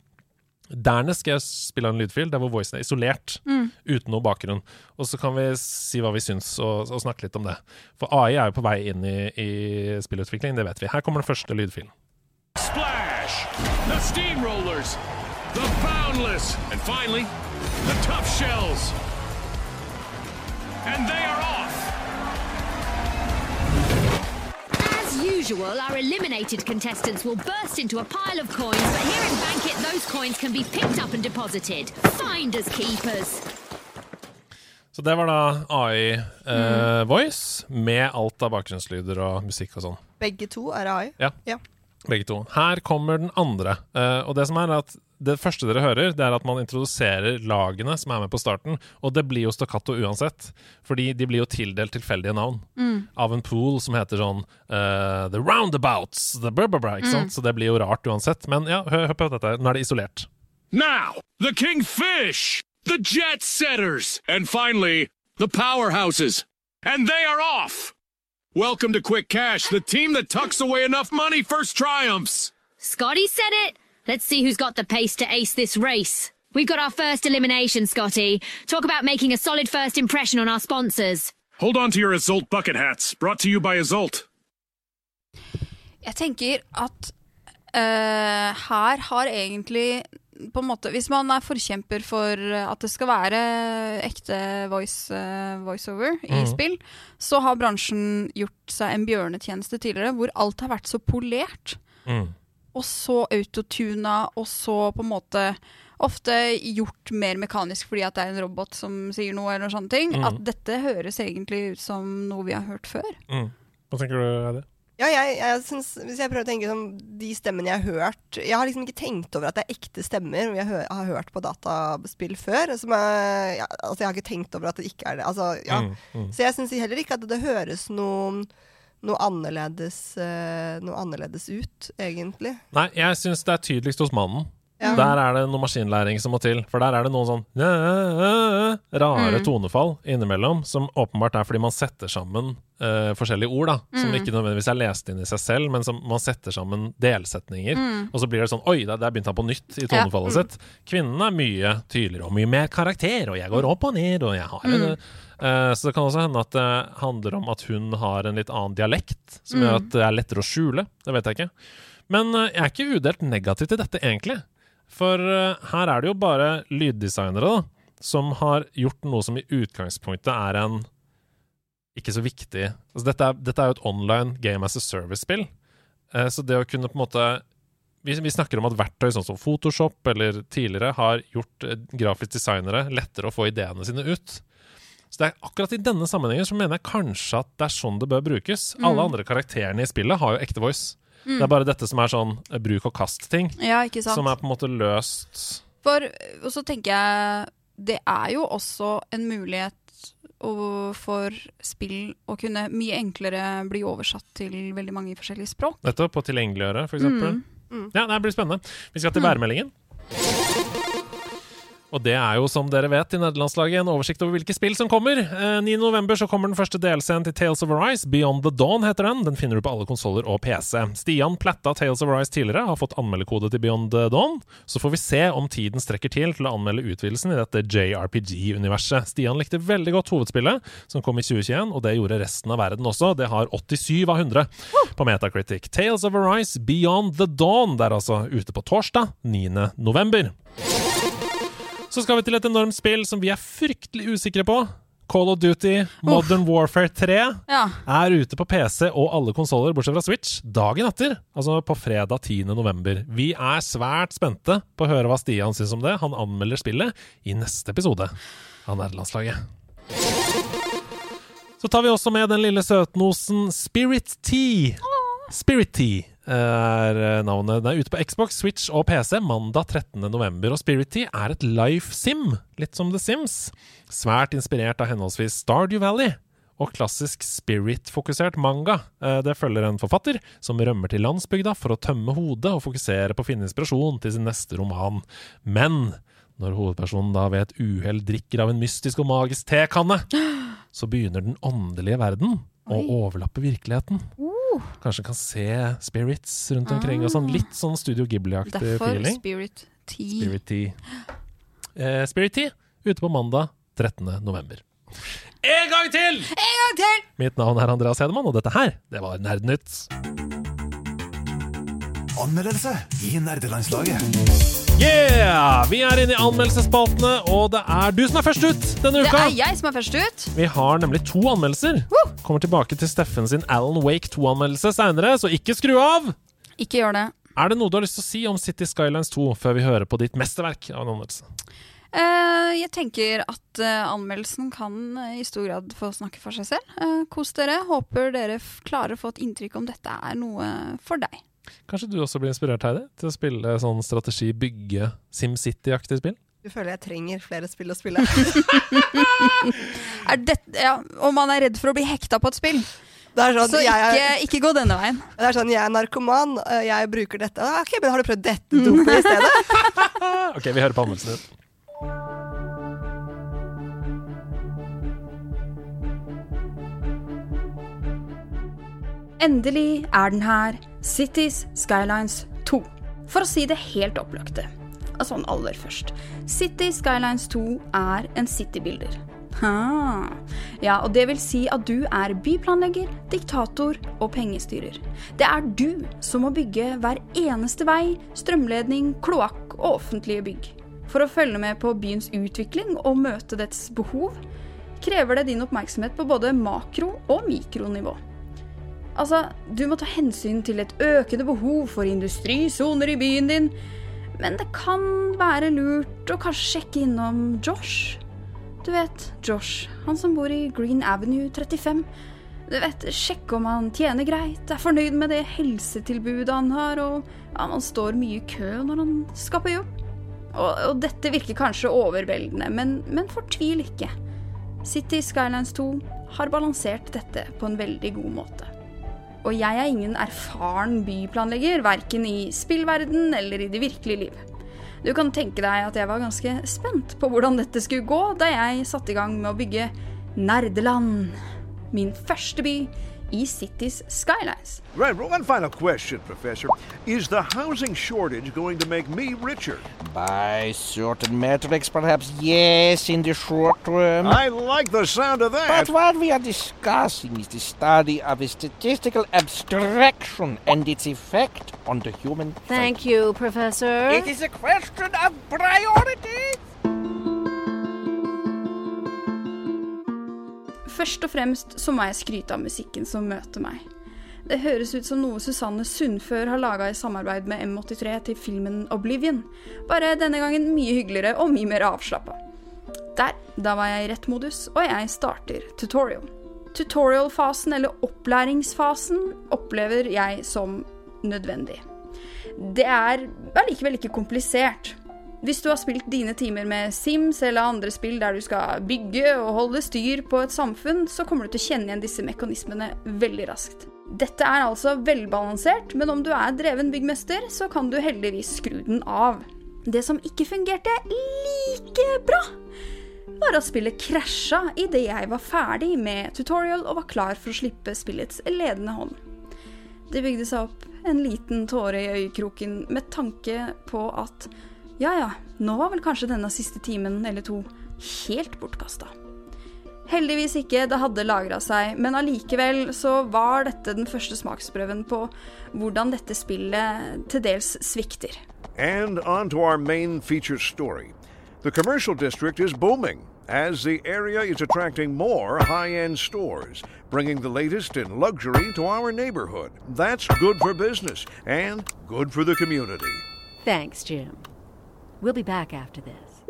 Dernest skal jeg spille en lydfil der hvor voicen er isolert, uten noe bakgrunn. Og så kan vi si hva vi syns, og, og snakke litt om det. For AI er jo på vei inn i, i spillutvikling, det vet vi. Her kommer den første lydfilen. Splash! The steamrollers! The boundless! And finally, the tough shells! And they are off! As usual, our eliminated contestants will burst into a pile of coins, but here in Bankit, those coins can be picked up and deposited. Finders keepers. Så det var da AI eh, voice, med alt av bakgrunnslyder og musikk og sånn. Begge to er AI. Ja. Ja. Begge to. Her kommer den andre. Eh, og det som er at det første dere hører, det er at man introduserer lagene som er med på starten. Og det blir jo stakkato uansett, fordi de blir jo tildelt tilfeldige navn. Av en pool som heter sånn uh, The Roundabouts, The Burbabra, ikke sant? Så det blir jo rart uansett. Men ja, hør, hør på dette. Nå er det isolert. Now, the Kingfish! The Jet Setters! And finally, the Powerhouses! And they are off! Welcome to Quick Cash, the team that tucks away enough money first triumphs! Scotty said it. Let's see who's got the pace to ace this race. We've got our first elimination, Scotty. Talk about making a solid first impression on our sponsors. Hold on to your Azult bucket hats, brought to you by Azult. Jeg tenker at uh, her har egentlig på en måte, Hvis man er forkjemper for at det skal være ekte voice, uh, voiceover i spill, så har bransjen gjort seg en bjørnetjeneste tidligere, hvor alt har vært så polert. Mm. Og så autotuna, og så på en måte ofte gjort mer mekanisk fordi at det er en robot som sier noe, eller sånne ting. Mm. At dette høres egentlig ut som noe vi har hørt før. Mm. Hva tenker du, Heidi? Ja, jeg, jeg synes, Hvis jeg prøver å tenke sånn de stemmene jeg har hørt Jeg har liksom ikke tenkt over at det er ekte stemmer jeg hø har hørt på dataspill før. Som jeg, ja, altså jeg har ikke tenkt over at det ikke er det. Altså, ja. Mm, mm. Så jeg syns heller ikke at det høres noe, noe, annerledes, eh, noe annerledes ut, egentlig. Nei, jeg syns det er tydeligst hos mannen. Ja. Der er det noe maskinlæring som må til. For der er det noen sånn «Næ, æ, æ», rare Mm. tonefall innimellom, som åpenbart er fordi man setter sammen eh, forskjellige ord, da. Som Mm. ikke nødvendigvis er lest inn i seg selv, men som man setter sammen delsetninger. Og så blir det sånn Oi, der, der begynte han på nytt i tonefallet Ja. tonefallet sitt. Kvinnen er mye tydeligere og mye mer karakter, og jeg går opp og ned, og jeg har Mm. en Eh, Så det kan også hende at det handler om at hun har en litt annen dialekt, som gjør at det er lettere å skjule. Det vet jeg ikke. Men eh, jeg er ikke udelt negativ til dette, egentlig. For eh, her er det jo bare lyddesignere da, som har gjort noe som i utgangspunktet er en ikke så viktig altså dette, er, dette er jo et online game as a service-spill. Så det å kunne på en måte vi, vi snakker om at verktøy sånn som Photoshop eller tidligere har gjort grafisk designere lettere å få ideene sine ut. Så det er akkurat i denne sammenhengen så mener jeg kanskje at det er sånn det bør brukes. Alle andre karakterene i spillet har jo ekte voice. Det er bare dette som er sånn eh, bruk og kast-ting, Ja, ikke sant. som er på en måte løst For, og så tenker jeg Det er jo også en mulighet for spill å kunne mye enklere bli oversatt til veldig mange forskjellige språk. Nettopp. Og tilgjengeliggjøre, for eksempel. Ja, det blir spennende. Vi skal til værmeldingen. Og det er jo, som dere vet, i nederlandslaget en oversikt over hvilke spill som kommer. Eh, 9.11. så kommer den første delscenen til Tales of Arise. Beyond the Dawn heter den. Den finner du på alle konsoller og PC. Stian platta Tales of Arise tidligere, har fått anmeldekode til Beyond the Dawn. Så får vi se om tiden strekker til til å anmelde utvidelsen i dette JRPG-universet. Stian likte veldig godt hovedspillet, som kom i 2021, og det gjorde resten av verden også. Det har 87 av 100 på Metacritic. Tales of Arise Beyond the Dawn, det er altså ute på torsdag 9. Så skal vi til et enormt spill som vi er fryktelig usikre på. Call of Duty Modern Warfare 3 Ja. er ute på PC og alle konsoller, bortsett fra Switch, dagen etter. Altså på fredag 10. november. Vi er svært spente på å høre hva Stian syns om det. Han anmelder spillet i neste episode av Nederlandslaget. Så tar vi også med den lille søtnosen Spirit Tea. Spirit Tea er eh, navnet. Den er ute på Xbox, Switch og PC mandag 13. november. Og Spirit Tea er et life sim, litt som The Sims. Svært inspirert av henholdsvis Stardew Valley og klassisk spirit-fokusert manga. Eh, Det følger en forfatter som rømmer til landsbygda for å tømme hodet og fokusere på å finne inspirasjon til sin neste roman. Men når hovedpersonen da ved et uhell drikker av en mystisk og magisk tekanne, så begynner den åndelige verden å overlappe virkeligheten. Kanskje kan se spirits rundt omkring. og sånn Litt sånn Studio Ghibli-aktig Derfor feeling. Spirit Tea. Spirit Tea. Eh, Spirit Tea ute på mandag 13. november. En gang til! En gang til! Mitt navn er Andreas Hedemann, og dette her, det var Nerdnytt. Anmeldelse i nerdelandslaget. Yeah! Vi er inne i anmeldelsesspaltene, og det er du som er først ut denne uka. Det er jeg som er først ut. Vi har nemlig to anmeldelser. Kommer tilbake til Steffen sin Alan Wake 2-anmeldelse seinere, så ikke skru av! Ikke gjør det. Er det noe du har lyst til å si om City Skylines 2 før vi hører på ditt mesterverk av en anmeldelse? Uh, jeg tenker at uh, anmeldelsen kan uh, i stor grad få snakke for seg selv. Kos dere. Håper dere klarer å få et inntrykk om dette er noe for deg. Kanskje du også blir inspirert, Heidi, til å spille sånn strategi, bygge SimCity-aktig spill? Du føler jeg trenger flere spill å spille. Er dette, ja, om man er redd for å bli hekta på et spill, Det er sånn, så jeg ikke, er, ikke gå denne veien. det er sånn, jeg er narkoman, øh, jeg bruker dette. Ah, Ok, men har du prøvd dette dopet i stedet? Ok, vi hører på anmeldelsen din. Endelig er den her. Cities Skylines 2. For å si det helt oppløkte, Altså aller først. City Skylines 2 er en citybilder. Ja, og det vil si at du er byplanlegger, diktator og pengestyrer. Det er du som må bygge hver eneste vei, strømledning, kloakk og offentlige bygg. For å følge med på byens utvikling og møte dets behov, krever det din oppmerksomhet på både makro- og mikronivå. Altså, du må ta hensyn til et økende behov for industrisoner i byen din, men det kan være lurt å kanskje sjekke innom Josh. Du vet, Josh, han som bor i Green Avenue 35. Du vet, Sjekke om han tjener greit, er fornøyd med det helsetilbudet han har, og ja, han står mye i kø når han skal på jobb. Og, og dette virker kanskje overveldende, men, men fortvil ikke. City Skylines 2 har balansert dette på en veldig god måte. Og jeg er ingen erfaren byplanlegger, verken i spillverden eller i det virkelige liv. Du kan tenke deg at jeg var ganske spent på hvordan dette skulle gå da jeg satte i gang med å bygge Nerdeland, min første by i Cities Skylines. Right, one final question, Professor. Is the housing shortage going to make me richer? By certain metrics, perhaps yes, in the short term. I like the sound of that. But what we are discussing is the study of a statistical abstraction and its effect on the human. Thank you, Professor. It is a question of priority. Først og fremst så må jeg skryte av musikken som møter meg. Det høres ut som noe Susanne Sundfør har laga i samarbeid med M83 til filmen Oblivion, bare denne gangen mye hyggeligere og mye mer avslappa. Der, da var jeg i rett modus, og jeg starter tutorial. Tutorial-fasen, eller opplæringsfasen, opplever jeg som nødvendig. Det er allikevel ikke komplisert. Hvis du har spilt dine timer med Sims eller andre spill der du skal bygge og holde styr på et samfunn, så kommer du til å kjenne igjen disse mekanismene veldig raskt. Dette er altså velbalansert, men om du er dreven byggmester, så kan du heldigvis skru den av. Det som ikke fungerte like bra, var at spillet krasja idet jeg var ferdig med tutorial og var klar for å slippe spillets ledende hånd. Det bygde seg opp en liten tåre i øyekroken med tanke på at ja ja, nå var vel kanskje denne siste timen eller to helt bortkasta. Heldigvis ikke, det hadde lagra seg, men allikevel så var dette den første smaksprøven på hvordan dette spillet til dels svikter. And on to our main feature story. The commercial district is booming as the area is attracting more high end stores, bringing the latest in luxury to our neighborhood. That's good for business and good for the community. Thanks, Jim. We'll be back after this.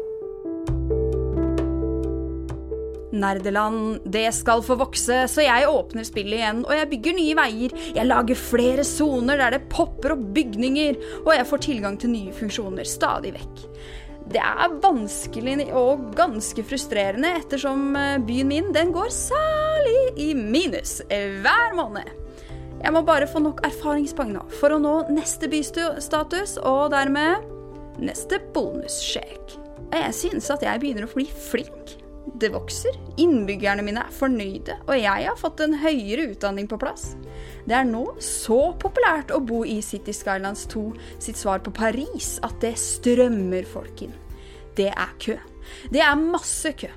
Nerdeland, det skal få vokse, så jeg åpner spillet igjen, og jeg bygger nye veier. Jeg lager flere soner der det popper opp bygninger, og jeg får tilgang til nye funksjoner stadig vekk. Det er vanskelig og ganske frustrerende, ettersom eh, byen min den går særlig i minus hver måned. Jeg må bare få nok erfaringspoeng nå for å nå neste bystatus, og dermed neste bonussjekk. Jeg synes at jeg begynner å bli flink. Det vokser, innbyggerne mine er fornøyde, og jeg har fått en høyere utdanning på plass. Det er nå så populært å bo i City Skylands 2 sitt svar på Paris at det strømmer folk inn. Det er kø. Det er masse kø.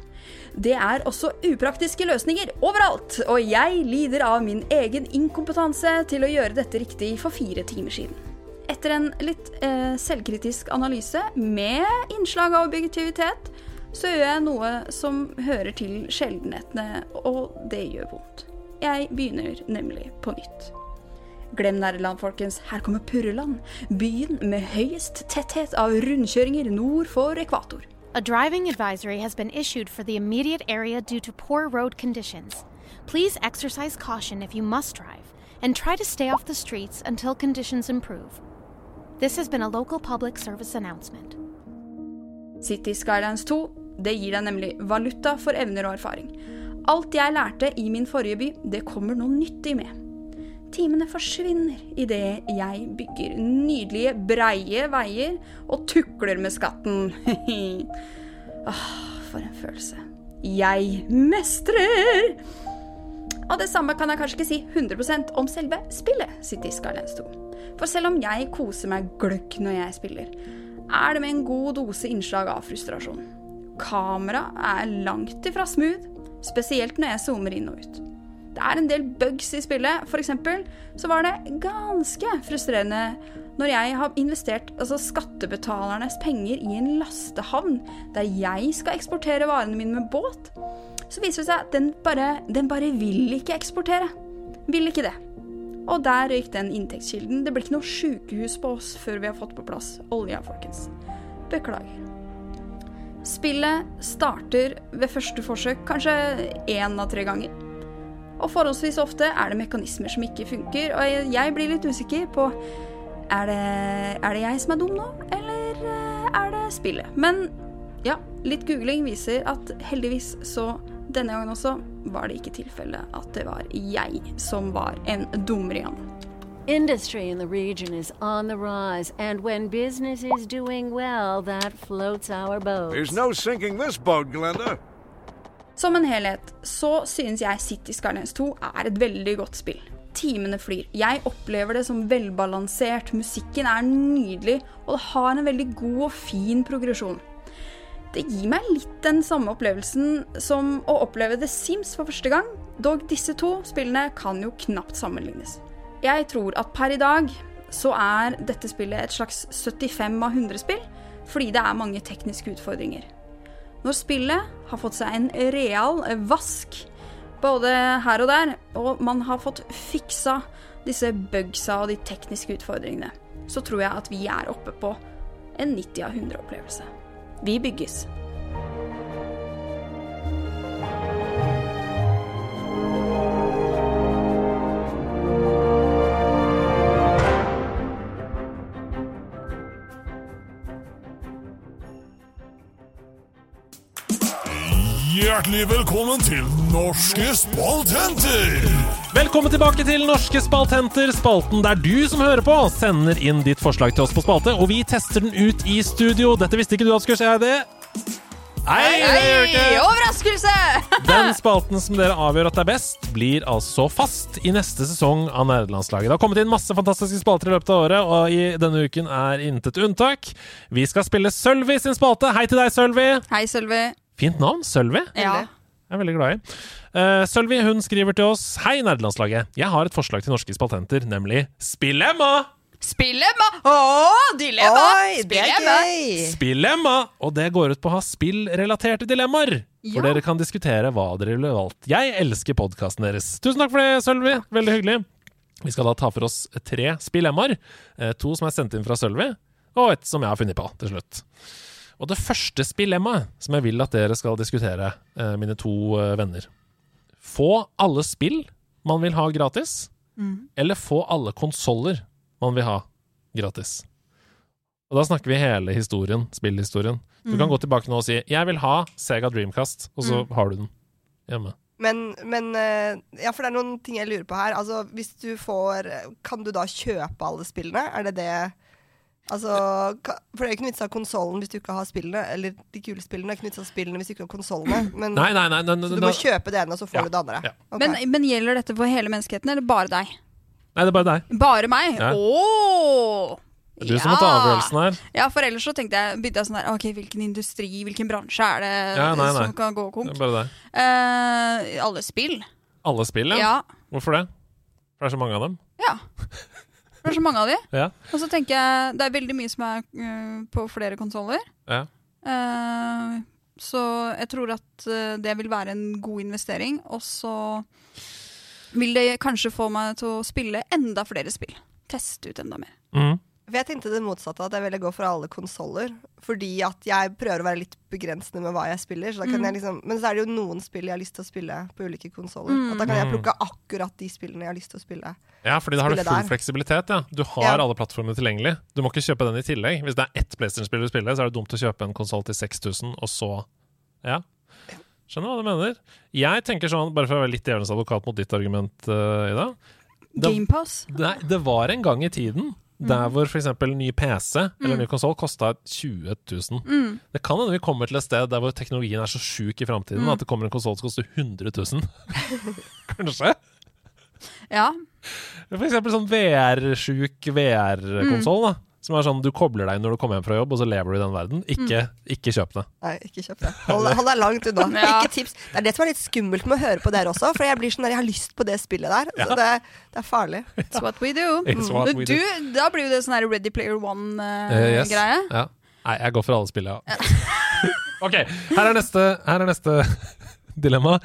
Det er også upraktiske løsninger overalt, og jeg lider av min egen inkompetanse til å gjøre dette riktig for fire timer siden. Etter en litt eh, selvkritisk analyse med innslag av objektivitet, så gjør jeg noe som hører til sjeldenhetene, og det gjør vondt. Jeg begynner nemlig på nytt. Glem Nerdeland, folkens. Her kommer Purreland. Byen med høyest tetthet av rundkjøringer nord for ekvator. A driving advisory has been issued for the immediate area due to poor road conditions. Please exercise caution if you must drive, and try to stay off the streets until conditions improve. This has been a local public service announcement. City Skylines 2 det gir deg nemlig valuta for evner og erfaring. Alt jeg lærte i min forrige by, det kommer noe nyttig med. Timene forsvinner idet jeg bygger nydelige, breie veier og tukler med skatten. Åh, for en følelse. Jeg mestrer! Og det samme kan jeg kanskje ikke si 100% om selve spillet City Skylines 2. For selv om jeg koser meg gløgg når jeg spiller, er det med en god dose innslag av frustrasjon. Kamera er langt ifra smooth, spesielt når jeg zoomer inn og ut. Det er en del bugs i spillet. For eksempel så var det ganske frustrerende når jeg har investert altså skattebetalernes penger i en lastehavn der jeg skal eksportere varene mine med båt, så viser det seg at den bare, den bare vil ikke eksportere. Vil ikke det. Og der røyk den inntektskilden. Det blir ikke noe sjukehus på oss før vi har fått på plass olja, folkens. Beklager. Spillet starter ved første forsøk kanskje én av tre ganger. Og forholdsvis ofte er det mekanismer som ikke funker, og jeg blir litt usikker på er det, er det jeg som er dum nå, eller eh, er det spillet? Men ja, litt googling viser at heldigvis så denne gangen også var det ikke tilfelle at det var jeg som var en dumrian. Industry in the region is on the rise, and when business is doing well, that floats our boat. There's no sinking this boat, Glenda. Som en helhet så synes jeg City Skylines 2 er et veldig godt spill. Timene flyr. Jeg opplever det som velbalansert, musikken er nydelig, og det har en veldig god og fin progresjon. Det gir meg litt den samme opplevelsen som å oppleve The Sims for første gang, dog disse to spillene kan jo knapt sammenlignes. Jeg tror at per i dag så er dette spillet et slags 75 av 100 spill, fordi det er mange tekniske utfordringer. Når spillet har fått seg en real vask, både her og der, og man har fått fiksa disse bugsa og de tekniske utfordringene, så tror jeg at vi er oppe på en 90 av 100-opplevelse. Vi bygges. Hjertelig velkommen til Norske spaltenter! Velkommen tilbake til Norske spaltenter, spalten der du som hører på, sender inn ditt forslag til oss på spalte, og vi tester den ut i studio. Dette visste ikke du at skulle skje, Heidi. Hei, gjør Overraskelse! Den spalten som dere avgjør at det er best, blir altså fast i neste sesong av Nerdelandslaget. Det har kommet inn masse fantastiske spalter i løpet av året, og i denne uken er intet unntak. Vi skal spille Sølvi sin spalte. Hei til deg, Sølvi. Hei, Sølvi. Fint navn, Sølvi. Ja. Jeg er veldig glad i. Uh, Sølvi hun skriver til oss Hei, nerdelandslaget. Jeg har et forslag til norske spaltenter, nemlig Spillemma! Spillemma! Å, dilemma! Oi, det er Spillemma! gøy! Spillemma! Og det går ut på å ha spillrelaterte dilemmaer. For Ja. dere kan diskutere hva dere ville valgt. Jeg elsker podkasten deres. Tusen takk for det, Sølvi. Veldig hyggelig. Vi skal da ta for oss tre spillemmaer. Eh, To som er sendt inn fra Sølvi, og et som jeg har funnet på til slutt. Og det første spillemmaet som jeg vil at dere skal diskutere, eh, mine to eh, venner Få alle spill man vil ha gratis, eller få alle konsoller man vil ha gratis. Og da snakker vi hele historien, spillhistorien. Du kan gå tilbake nå og si 'jeg vil ha Sega Dreamcast', og så har du den hjemme. Men, men eh, Ja, for det er noen ting jeg lurer på her. Altså, hvis du får Kan du da kjøpe alle spillene? Er det det Altså, For det er jo ikke noe vits å ha konsollen hvis du ikke har spillene. Eller de kule spillene. Det er ikke noe vits å ha spillene hvis du ikke har konsollene. Men Nei, nei, nei. så du må kjøpe det ene, og så får Ja, du det andre. ja. Okay. Men, men gjelder dette for hele menneskeheten, eller bare deg? Nei, det er bare deg. Bare meg? Ja. Åh! Det er du som må ta avgjørelsen her. Ja, for ellers så tenkte jeg, begynte jeg sånn der Ok, hvilken industri, hvilken bransje er det Ja, nei, nei. som kan gå Det er bare deg. Eh, alle spill. Alle spill, ja. Ja. Hvorfor det? For det er så mange av dem. ja. Det er så mange av de. Ja. Og så tenker jeg det er veldig mye som er uh, på flere konsoller. ja. Uh, så jeg tror at eh, det vil være en god investering. Og så vil det kanskje få meg til å spille enda flere spill. Teste ut enda mer. Mhm. For jeg tenkte det motsatte, at jeg ville gå for alle konsoller. Fordi at jeg prøver å være litt begrensende med hva jeg spiller. Så da kan Mm. jeg liksom, men så er det jo noen spill jeg har lyst til å spille på ulike konsoller. Mm. Da kan jeg Mm. plukke akkurat de spillene jeg har lyst til å spille. Ja, fordi da har du full der. fleksibilitet. Ja. Du har Ja. alle plattformene tilgjengelig. Du må ikke kjøpe den i tillegg. Hvis det er ett PlayStation-spill du spiller, så er det dumt å kjøpe en konsoll til 6000, og så Ja. Skjønner hva du mener. Jeg tenker sånn, bare for å være litt djevelens advokat mot ditt argument, uh, Ida Gamepass. Nei, det var en gang i tiden der hvor f.eks. ny PC eller Mm. ny konsoll kosta 20 000. Mm. Det kan hende vi kommer til et sted der hvor teknologien er så sjuk i framtiden Mm. at det kommer en konsoll som koster 100 000. Kanskje? Ja. For eksempel sånn VR-sjuk VR-konsoll, da. Som er sånn du kobler deg inn når du kommer hjem fra jobb, og så lever du i den verden. Ikke, ikke kjøp det. Nei, ikke kjøp det. Hold, hold deg langt unna. Ja. Ikke tips. Det er det som er litt skummelt med å høre på dere også, for jeg blir sånn der, jeg har lyst på det spillet der. Ja. Så det, det er farlig. It's what we do. It's what we du, da blir jo det sånn Ready Player One-greie. One-greie. Ja. Nei, jeg går for alle spillene. Ja. ok, her er neste, her er neste dilemma.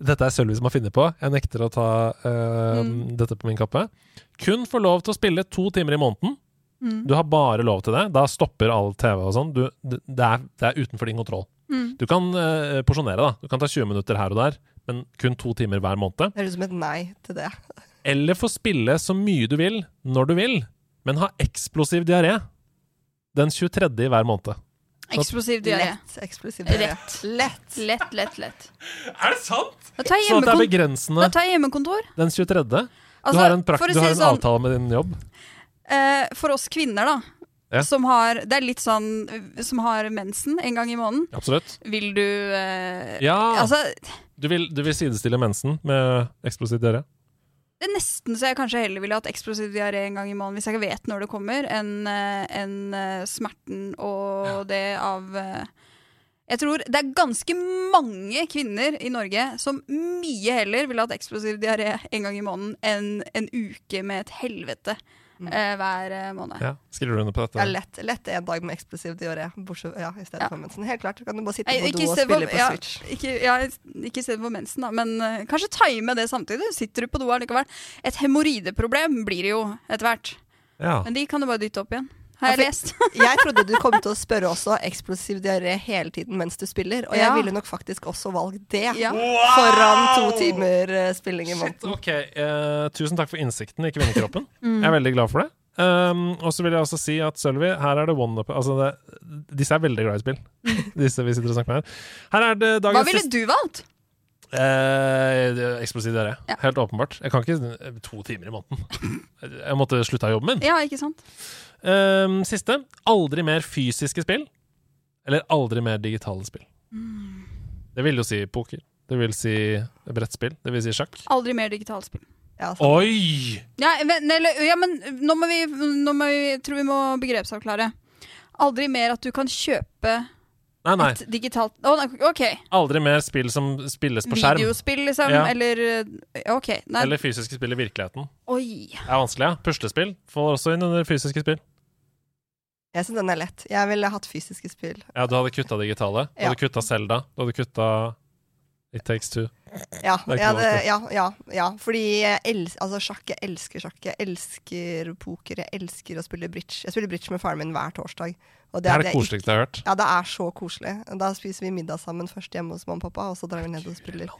Dette er Sølvi som har funnet på. Jeg nekter å ta uh, Mm. dette på min kappe. Kun få lov til å spille to timer i måneden. Mm. Du har bare lov til det. Da stopper all TV og sånn. Det, det, er, er utenfor din kontroll. Mm. Du kan uh, porsjonere, da. Du kan ta 20 minutter her og der, men kun to timer hver måned. Det høres ut som et nei til det. Eller få spille så mye du vil, når du vil, men ha eksplosiv diaré den 23. i hver måned. Eksplosiv diaré. Lett. Eksplosiv diaré. Rett. Lett. Lett, lett, lett. Er det sant? Da tar jeg Sånn at det er begrensende Da tar jeg hjemmekontor. den 23. Altså, du har en, prakt, si du har en sånn, avtale med din jobb. Eh, For oss kvinner, da. Ja. Som har Det er litt sånn Som har mensen en gang i måneden. Absolutt. Vil du eh, Ja. Altså, Du vil, du vil sidestille mensen med eksplosiv diaré? det er nesten så jeg kanskje heller ville hatt eksplosiv diaré en gang i måneden hvis jeg ikke vet når det kommer, enn en, eh, smerten og det av eh, Jeg tror det er ganske mange kvinner i Norge som mye heller ville hatt eksplosiv diaré en gang i måneden enn en uke med et helvete eh, hver eh, måned. Ja. Skriver du under på dette? Ja, lett, lett en dag med eksplosivt diaré bortsett, ja, i stedet Ja. for mensen. Helt klart. Kan du bare sitte Nei, på do og spille på ja, Switch. Ikke, ja, ikke i stedet for mensen, da, men uh, kanskje time det samtidig. Sitter du på do allikevel. Et hemoroideproblem blir det jo etter hvert. Ja. Men de kan du bare dytte opp igjen. Har jeg lest. Jeg trodde du kom til å spørre også eksplosiv diaré hele tiden mens du spiller, og jeg Ja. ville nok faktisk også valgt det Ja. foran to timer uh, spilling i måneden. Okay. Uh, Tusen takk for innsikten i kvinnekroppen. Mm. Jeg er veldig glad for det. Um, og så vil jeg også si at Sølvi, her er det one up altså det, Disse er veldig glad i spill. Disse vi sitter og snakker med her. Her er det Hva ville du valgt? Eh, Eksplosiv diaré. Ja. Helt åpenbart. Jeg kan ikke to timer i måneden. Jeg måtte slutte av jobben min. Ja, ikke sant? Eh, siste. Aldri mer fysiske spill. Eller aldri mer digitale spill. Det vil jo si poker. Det vil si brettspill. Det vil si sjakk. Aldri mer digitalspill. Ja, sånn. Oi! Ja, men, eller, ja, men nå må vi, nå må vi tror vi må begrepsavklare. Aldri mer at du kan kjøpe Nei, nei. et digitalt oh, OK. Aldri mer spill som spilles på skjerm. Videospill, liksom. Ja. Eller eh, OK. Nei. Eller fysiske spill i virkeligheten. Oi. Det er vanskelig, ja. Puslespill får også inn under fysiske spill. Jeg syns den er lett. Jeg ville hatt fysiske spill. Ja, du hadde kutta digitale. Du Ja. hadde kutta Selda. Du hadde kutta It Takes Two. Ja, Det ja, det, ja, ja, ja. fordi jeg elsker, altså, sjakk, jeg elsker sjakk. Jeg elsker poker. Jeg elsker å spille bridge. Jeg spiller bridge med faren min hver torsdag. Og Det er det koseligste jeg har hørt. Ja, det er så koselig. Da spiser vi middag sammen først hjemme hos mamma og pappa, og så drar vi ned og spiller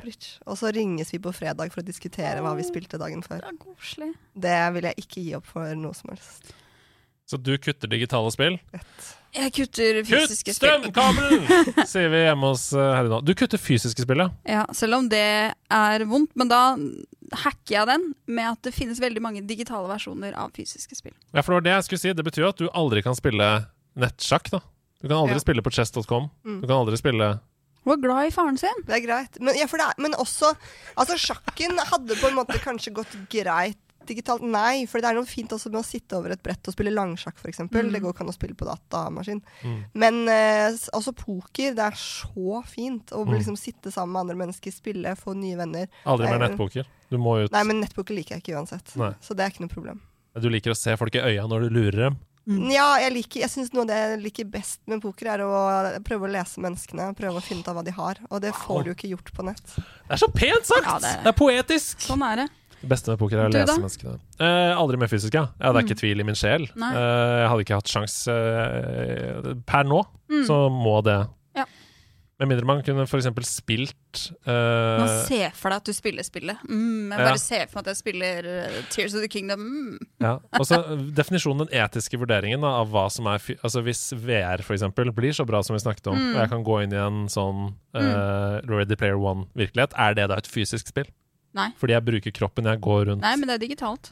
bridge. Og så ringes vi på fredag for å diskutere hva vi spilte dagen før. Det er koselig. Det vil jeg ikke gi opp for noe som helst. Så du kutter digitale spill. Jeg kutter Kutt fysiske spill. strømkabelen! sier vi hjemme hos uh, Herre nå. Du kutter fysiske spill, ja. Ja, selv om det er vondt. Men da hacker jeg den med at det finnes veldig mange digitale versjoner av fysiske spill. Ja, for det var det jeg skulle si. Det betyr jo at du aldri kan spille nettsjakk, da. Du kan aldri Ja. spille på chess.com. Mm. Du kan aldri spille Hun var glad i faren sin. Det er greit. Men, ja, for det er, men også Altså, sjakken hadde på en måte kanskje gått greit digitalt. Nei, for det er noe fint også med å sitte over et brett og spille langsjakk, f.eks. Mm. Det går ikke an å spille på datamaskin. Mm. Men eh, også poker. Det er så fint å Mm. liksom sitte sammen med andre mennesker, spille, få nye venner. Aldri mer Eh, nettpoker. Du må ut. Nei, men nettpoker liker jeg ikke uansett. Nei. Så det er ikke noe problem. Du liker å se folk i øya når du lurer dem. Ja, jeg, liker, jeg syns noe av det jeg liker best med poker, er å prøve å lese menneskene. Prøve å finne ut av hva de har. Og det får du ikke gjort på nett. Det er så pent sagt! Ja, det, det- er poetisk! Sånn er det. Det beste med poker er å Du lese da? menneskene. Eh, aldri mer fysisk, ja. ja. Det er ikke tvil i min sjel. Eh, jeg hadde ikke hatt sjans eh, Per nå, Mm. så må det. Ja. Med mindre man kunne f.eks. spilt uh, Man ser for deg at du spiller spillet. Mm, jeg Ja. bare ser for meg at jeg spiller eh, Tears of the Kingdom. Mm. Ja, Også Definisjonen, den etiske vurderingen da, av hva som er Altså Hvis VR for eksempel blir så bra som vi snakket om, Mm. og jeg kan gå inn i en sånn uh, Ready Player One-virkelighet, er det da et fysisk spill? Nei. Fordi jeg bruker kroppen, jeg går rundt Nei, men det er digitalt.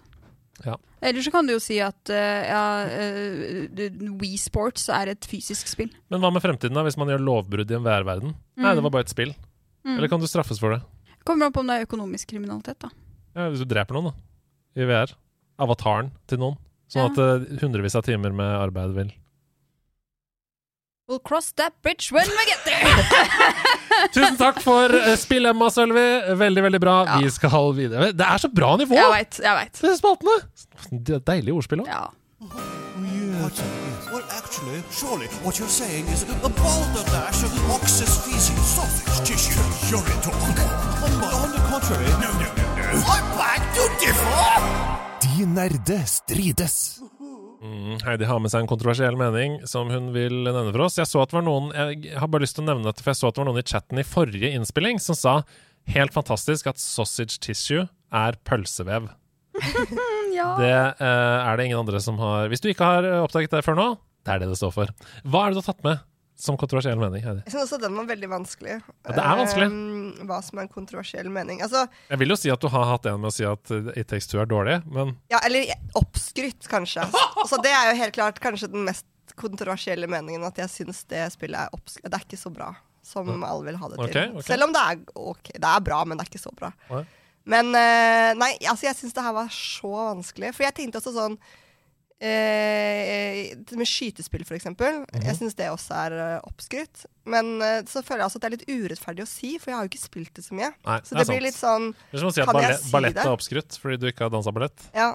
Ja. Eller så kan du jo si at uh, ja, uh, Wii Sports er et fysisk spill. Men hva med fremtiden, da, hvis man gjør lovbrudd i en VR-verden? Nei, Mm. det var bare et spill. Mm. Eller kan du straffes for det? Kommer an på om det er økonomisk kriminalitet, da. Ja, Hvis du dreper noen, da. I VR. Avataren til noen. Sånn Ja. at uh, hundrevis av timer med arbeid vil We'll cross that bridge when we get there! Tusen takk for uh, spill, Emma Sølvi. Veldig, veldig bra. Vi skal videre. Det er så bra nivå! Jeg vet, jeg vet. Disse spaltene! Det er Deilig ordspill òg. Ja. Well, actually, surely what you're saying is a balderdash of ox's feces, sausage tissue, urine talk. On, on the contrary, no, no, no, no. I beg to differ! De nerde strides. Mm, Heidi har med seg en kontroversiell mening som hun vil nevne for oss. Jeg så at det var noen Jeg har bare lyst til å nevne dette, for jeg så at det var noen i chatten i forrige innspilling som sa helt fantastisk at sausage tissue er pølsevev. ja. Det eh, er det ingen andre som har Hvis du ikke har eh, oppdaget det før nå, det er det det står for. Hva er det du har tatt med som kontroversiell mening, Heidi? Jeg syns også den var veldig vanskelig. Ja, det er vanskelig. Um, hva som er en kontroversiell mening. Altså, Jeg vil jo si at du har hatt en med å si at eh, It Takes Two er dårlig, men ja, eller oppskrytt, kanskje. Så det er jo helt klart kanskje den mest kontroversielle meningen, at jeg syns det spillet er oppskrytt. Det er ikke så bra som alle vil ha det til. Okay, okay. Selv om det er ok. Det er bra, men det er ikke så bra. Nei. Men uh, nei, altså jeg syns det her var så vanskelig. For jeg tenkte også sånn eh, det Med skytespill, for eksempel. -hmm. Jeg syns det også er uh, oppskrytt. Men uh, så føler jeg også at det er litt urettferdig å si, for jeg har jo ikke spilt det så mye. Nei, så det det, blir sant. litt sånn Det er som å si at ballet, si ballett er oppskrytt fordi du ikke har dansa ballett. Ja.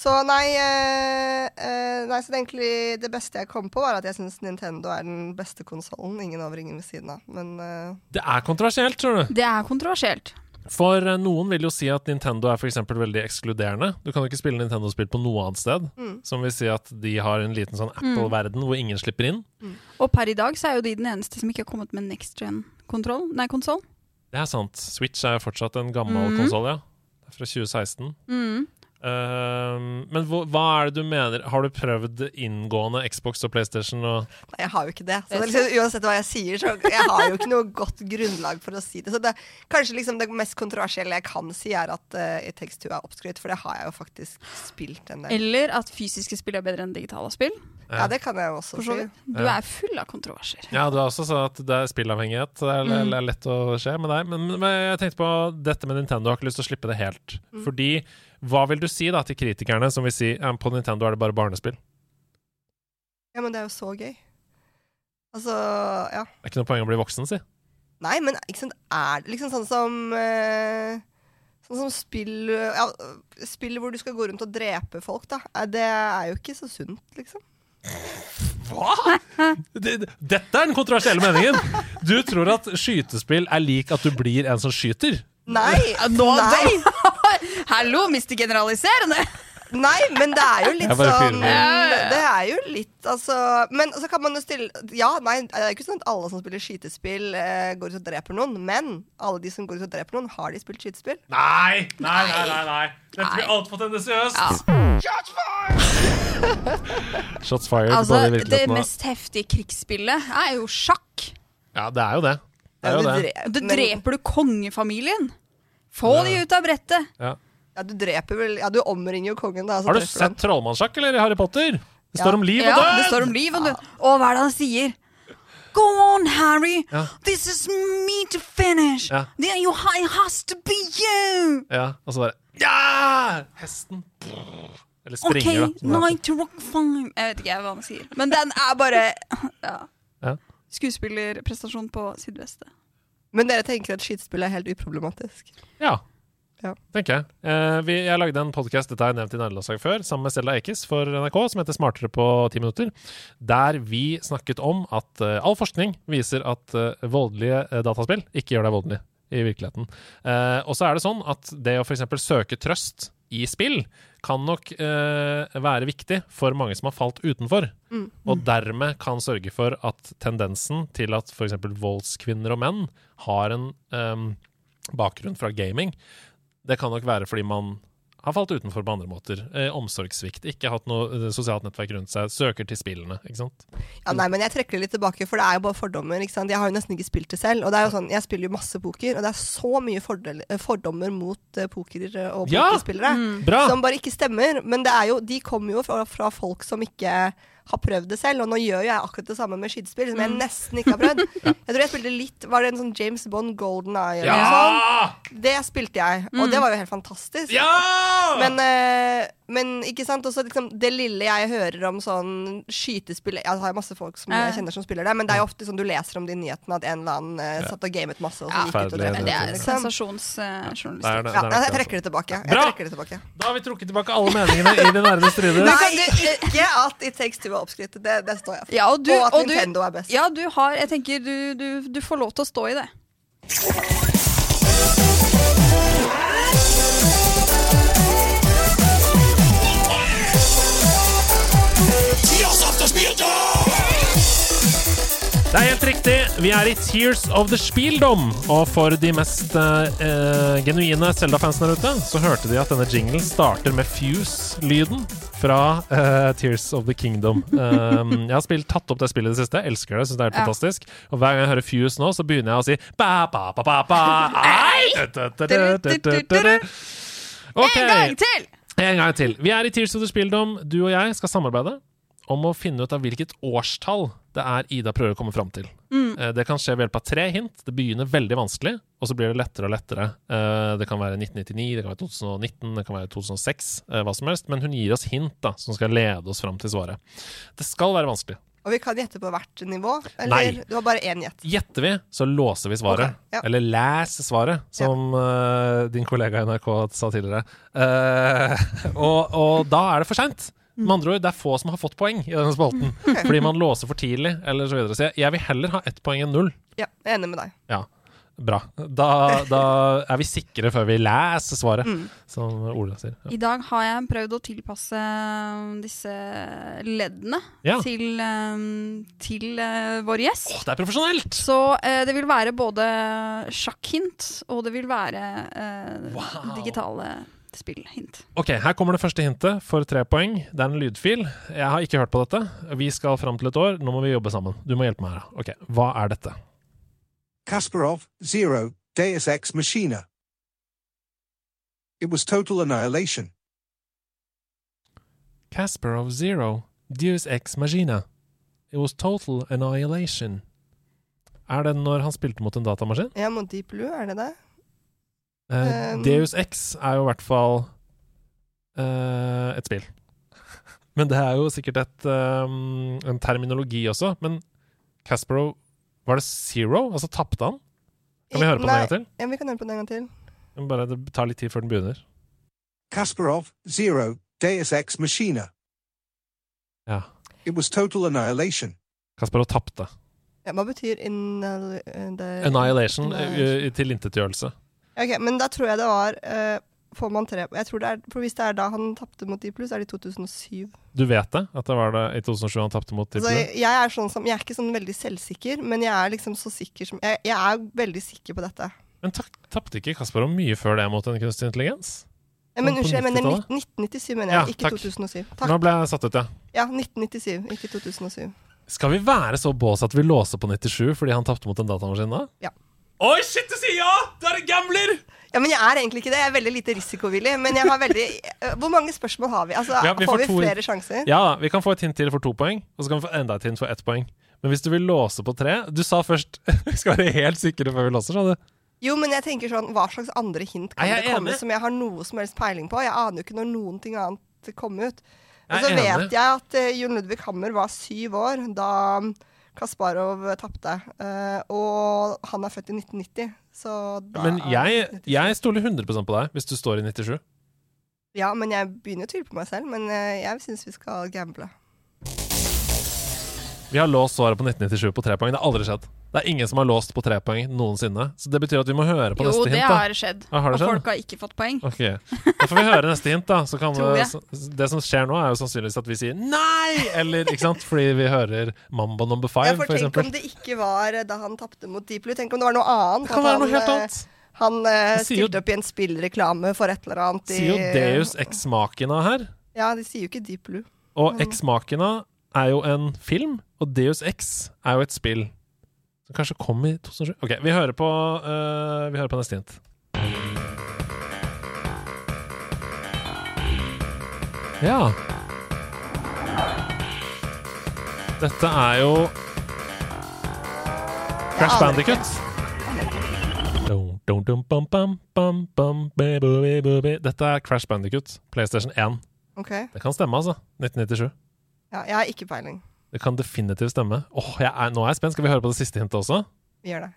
Så nei, uh, eh, nei Så det, egentlig, det beste jeg kom på, var at jeg syns Nintendo er den beste konsollen. Ingen over, ingen ved siden av. Men eh, Det er kontroversielt, tror du. Det er kontroversielt. For eh, noen vil jo si at Nintendo er for veldig ekskluderende. Du kan jo ikke spille Nintendo-spill på noe annet sted. Mm. Som vil si at de har en liten sånn Apple-verden hvor ingen slipper inn. Og per i dag så er jo de den eneste som ikke har kommet med next gen-kontroll. Nei, konsoll. Det er sant. Switch er jo fortsatt en gammel mm. konsoll, ja. Det er fra 2016. Mm. Ehm, men hva, hva er det du mener? Har du prøvd inngående Xbox og PlayStation? Og nei, jeg har jo ikke det. Så det liksom, uansett hva jeg sier, så jeg har jo ikke noe godt grunnlag for å si det. Så det, kanskje liksom det mest kontroversielle jeg kan si, er at uh, It Takes Two er oppskrytt, for det har jeg jo faktisk spilt en del. Eller at fysiske spill er bedre enn digitale spill. Ja, det kan jeg jo også si. Du er full av kontroverser. Ja, du har også sagt at det er spillavhengighet. Det er, Mm. er lett å skje med deg. Men, men jeg tenkte på dette med Nintendo. Jeg har ikke lyst til å slippe det helt. Mm. Fordi hva vil du si da til kritikerne som vil si at på Nintendo er det bare barnespill? Ja, men det er jo så gøy. Altså, ja. Det er ikke noe poeng å bli voksen, si. Nei, men ikke sant, er det liksom sånn som eh, Sånn som spill ja, Spill hvor du skal gå rundt og drepe folk, da. Eh, Det er jo ikke så sunt, liksom. Hva?! Det, det- dette er den kontroversielle meningen! Du tror at skytespill er lik at du blir en som skyter? Nei! Nå, nei. Hallo, Mr. Generaliserende! Nei, men det er jo litt sånn Det er jo litt, altså Men så kan man jo stille Ja, nei, det er ikke sånn at alle som spiller skytespill, eh, går ut og dreper noen. Men alle de som går ut og dreper noen, har de spilt skytespill? Nei! Nei, nei, nei. nei. Dette blir altfor tendensiøst! Shots fired, Shots fired altså, det og mest heftige krigsspillet er jo sjakk. Ja, det er jo det. Det er jo det. dreper du kongefamilien. Få Ja. de ut av brettet. Ja. Ja, du dreper vel Ja, du omringer jo kongen, da. så Har du sett trollmannssjakk eller i Harry Potter? Det Ja. står om liv og Ja, død! det står om liv og død. Og hva er det han sier? Go on, Harry. Ja. This is me to finish. Ja. There you, it has to be you. Ja, og så bare Ja! Hesten. Eller springer, OK, da. night to rock fine. Jeg vet ikke hva han sier. Men den er bare ja. Ja. Skuespillerprestasjon på sitt beste. Men dere tenker at skytespill er helt uproblematisk? Ja. Ja. Tenker jeg. Eh, vi, jeg lagde en podkast dette har jeg nevnt i nederlandslag før, sammen med Stella Ekiz for NRK, som heter Smartere på ti minutter. Der vi snakket om at eh, all forskning viser at eh, voldelige eh, dataspill ikke gjør deg voldelig i virkeligheten. Eh, og så er det sånn at det å f.eks. søke trøst i spill kan nok eh, være viktig for mange som har falt utenfor. Mm. Og dermed kan sørge for at tendensen til at f.eks. voldskvinner og menn har en eh, bakgrunn fra gaming, det kan nok være fordi man har falt utenfor på andre måter. Eh, omsorgssvikt, ikke hatt noe eh, sosialt nettverk rundt seg, søker til spillene, ikke sant. Ja, nei, men jeg trekker det litt tilbake, for det er jo bare fordommer. ikke sant? Jeg har jo nesten ikke spilt det selv. Og det er jo sånn, jeg spiller jo masse poker, og det er så mye fordel, eh, fordommer mot uh, poker og Ja! pokerspillere Mm. Som bare ikke stemmer. Men det er jo, de kommer jo fra, fra folk som ikke har prøvd det selv, og nå gjør jo jeg akkurat det samme med skytespill, som jeg nesten ikke har prøvd. Jeg tror jeg spilte litt Var det en sånn James Bond Golden Eye eller Ja! noe sånt? Det spilte jeg, og Mm. det var jo helt fantastisk. Ja! Men, eh, men ikke sant, også liksom det lille jeg hører om sånn skytespill Jeg har masse folk som jeg kjenner som spiller det, men det er jo ofte sånn du leser om det i nyhetene at en eller annen eh, satt og gamet masse, og så gikk ut og drev Det er liksom. sensasjonsjournalistikk. Det er Ja, jeg trekker det tilbake. Jeg Bra! trekker det tilbake. Da har vi trukket tilbake alle meningene i det nærmeste strider. Nei, ikke at It Takes Two er oppskrytt. Det, det står jeg for. Ja, og, du, og at og du, Nintendo er best. Ja, du har Jeg tenker du, du, du får lov til å stå i det. Det er helt riktig. Vi er i Tears of the Spieldom. Og for de mest eh, genuine Zelda-fansen der ute, så hørte de at denne jinglen starter med Fuse-lyden fra eh, Tears of the Kingdom. Um, jeg har spilt, tatt opp det spillet i det siste. Jeg elsker det. Synes det er helt Ja. fantastisk. Og hver gang jeg hører Fuse nå, så begynner jeg å si ba, ba, ba, ba, ba. Ai! Da, da, da, da, da, da, da. Ok. En gang til! En gang til. Vi er i Tears of the Spieldom. Du og jeg skal samarbeide om å finne ut av hvilket årstall det er Ida prøver å komme fram til. Mm. Eh, Det kan skje ved hjelp av tre hint. Det begynner veldig vanskelig, og så blir det lettere og lettere. Eh, Det kan være 1999, det kan være 2019, det kan være 2006, eh, hva som helst. Men hun gir oss hint da, som skal lede oss fram til svaret. Det skal være vanskelig. Og vi kan gjette på hvert nivå? Eller Nei. du har bare én gjett? Gjetter vi, så låser vi svaret. Okay, ja. Eller les svaret, som eh, din kollega i NRK sa tidligere. Uh, og, og da er det for seint. Mm. Med andre ord, det er få som har fått poeng i denne spalten. Fordi man låser for tidlig, eller så videre. Så jeg, jeg vil heller ha ett poeng enn null. Ja, jeg er enig med deg. Ja, bra. Da, da er vi sikre før vi leser svaret, Mm. som Ola sier. Ja. I dag har jeg prøvd å tilpasse disse leddene Ja. til, eh, til eh, vår gjest. Det er profesjonelt! Så eh, det vil være både sjakkhint, og det vil være eh, digitale spillhint. Ok, her kommer det første hintet for tre poeng. Det er en lydfil. Jeg har ikke hørt på dette. Vi skal fram til et år. Nå må vi jobbe sammen. Du må hjelpe meg her. Ok, Hva er dette? Kasparov, Zero, Deus Ex Machina. It was total annihilation. Kasparov Zero, Deus Ex Machina. It was total annihilation. Er det når han spilte mot en datamaskin? Ja, mot Deep Blue, er det det? Um. Deus Ex er jo i hvert fall uh, et spill. Men det er jo sikkert et, um, en terminologi også. Men Kasparov Var det zero? Altså tapte han? Kan vi høre på den en gang til? Ja, vi kan høre på den en gang til. Bare Det tar litt tid før den begynner. Kasparov, Zero, Deus Ex Machina. Ja. It was total annihilation. Kasparov tapte. Ja, hva betyr Annihilation, Annihilation. uh, tilintetgjørelse. Ok, men da tror jeg det var uh, Får man tre Jeg tror det er For hvis det er da han tapte mot Deep Blue, så er det i 2007. Du vet det? At det var det i 2007 han tapte mot Altså, jeg, jeg er sånn som Jeg er ikke sånn veldig selvsikker, men jeg er liksom så sikker som Jeg, jeg er veldig sikker på dette. Men ta- tapte ikke Kasparov mye før det mot en kunstig intelligens? Ja, men På unnskyld, jeg mener 1997, mener Ja, jeg. ikke takk. 2007. Nå ble jeg satt ut, ja. Ja, 1997, ikke 2007. Skal vi være så bås at vi låser på 97 fordi han tapte mot en datamaskin da? Ja. Oi, shit, du sier ja! Du er en gambler! Ja, men jeg er egentlig ikke det. Jeg er veldig lite risikovillig. Men jeg har veldig øh, Hvor mange spørsmål har vi? Altså, Ja, vi får, får vi to- flere sjanser? Ja vi kan få et hint til for to poeng, og så kan vi få enda et hint for ett poeng. Men hvis du vil låse på tre Du sa først vi skal være helt sikre før vi låser, sa du? Jo, men jeg tenker sånn Hva slags andre hint kan det komme enig? som jeg har noe som helst peiling på? Jeg aner jo ikke når noen ting annet kom ut. Og så vet jeg at uh, Jon Ludvig Hammer var syv år da Kasparov tapte. Eh, og han er født i 1990, så da Men jeg, jeg stoler 100% på deg hvis du står i 97. Ja, men jeg begynner å tvile på meg selv. Men eh, jeg syns vi skal gamble. Vi har låst svaret på 1997 på tre poeng. Det har aldri skjedd. Det er ingen som har låst på tre poeng noensinne. Så det betyr at vi må høre på Jo, neste hint. hint. da. har skjedd. Ja, har det og skjedd? folk har ikke fått poeng. Ok, Da får vi høre neste hint, da. Så det, så- det som skjer nå, er jo sannsynligvis at vi sier nei! Eller, ikke sant? Fordi vi hører Mambo number five, for for tenk om det ikke var eh, da han tapte mot Deep Blue. Tenk om det var noe annet. Det kan være noe han, helt annet. Han eh, Det sier jo- stilte opp i en spillreklame for et eller annet. i- Sier jo Deus ex machina her. Ja, de sier jo ikke Deep Blue. Og ex machina er jo en film, og Deus ex er jo et spill. Som kanskje kom i 2007. Ok, vi hører på, uh, vi hører på neste hint. Ja. Dette er jo Crash. Bandicut. Dette er Crash Bandicut, PlayStation 1. Ok. Det kan stemme, altså. 1997. Ja, jeg har ikke peiling. Det kan definitivt stemme. Åh, jeg er, Nå er jeg spent. Skal vi høre på det siste hintet også? Vi gjør det.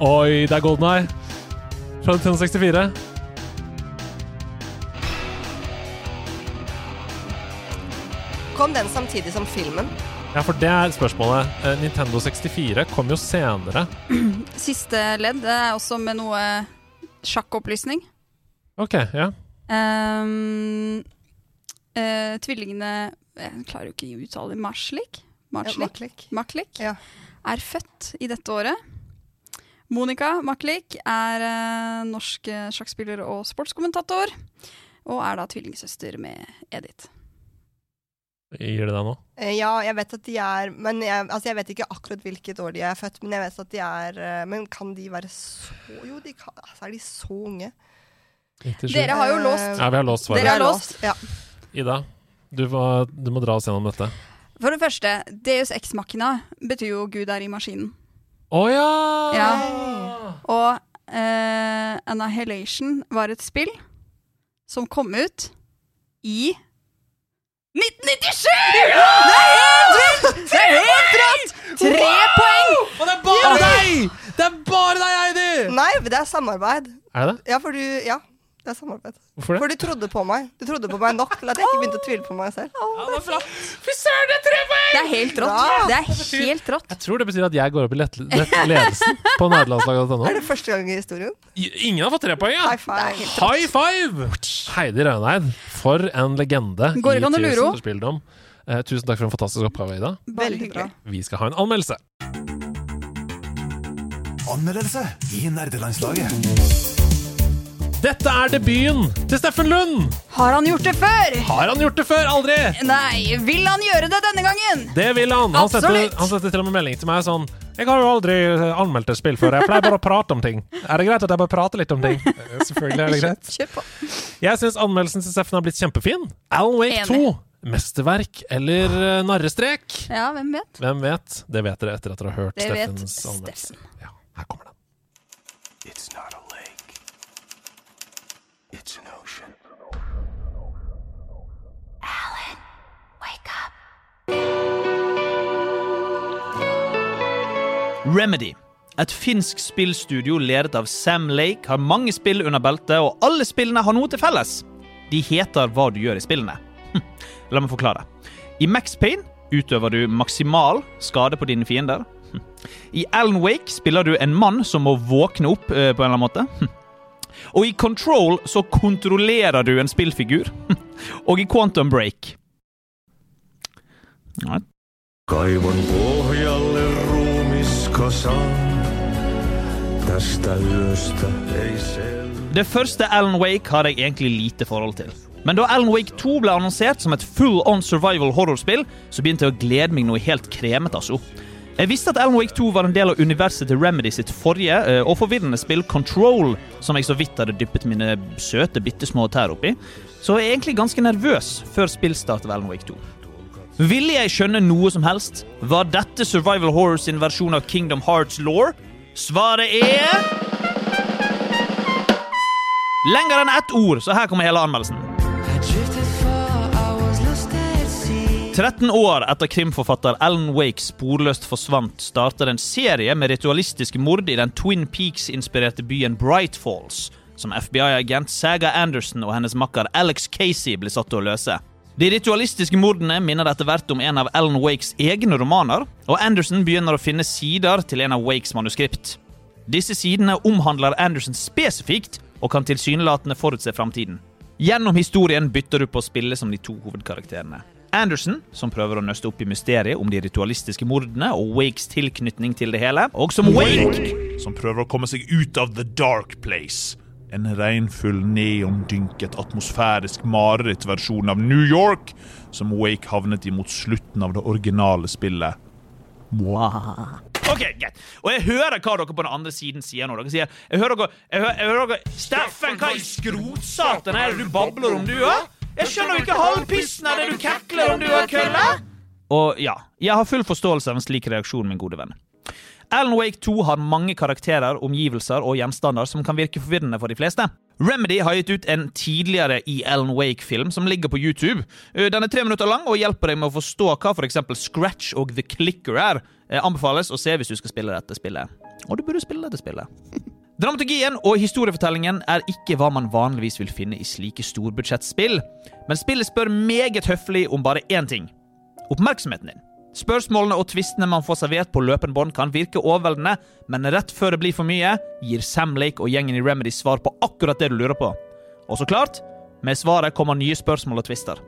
Oi, det er Golden Eye fra Nintendo 64. Kom den samtidig som filmen? Ja, for det er spørsmålet. Eh, Nintendo 64 kom jo senere. Siste ledd er også med noe sjakkopplysning. Ok, ja. Um, uh, tvillingene Jeg klarer jo ikke å uttale Marslik. Maklik, Maklik er født i dette året. Monica Maklik er eh, norsk eh, sjakkspiller og sportskommentator. Og er da tvillingsøster med Edith. Gir det deg noe? Eh, Ja, jeg vet at de er Men jeg, altså jeg vet ikke akkurat hvilket år de er født, men jeg vet at de er Men kan de være så Jo, de kan, altså er de så unge? Dere har jo låst. Ja, vi har låst svaret. Dere har låst. Ja. Ida, du må, du må dra oss gjennom dette. For det første, Deus ex machina betyr jo Gud er i maskinen. Å ja! Ja. Og uh, Annihilation var et spill som kom ut i 1997! Det er helt vilt! Det er helt rått! Tre poeng! Og det er bare deg! Det er bare deg, Heidi! Nei, det er samarbeid. Er det det? Ja, for du Ja, det er samarbeid. Hvorfor det? For du trodde på meg. Du trodde på meg nok til at jeg ikke begynte å tvile på meg selv. Fy søren, det er tre poeng! Det er helt rått. Det er helt rått. Jeg tror det betyr at jeg går opp i lett, lett ledelsen på nederlandslaget.no. Er det første gang i historien? Ingen har fått tre poeng, ja! High five. High five! Heidi Røneid, for en legende Går i Tusen spilldom. Eh, tusen takk for en fantastisk oppgave, Ida. Veldig bra. Vi skal ha en anmeldelse. Anmeldelse i nerdelandslaget. Dette er debuten til Steffen Lund! Har han gjort det før? Har han gjort det før? Aldri! Nei, vil han gjøre det denne gangen? Det vil han. Han setter, Absolutt. han setter til og med melding til meg sånn Jeg har jo aldri eh, anmeldt et spill før. Jeg pleier bare å prate om ting. Er det greit at jeg bare prater litt om ting? Eh, Selvfølgelig er det greit. Jeg syns anmeldelsen til Steffen har blitt kjempefin. Alan Wake Enig. 2. Mesterverk eller eh, narrestrek? Ja, hvem vet? Hvem vet? Det vet dere etter at dere har hørt Det Steffens anmeldelse. Ja, her kommer den. It's not a lake. It's an ocean. Remedy. Et finsk spillstudio ledet av Sam Lake har mange spill under beltet, og alle spillene har noe til felles. De heter hva du gjør i spillene. Hm, La meg forklare. I Max Payne utøver du maksimal skade på dine fiender. Hm. I Alan Wake spiller du en mann som må våkne opp eh, på en eller annen måte. Hm. Og i Control så kontrollerer du en spillfigur. Og i Quantum Break Nei. Kaivon pohjalle ruumiskasan. Tästä yöstä ei sel... Det første Alan Wake har jeg egentlig lite forhold til. Men da Alan Wake 2 ble annonsert som et full on survival horrorspill, så begynte jeg å glede meg noe helt kremet, altså. Jeg visste at Alan Wake 2 var en del av universet til Remedy sitt forrige eh, og forvirrende spill Control, som jeg så vidt hadde dyppet mine søte, bitte små tær oppi. Så jeg er egentlig ganske nervøs før spillstart av Alan Wake 2. Ville jeg skjønne noe som helst? Var dette Survival Horror sin versjon av Kingdom Hearts law? Svaret er Lenger enn ett ord, så her kommer hele anmeldelsen. 13 år etter krimforfatter Alan Wake sporløst forsvant, starter en serie med ritualistiske mord i den Twin Peaks-inspirerte byen Bright Falls, som FBI-agent Saga Anderson og hennes makker Alex Casey blir satt til å løse. De ritualistiske mordene minner etter hvert om en av Alan Wakes egne romaner, og Anderson begynner å finne sider til en av Wakes manuskript. Disse sidene omhandler Anderson spesifikt og kan tilsynelatende forutse framtiden. Gjennom historien bytter du på å spille som de to hovedkarakterene. Anderson, som prøver å nøste opp i mysteriet om de ritualistiske mordene og Wakes tilknytning til det hele, og som Wake, som prøver å komme seg ut av The Dark Place. En regnfull, neondynket, atmosfærisk marerittversjon av New York som Wake havnet i mot slutten av det originale spillet. Wow. Ok, greit. Og jeg hører hva dere på den andre siden sier nå. Dere sier Jeg hører dere, jeg hører, jeg hører dere Steffen, hva i skrotsatan er det du babler om, du, da? Jeg skjønner jo ikke halvpissen av det du kekler om du kølle! Og ja, jeg har full forståelse av en slik reaksjon, min gode venn. Alan Wake 2 har mange karakterer, omgivelser og gjenstander som kan virke forvirrende for de fleste. Remedy har gitt ut en tidligere i Alan Wake-film som ligger på YouTube. Eh, Den er tre minutter lang og hjelper deg med å forstå hva f.eks. Scratch og The Clicker er. Eh, Anbefales å se hvis du skal spille dette spillet. Og du burde spille dette spillet. Dramaturgien og historiefortellingen er ikke hva man vanligvis vil finne i slike storbudsjettspill, men spillet spør meget høflig om bare én ting oppmerksomheten din. Spørsmålene og tvistene man får servert på løpende bånd, kan virke overveldende, men rett før det blir for mye, gir Sam Lake og gjengen i Remedy svar på akkurat det du lurer på. Og så klart, med svaret kommer nye spørsmål og tvister.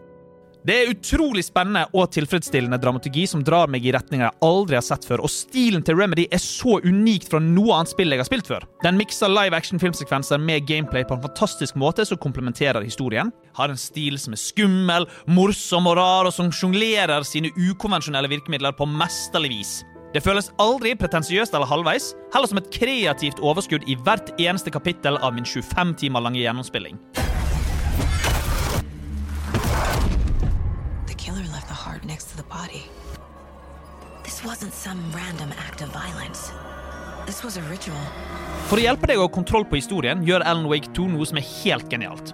Det er utrolig spennende og tilfredsstillende dramaturgi som drar meg i retninger jeg aldri har sett før, og stilen til Remedy er så unikt fra noe annet spill jeg har spilt før. Den mikser live action-filmsekvenser med gameplay på en fantastisk måte som komplementerer historien. Har en stil som er skummel, morsom og rar, og som sjonglerer sine ukonvensjonelle virkemidler på mesterlig vis. Det føles aldri pretensiøst eller halvveis, heller som et kreativt overskudd i hvert eneste kapittel av min 25 timer lange gjennomspilling. Body. This wasn't some random act of violence. This was a ritual. For å hjelpe deg å ha kontroll på historien gjør Alan Wake 2 noe som er helt genialt.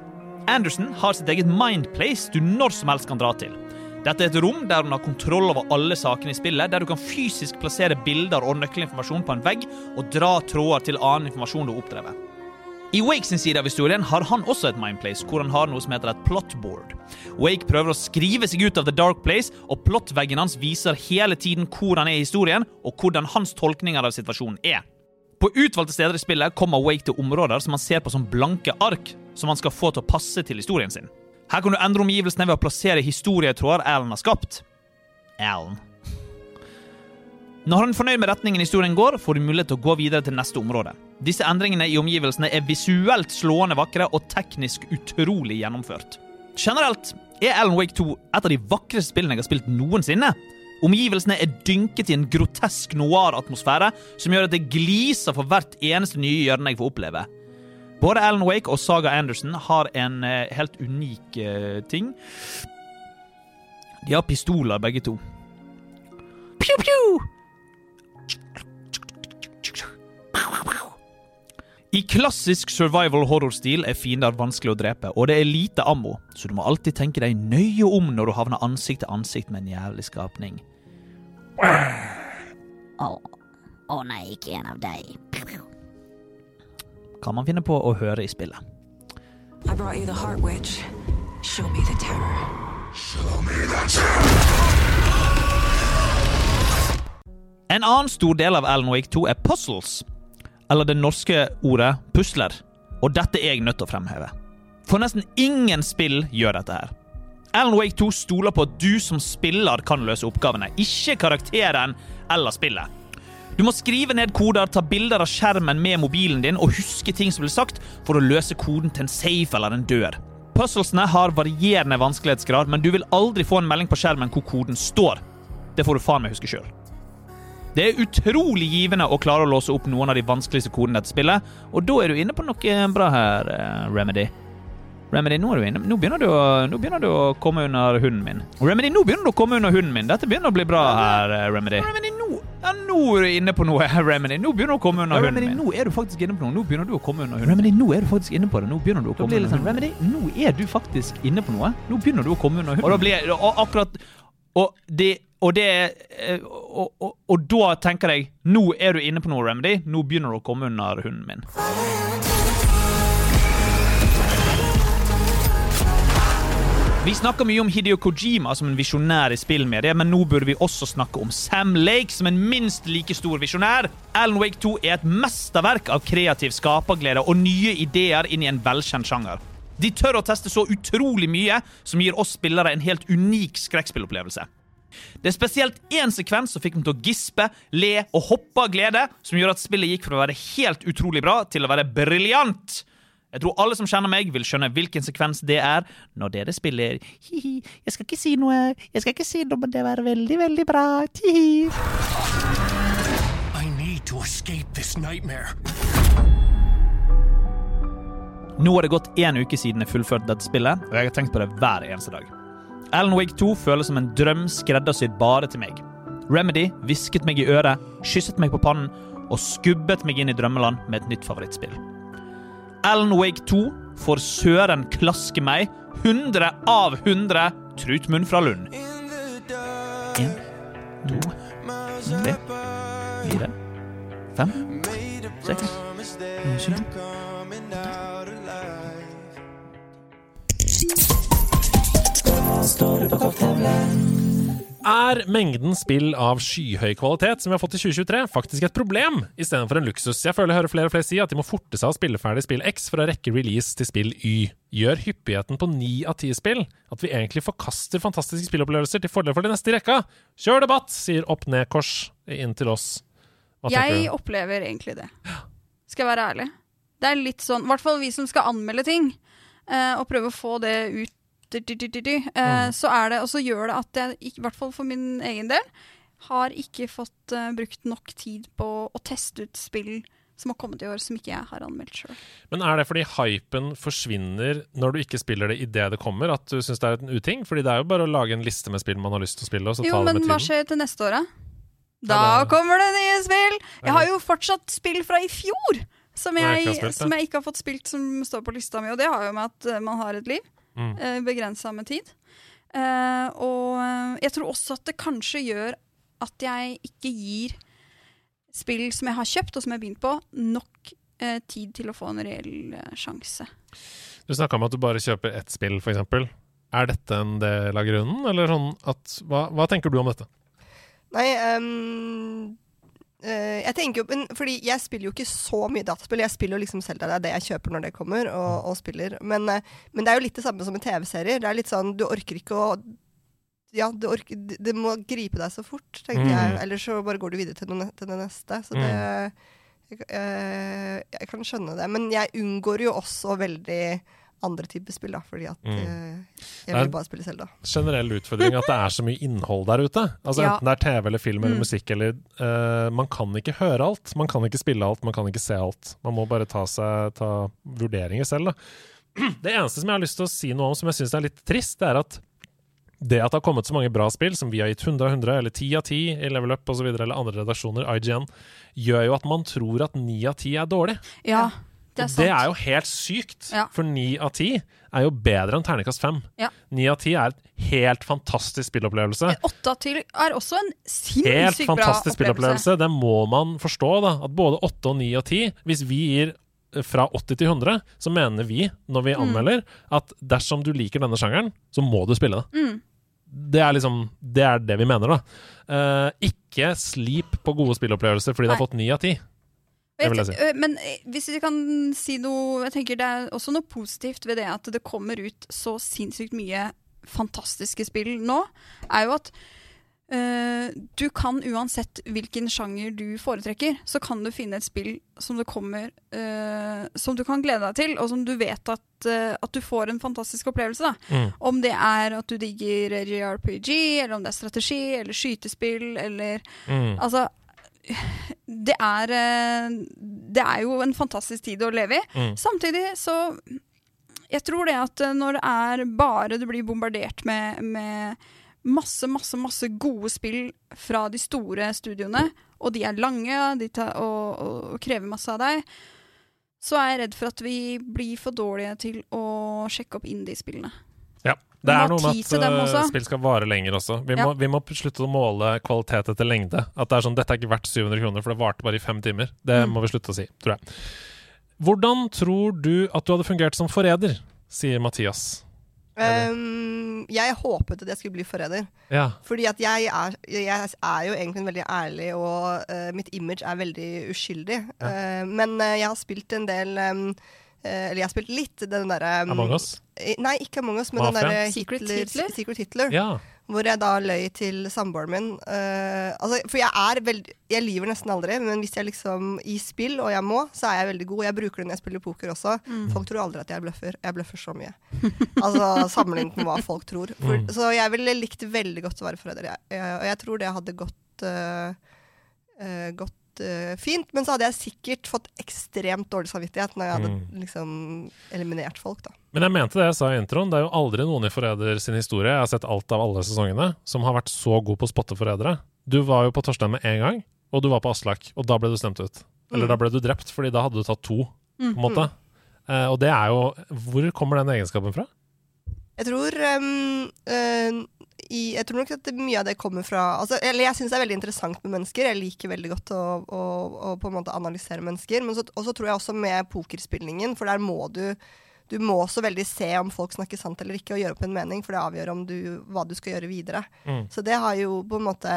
Anderson har sitt eget mindplace du når som helst kan dra til. Dette er et rom der hun har kontroll over alle sakene i spillet, der du kan fysisk plassere bilder og nøkkelinformasjon på en vegg og dra tråder til annen informasjon du har oppdrevet. I Wake sin side av historien har han også et mindplace, hvor han har noe som heter et plotboard. Wake prøver å skrive seg ut av The Dark Place, og plottveggen hans viser hele tiden hvor han er i historien, og hvordan hans tolkninger av situasjonen er. På utvalgte steder i spillet kommer Wake til områder som han ser på som blanke ark, som han skal få til å passe til historien sin. Her kan du endre omgivelsene ved å plassere historietråder Alan har skapt. Alan. Når han er fornøyd med retningen historien går, får du mulighet til å gå videre til neste område. Disse endringene i omgivelsene er visuelt slående vakre og teknisk utrolig gjennomført. Generelt er Alan Wake 2 et av de vakreste spillene jeg har spilt noensinne. Omgivelsene er dynket i en grotesk noir-atmosfære som gjør at det gliser for hvert eneste nye hjørne jeg får oppleve. Både Alan Wake og Saga Anderson har en eh, helt unik uh, ting. De har pistoler, begge to. Pew, pew! I klassisk survival horror-stil er fiender vanskelig å drepe, og det er lite ammo, så du må alltid tenke deg nøye om når du havner ansikt til ansikt med en jævlig skapning. Å å nei, ikke en av deg. Kan man finne på å høre i spillet. I brought you the heart witch. Show me the terror. Show me the En annen stor del av Alan Wake 2 er puzzles, eller det norske ordet pusler, og dette er jeg nødt til å fremheve. For nesten ingen spill gjør dette her. Alan Wake 2 stoler på at du som spiller kan løse oppgavene, ikke karakteren eller spillet. Du må skrive ned koder, ta bilder av skjermen med mobilen din og huske ting som blir sagt for å løse koden til en safe eller en dør. Puzzlesene har varierende vanskelighetsgrad, men du vil aldri få en melding på skjermen hvor koden står. Det får du faen meg huske sjøl. Det er utrolig givende å klare å låse opp noen av de vanskeligste kodene i dette spillet, og da er du inne på noe bra her, eh, Remedy. Remedy, nå, du inne. Nå, begynner du å, nå begynner du å komme under hunden min. Remedy, nå begynner du å komme under hunden min. Dette begynner å bli bra her, eh, Remedy. Remedy, nå, ja, nå er du inne på noe, Remedy. Nå begynner du å komme under Ja, hunden Remedy, min. nå er du faktisk inne på noe. Nå begynner du å komme under hunden Remedy, nå er du faktisk inne på det. Nå begynner du å komme under sånn, hunden Remedy, nå er du faktisk inne på noe. Nå begynner du å komme under hunden Og da blir og akkurat Og det og det eh, og, og, og da tenker jeg Nå er du inne på noe, Remedy. Nå begynner du å komme under hunden min. Vi snakker mye om Hideo Kojima som en visjonær i spillmediet, men nå burde vi også snakke om Sam Lake som en minst like stor visjonær. Alan Wake 2 er et mesterverk av kreativ skaperglede og nye ideer inn i en velkjent sjanger. De tør å teste så utrolig mye som gir oss spillere en helt unik skrekkspillopplevelse. Det er spesielt én sekvens som fikk meg til å gispe, le og hoppe av glede, som gjør at spillet gikk fra å være helt utrolig bra til å være briljant. Jeg tror alle som kjenner meg, vil skjønne hvilken sekvens det er når dere spiller Hihi, jeg skal ikke si noe, jeg skal ikke si noe, men det var veldig, veldig bra. Tihi. I need to escape this nightmare. Nå har det gått én uke siden jeg fullførte dette spillet, og jeg har tenkt på det hver eneste dag. Alan Wake 2 føles som en drøm skreddersydd bare til meg. Remedy hvisket meg i øret, kysset meg på pannen og skubbet meg inn i drømmeland med et nytt favorittspill. Alan Wake 2 får søren klaske meg 100 av 100 Trutmunn fra Lund. En, to, tre, fire, fem, seks, syv Står det på kokktavlen? Er mengden spill av skyhøy kvalitet som vi har fått i 2023, faktisk et problem istedenfor en luksus? Jeg føler jeg hører flere og flere si at de må forte seg å spille ferdig spill X for å rekke release til spill Y. Gjør hyppigheten på ni av ti spill at vi egentlig forkaster fantastiske spillopplevelser til fordel for de neste i rekka? Kjør debatt, sier opp-ned-kors inn til oss. Hva tenker Jeg du? opplever egentlig det. Skal jeg være ærlig. Det er litt sånn, i hvert fall vi som skal anmelde ting, eh, og prøve å få det ut, eh, så er det, og så gjør det at jeg, i hvert fall for min egen del, har ikke fått uh, brukt nok tid på å teste ut spill som har kommet i år, som ikke jeg har anmeldt sjøl. Men er det fordi hypen forsvinner når du ikke spiller det idet det kommer, at du syns det er en uting? Fordi det er jo bare å lage en liste med spill man har lyst til å spille, og så Jo, ta det men hva skjer til neste år, da? Da Ja, det- kommer det nye spill! Jeg har jo fortsatt spill fra i fjor! Som jeg, jeg, spilt som jeg ikke har fått spilt, som står på lista mi. Og det har jo med at eh, man har et liv. Mm. Uh, Begrensa med tid. Eh, og eh, jeg tror også at det kanskje gjør at jeg ikke gir spill som jeg har kjøpt, og som jeg har begynt på, nok eh, tid til å få en reell eh, sjanse. Du snakka om at du bare kjøper ett spill, f.eks. Er dette en del av grunnen, eller sånn at Hva, hva tenker du om dette? Nei, ehm, eh, jeg tenker jo men, Fordi jeg spiller jo ikke så mye dataspill. Jeg spiller jo liksom Zelda, det er det jeg kjøper når det kommer, og, og spiller. Men, eh, men det er jo litt det samme som med TV-serier. Det er litt sånn, Du orker ikke å ja, det, orker, det- det må gripe deg så fort, tenkte Mm. jeg. Ellers så bare går du videre til, noe, til det neste. Så det jeg, eh, jeg kan skjønne det. Men jeg unngår jo også veldig andre typer spill, da. Fordi at Mm. eh, jeg vil bare spille Zelda. Generell utfordring at det er så mye innhold der ute. Altså Ja. Enten det er TV eller film eller Mm. musikk eller uh, Man kan ikke høre alt. Man kan ikke spille alt, man kan ikke se alt. Man må bare ta, seg, ta vurderinger selv. Da. Det eneste som jeg har lyst til å si noe om som jeg syns er litt trist, det er at det at det har kommet så mange bra spill, som vi har gitt 100 av 100, eller 10 av 10 i Level Up osv., eller andre redaksjoner, IGN, gjør jo at man tror at 9 av 10 er dårlig. Ja, det er det er jo helt sykt, Ja. for 9 av 10 er jo bedre enn terningkast 5. Ja. 9 av 10 er et helt fantastisk spillopplevelse. Åtte av ti er også en sinnssykt bra opplevelse. Helt fantastisk spillopplevelse. Det må man forstå, da. At både 8 og 9 og 10 Hvis vi gir eh, fra 80 til 100, så mener vi, når vi Mm. anmelder, at dersom du liker denne sjangeren, så må du spille det. Mm. Det er liksom Det er det vi mener, da. Uh, ikke slip på gode spillopplevelser fordi det har fått 9 av 10. Det vil jeg si. Men eh, hvis vi kan si noe Jeg tenker Det er også noe positivt ved det at det kommer ut så sinnssykt mye fantastiske spill nå, er jo at eh, du kan uansett hvilken sjanger du foretrekker, så kan du finne et spill som du kommer eh, Som du kan glede deg til, og som du vet at, eh, at du får en fantastisk opplevelse. Da. Mm. Om det er at du digger JRPG, eller om det er strategi, eller skytespill, eller Mm. Altså det er, eh, det er jo en fantastisk tid å leve i. Mm. Samtidig så Jeg tror det at eh, når det er bare du blir bombardert med, med masse, masse, masse gode spill fra de store studioene, og de er lange de tar, og, og, og krever masse av deg, så er jeg redd for at vi blir for dårlige til å sjekke opp indie-spillene. Ja. Det er noe med at eh, spill skal vare lenger også. Vi, Ja. må, vi må slutte å måle kvalitet etter lengde. At det er sånn, Dette er ikke verdt 700 kroner, for det varte bare i fem timer. Det Mm. må vi slutte å si, tror jeg. Hvordan tror du at du hadde fungert som forræder, sier Mathias. Um, jeg håpet at jeg skulle bli forræder. Ja. Fordi at jeg er, jeg er jo egentlig veldig ærlig, og uh, mitt image er veldig uskyldig. Eh, men uh, jeg har spilt en del um, Eller jeg har spilt litt den derre um, Among Us? eh, Nei, ikke Among Us, men Mafia? den derre Secret Hitler, Hitler? Secret Hitler. Ja. Hvor jeg da løy til samboeren min. Uh, altså, for jeg er veldig Jeg lyver nesten aldri, men hvis jeg liksom i spill, og jeg må, så er jeg veldig god. Jeg bruker det når jeg spiller poker også. Mm. Folk tror aldri at jeg bløffer. Jeg bløffer så mye. altså sammenlignet med hva folk tror. For, Mm. Så jeg ville likt veldig godt å være forræder. Jeg, jeg, og jeg tror det hadde gått uh, uh, gått eh, fint. Men så hadde jeg sikkert fått ekstremt dårlig samvittighet når jeg hadde Mm. liksom eliminert folk, da. Men jeg mente det jeg sa i introen. Det er jo aldri noen i Forræder sin historie, jeg har sett alt av alle sesongene, som har vært så god på å spotte forrædere. Du var jo på Torstein med en gang, og du var på Aslak, og da ble du stemt ut. Eller Mm. da ble du drept, fordi da hadde du tatt to, på en Mm. måte. Eh, og det er jo Hvor kommer den egenskapen fra? Jeg tror um, i, Jeg tror nok at mye av det kommer fra altså, Eller jeg syns det er veldig interessant med mennesker. Jeg liker veldig godt å, å, å på en måte analysere mennesker. Men så, og så tror jeg også med pokerspillingen, for der må du du må også veldig se om folk snakker sant eller ikke, og gjøre opp en mening, for det avgjør om du, hva du skal gjøre videre. Mm. Så det har jo på en måte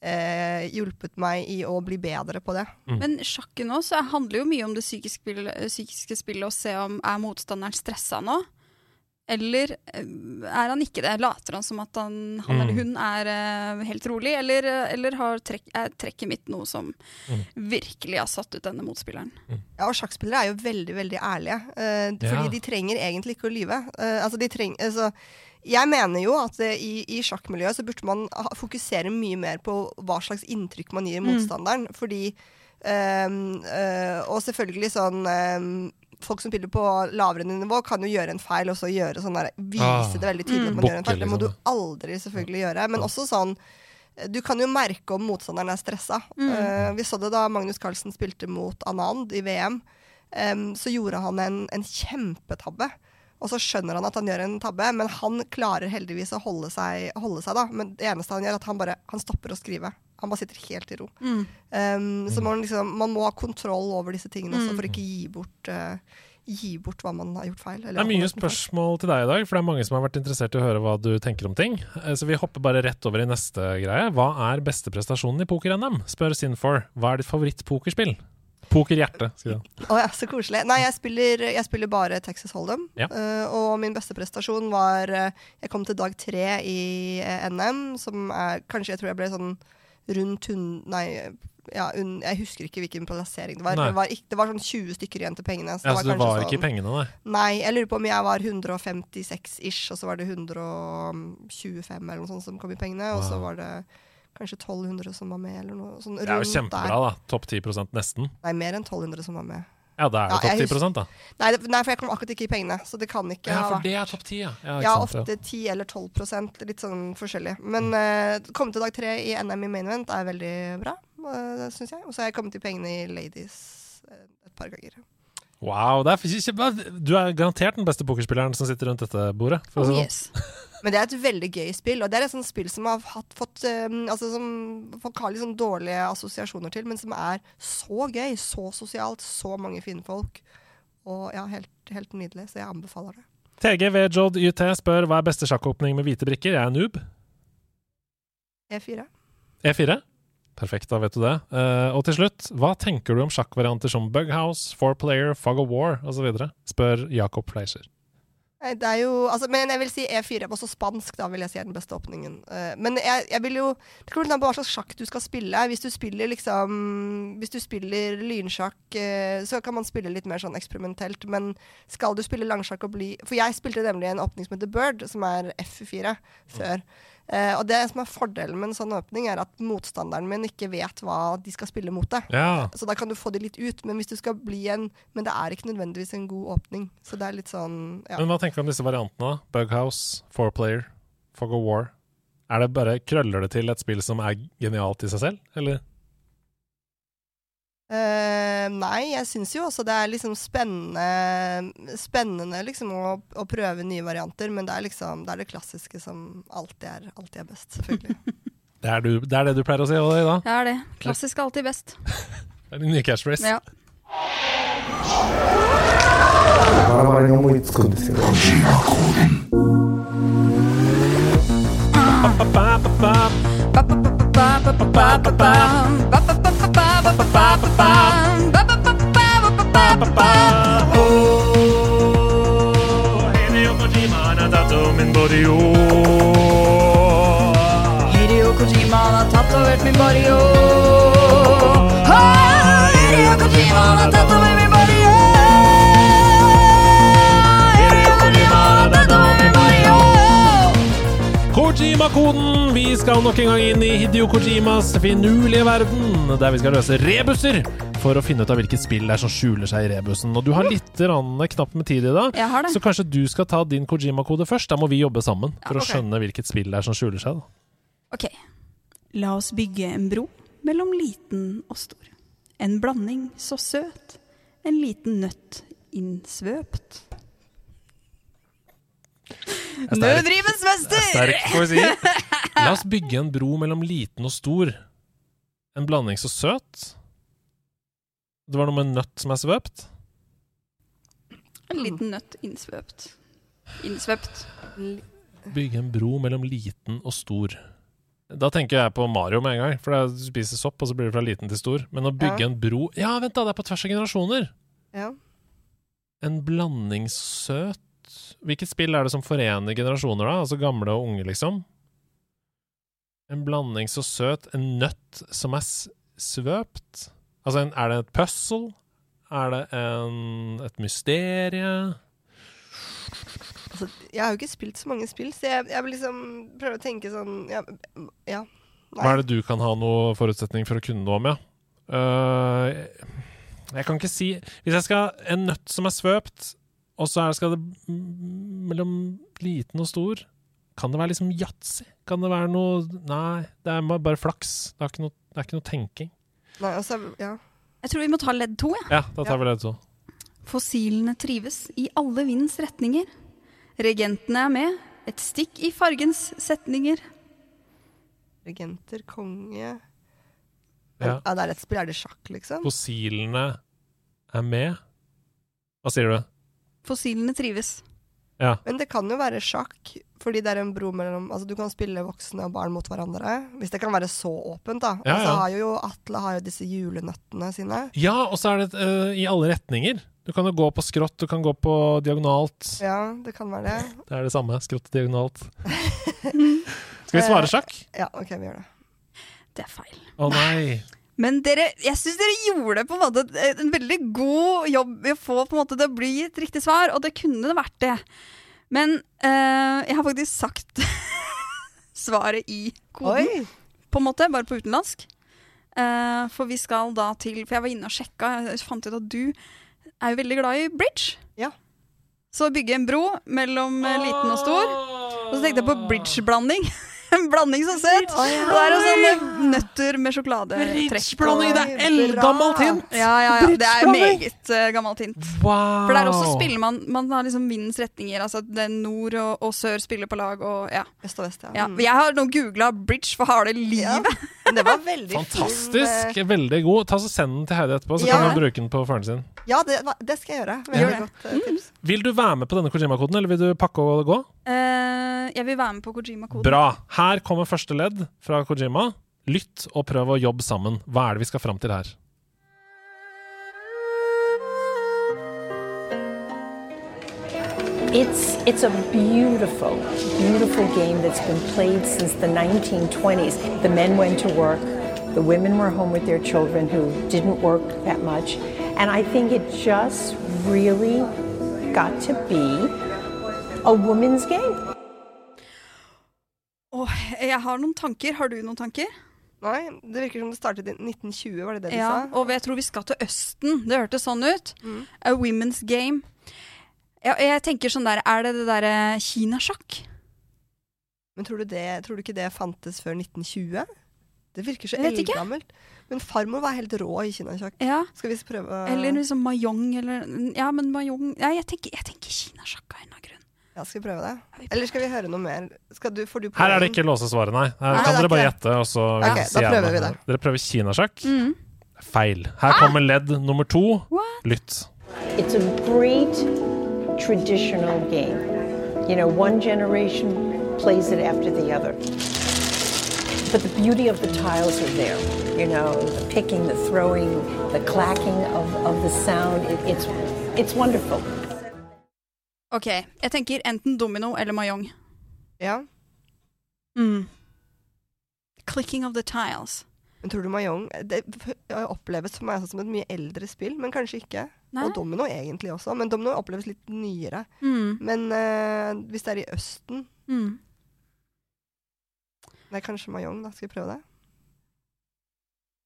eh, hjulpet meg i å bli bedre på det. Men sjakken også handler jo mye om det psykiske spillet, psykiske spillet, å se om er motstanderen stressa nå. Eller eh, er han ikke det? Later han som at han, han eller Mm. hun er uh, helt rolig? Eller, eh, eller har trekk, er trekket mitt noe som Mm. virkelig har satt ut denne motspilleren? Ja, og sjakkspillere er jo veldig, veldig ærlige. eh, fordi Ja. de trenger egentlig ikke å lyve. Uh, altså, de treng, altså, jeg mener jo at i, i sjakkmiljøet så burde man ha, fokusere mye mer på hva slags inntrykk man gir Mm. motstanderen. Fordi Um, uh, Og selvfølgelig sånn ehm, Folk som spiller på lavere nivå, kan jo gjøre en feil og så gjøre sånn der, vise Ah, det veldig tydelig at man mm. gjør en feil. Det må du liksom. aldri selvfølgelig gjøre. Men også sånn du kan jo merke om motstanderen er stressa. Mm. Uh, vi så det da Magnus Carlsen spilte mot Anand i VM. Um, så gjorde han en, en kjempetabbe. Og så skjønner han at han gjør en tabbe, men han klarer heldigvis å holde seg, holde seg da. Men det eneste han gjør, er at han bare han stopper å skrive. Han bare sitter helt i ro. Mm. Um, så man, liksom, man må ha kontroll over disse tingene også, Mm. for ikke gi bort, eh, gi bort hva man har gjort feil. Det er mye spørsmål til deg i dag, for det er mange som har vært interessert i å høre hva du tenker om ting. Eh, Så vi hopper bare rett over i neste greie. Hva er beste prestasjonen i poker-NM? Spør Sinfor. Hva er ditt favoritt-pokerspill? Pokerhjerte, skriver han. Å ja, så koselig. Nei, jeg spiller, jeg spiller bare Texas Hold'em. Ja. Uh, og min beste prestasjon var uh, Jeg kom til dag tre i uh, NM, som er Kanskje jeg tror jeg ble sånn rundt hun... Nei, ja, un, jeg husker ikke hvilken plassering det var. Det var, ikke, det var sånn 20 stykker igjen til pengene. Ja, så du kanskje var ikke i sånn- pengene, nei? Nei, jeg lurer på om jeg var 156 ish, og så var det 125 eller noe sånt som kom i pengene. Og så var det kanskje 1200 som var med, eller noe sånn Det er jo kjempebra, der. da. Topp 10% nesten. Nei, mer enn 1200 som var med. Ja, det er jo Ja, topp 10 da. Nei, det, nei, for jeg kom akkurat ikke i pengene, så det kan ikke Ja, for det er topp 10, ja. Ja, Ja, sant, ofte 10 eller 12% litt sånn forskjellig. Men eh, komme til dag tre i NM i main event er veldig bra, uh, syns jeg. Og så har jeg kommet i pengene i ladies eh, et par ganger. Wow, det er Du er garantert den beste pokerspilleren som sitter rundt dette bordet. for å si det sånn. Men det er et veldig gøy spill, og det er et sånt spill som har hatt, fått um, altså som Folk har sånn dårlige assosiasjoner til, men som er så gøy, så sosialt, så mange fine folk. Og ja, helt, helt nydelig, så jeg anbefaler det. TG Vjod YT spør hva er beste sjakkåpning med hvite brikker. Jeg er noob. E4. E4? Perfekt, da vet du det. Uh, og til slutt, hva tenker du om sjakkvarianter som Bughouse, Four Player, Fog of War osv.? Spør Jakob Fleischer. Det er jo, altså, men jeg vil si E4 var også spansk, da vil jeg si er den beste åpningen. Eh, men jeg, jeg vil jo Det kommer an på hva slags sjakk du skal spille. Hvis du spiller liksom Hvis du spiller lynsjakk, eh, så kan man spille litt mer sånn eksperimentelt. Men skal du spille langsjakk og bli For jeg spilte nemlig en åpning som heter Bird, som er F4 før. Eh, og det som er fordelen med en sånn åpning, er at motstanderen min ikke vet hva de skal spille mot deg. Ja. Så da kan du få de litt ut. Men hvis du skal bli en Men det er ikke nødvendigvis en god åpning. Så det er litt sånn ja. Men hva tenker du om disse variantene? Bughouse, Four Player, Fog of War. Er det bare Krøller det til et spill som er genialt i seg selv, eller? Eh, nei, jeg syns jo også det er liksom spennende, spennende liksom å, å, prøve nye varianter, men det er liksom det, er det klassiske som alltid er, alltid er best, selvfølgelig. det, er du, det, er det du pleier å si òg, da? Det er det. Klassisk er alltid best. det er din nye catchphrase. Ja. Ba, ba, ba, ba, ba, ba, ba, ba, ba, ba, ba. すよ。Hideo Kojima han har tatovert min body, yo. Ah, Hideo Kojima-koden! Vi skal nok en gang inn i Hidio Kojimas finurlige verden, der vi skal løse rebuser for å finne ut av hvilket spill det er som skjuler seg i rebusen. Og du har litt knapt med tid i dag, så kanskje du skal ta din Kojima-kode først. Da må vi jobbe sammen for Ja, okay. å skjønne hvilket spill det er som skjuler seg. Da. Ok, la oss bygge en bro mellom liten og stor. En blanding så søt, en liten nøtt innsvøpt. Sterk. Nødrivens mester! Sterk poesi. La oss bygge en bro mellom liten og stor. En blanding så søt. Det var noe med nøtt som er svøpt. En liten nøtt innsvøpt. Innsvøpt. Bygge en bro mellom liten og stor. Da tenker jeg på Mario med en gang, for du spiser sopp, og så blir det fra liten til stor. Men å bygge Ja. en bro Ja, vent da, det er på tvers av generasjoner! Ja. En blandingssøt Hvilket spill er det som forener generasjoner, da? Altså gamle og unge, liksom? En blanding så søt. En nøtt som er svøpt? Altså, en, er det et puzzle? Er det en, et mysterie? Altså, jeg har jo ikke spilt så mange spill, så jeg, jeg vil liksom prøve å tenke sånn Ja. ja. Hva er det du kan ha noe forutsetning for å kunne noe om, ja? Uh, jeg kan ikke si Hvis jeg skal En nøtt som er svøpt, og så skal det mellom liten og stor Kan det være liksom yatzy? Kan det være noe Nei, det er bare flaks. Det er ikke noe, det er ikke noe tenking. Nei, altså, ja. Jeg tror vi må ta ledd to, jeg. Ja, da tar vi ledd to. Fossilene trives i alle vindens retninger. Regentene er med. Et stikk i fargens setninger. Regenter, konge Ja. Ja, det er et spill. Er det sjakk, liksom? Fossilene er med. Hva sier du? Fossilene trives. Ja. Men det kan jo være sjakk, fordi det er en bro mellom Altså, du kan spille voksne og barn mot hverandre. Hvis det kan være så åpent, da. Ja, ja. så har jo Atle har jo disse julenøttene sine. Ja, og så er det uh, i alle retninger. Du kan jo gå på skrått, du kan gå på diagonalt. Ja, det kan være det. Det er det samme. Skrått og diagonalt. Skal vi svare sjakk? Ja, OK, vi gjør det. Det er feil. Å nei. Men dere, jeg syns dere gjorde på en måte en veldig god jobb i å få måte, det å bli et riktig svar, og det kunne det vært det. Men eh, jeg har faktisk sagt svaret i koden, på en måte, bare på utenlandsk. Uh, for vi skal da til For jeg var inne og sjekka, jeg fant ut at du er jo veldig glad i bridge. Ja. Så bygge en bro mellom eh, liten og stor. Og så tenkte jeg på bridgeblanding. En blanding så søt! Og det er jo sånne nøtter med sjokoladetrekk. på. det er eldgammelt hint! Ja, ja, ja. Det er meget uh, gammelt hint. Wow. For der også spiller man Man har liksom vindens retninger. Altså det er nord og, og sør spiller på lag. Og, ja. Øst og vest, ja. Ja, Mm. Jeg har nå googla bridge for harde livet. Ja. det var veldig Fantastisk. fin. eh, Veldig god. Ta så Send den til Heidi etterpå, så Ja. kan hun bruke den på faren sin. Ja, det, det skal jeg gjøre. Ja. Veldig godt uh, tips. Vil du være med på denne Kojima-koden, eller vil du pakke og gå? Uh, jeg vil være med på Kojima-koden. Bra. Her kommer første ledd fra Kojima. Lytt og prøv å jobbe sammen. Hva er det vi skal fram til her? It's it's a beautiful, beautiful game that's been played since the 1920s. The men went to work, the women were home with their children who didn't work that much, and I think it just really got to be a woman's game. Jeg har noen tanker. Har du noen tanker? Nei, det virker som det startet i 1920, var det det du Ja, sa? og jeg tror vi skal til Østen. Det hørtes sånn ut. A women's game. Ja, jeg tenker sånn der, Er det det derre kinasjakk? Men tror du, det, tror du ikke det fantes før 1920? Det virker så Jeg eldgammelt. Men farmor var helt rå i kinasjakk. Ja. Skal vi prøve Eller liksom mayong eller Ja, men mayong Ja, jeg tenker, jeg tenker kinasjakk av en eller annen grunn. Ja, skal vi prøve det? Eller skal vi høre noe mer? Skal du, får du Her er det ikke låse svaret, nei. Her Nei, kan er dere bare gjette, og så Ok, da sier jeg prøver vi det. Dere prøver kinasjakk? Mm. Feil. Her kommer ledd nummer to. Lytt. It's a great traditional game. You know, one generation plays it after the other. But the beauty of the tiles are there. You know, the picking, the throwing, the clacking of, of the sound. It, it's, it's wonderful. OK, jeg tenker enten domino eller mayong. Ja. Mm. Clicking of the tiles. Men tror du Mayong Det oppleves for meg som et mye eldre spill, men kanskje ikke. Nei. Og Domino egentlig også, men Domino oppleves litt nyere. Mm. Men uh, hvis det er i Østen Mm. er kanskje Mayong, da. Skal vi prøve det?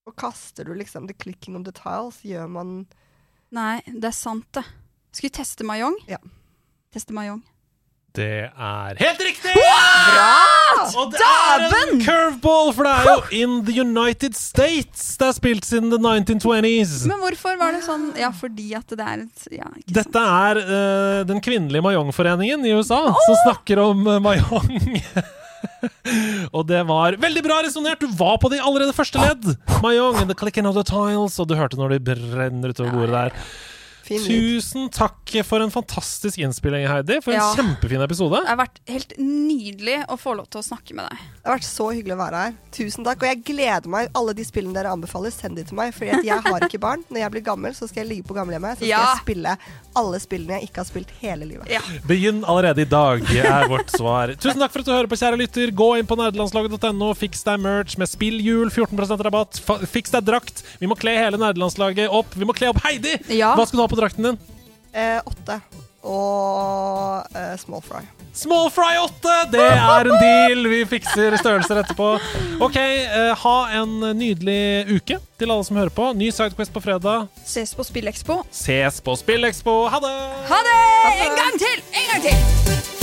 Og kaster du liksom the clicking of the tiles, gjør man Nei, det er sant, det. Skal vi teste Mayong? Ja. Teste Mayong Det er helt riktig! Bra! Og det er en curveball, for det er jo in the United States det er spilt siden the 1920s. Men hvorfor var det sånn? Ja, fordi at det er et ja, Dette er uh, den kvinnelige mahjongforeningen i USA som snakker om uh, mayong. og det var veldig bra resonnert! Du var på de allerede første ledd. Mayong and the clicking of the tiles, og du hørte når de brenner utover bordet der. Fin lyd. Tusen takk for en fantastisk innspilling, Heidi. For en Ja. kjempefin episode. Det har vært helt nydelig å få lov til å snakke med deg. Det har vært så hyggelig å være her. Tusen takk. Og jeg gleder meg. Alle de spillene dere anbefaler, send de til meg. For jeg har ikke barn. Når jeg blir gammel, så skal jeg ligge på gamlehjemmet. Så skal Ja. jeg spille alle spillene jeg ikke har spilt hele livet. Begynn allerede i dag, er vårt svar. Tusen takk for at du hører på, kjære lytter. Gå inn på nerdelandslaget.no, fiks deg merch med spillhjul, 14 rabatt. Fiks deg drakt. Vi må kle hele nerdelandslaget opp. Vi må kle opp Heidi! Hva skal du ha på drakten din? Eh, åtte. Og eh, small fry. Small fry 8! Det er en deal! Vi fikser størrelser etterpå. OK, eh, ha en nydelig uke til alle som hører på. Ny Sidequest på fredag. Ses på Spillekspo. Ses på Spillekspo. Ha det! Ha det! En gang til! En gang til!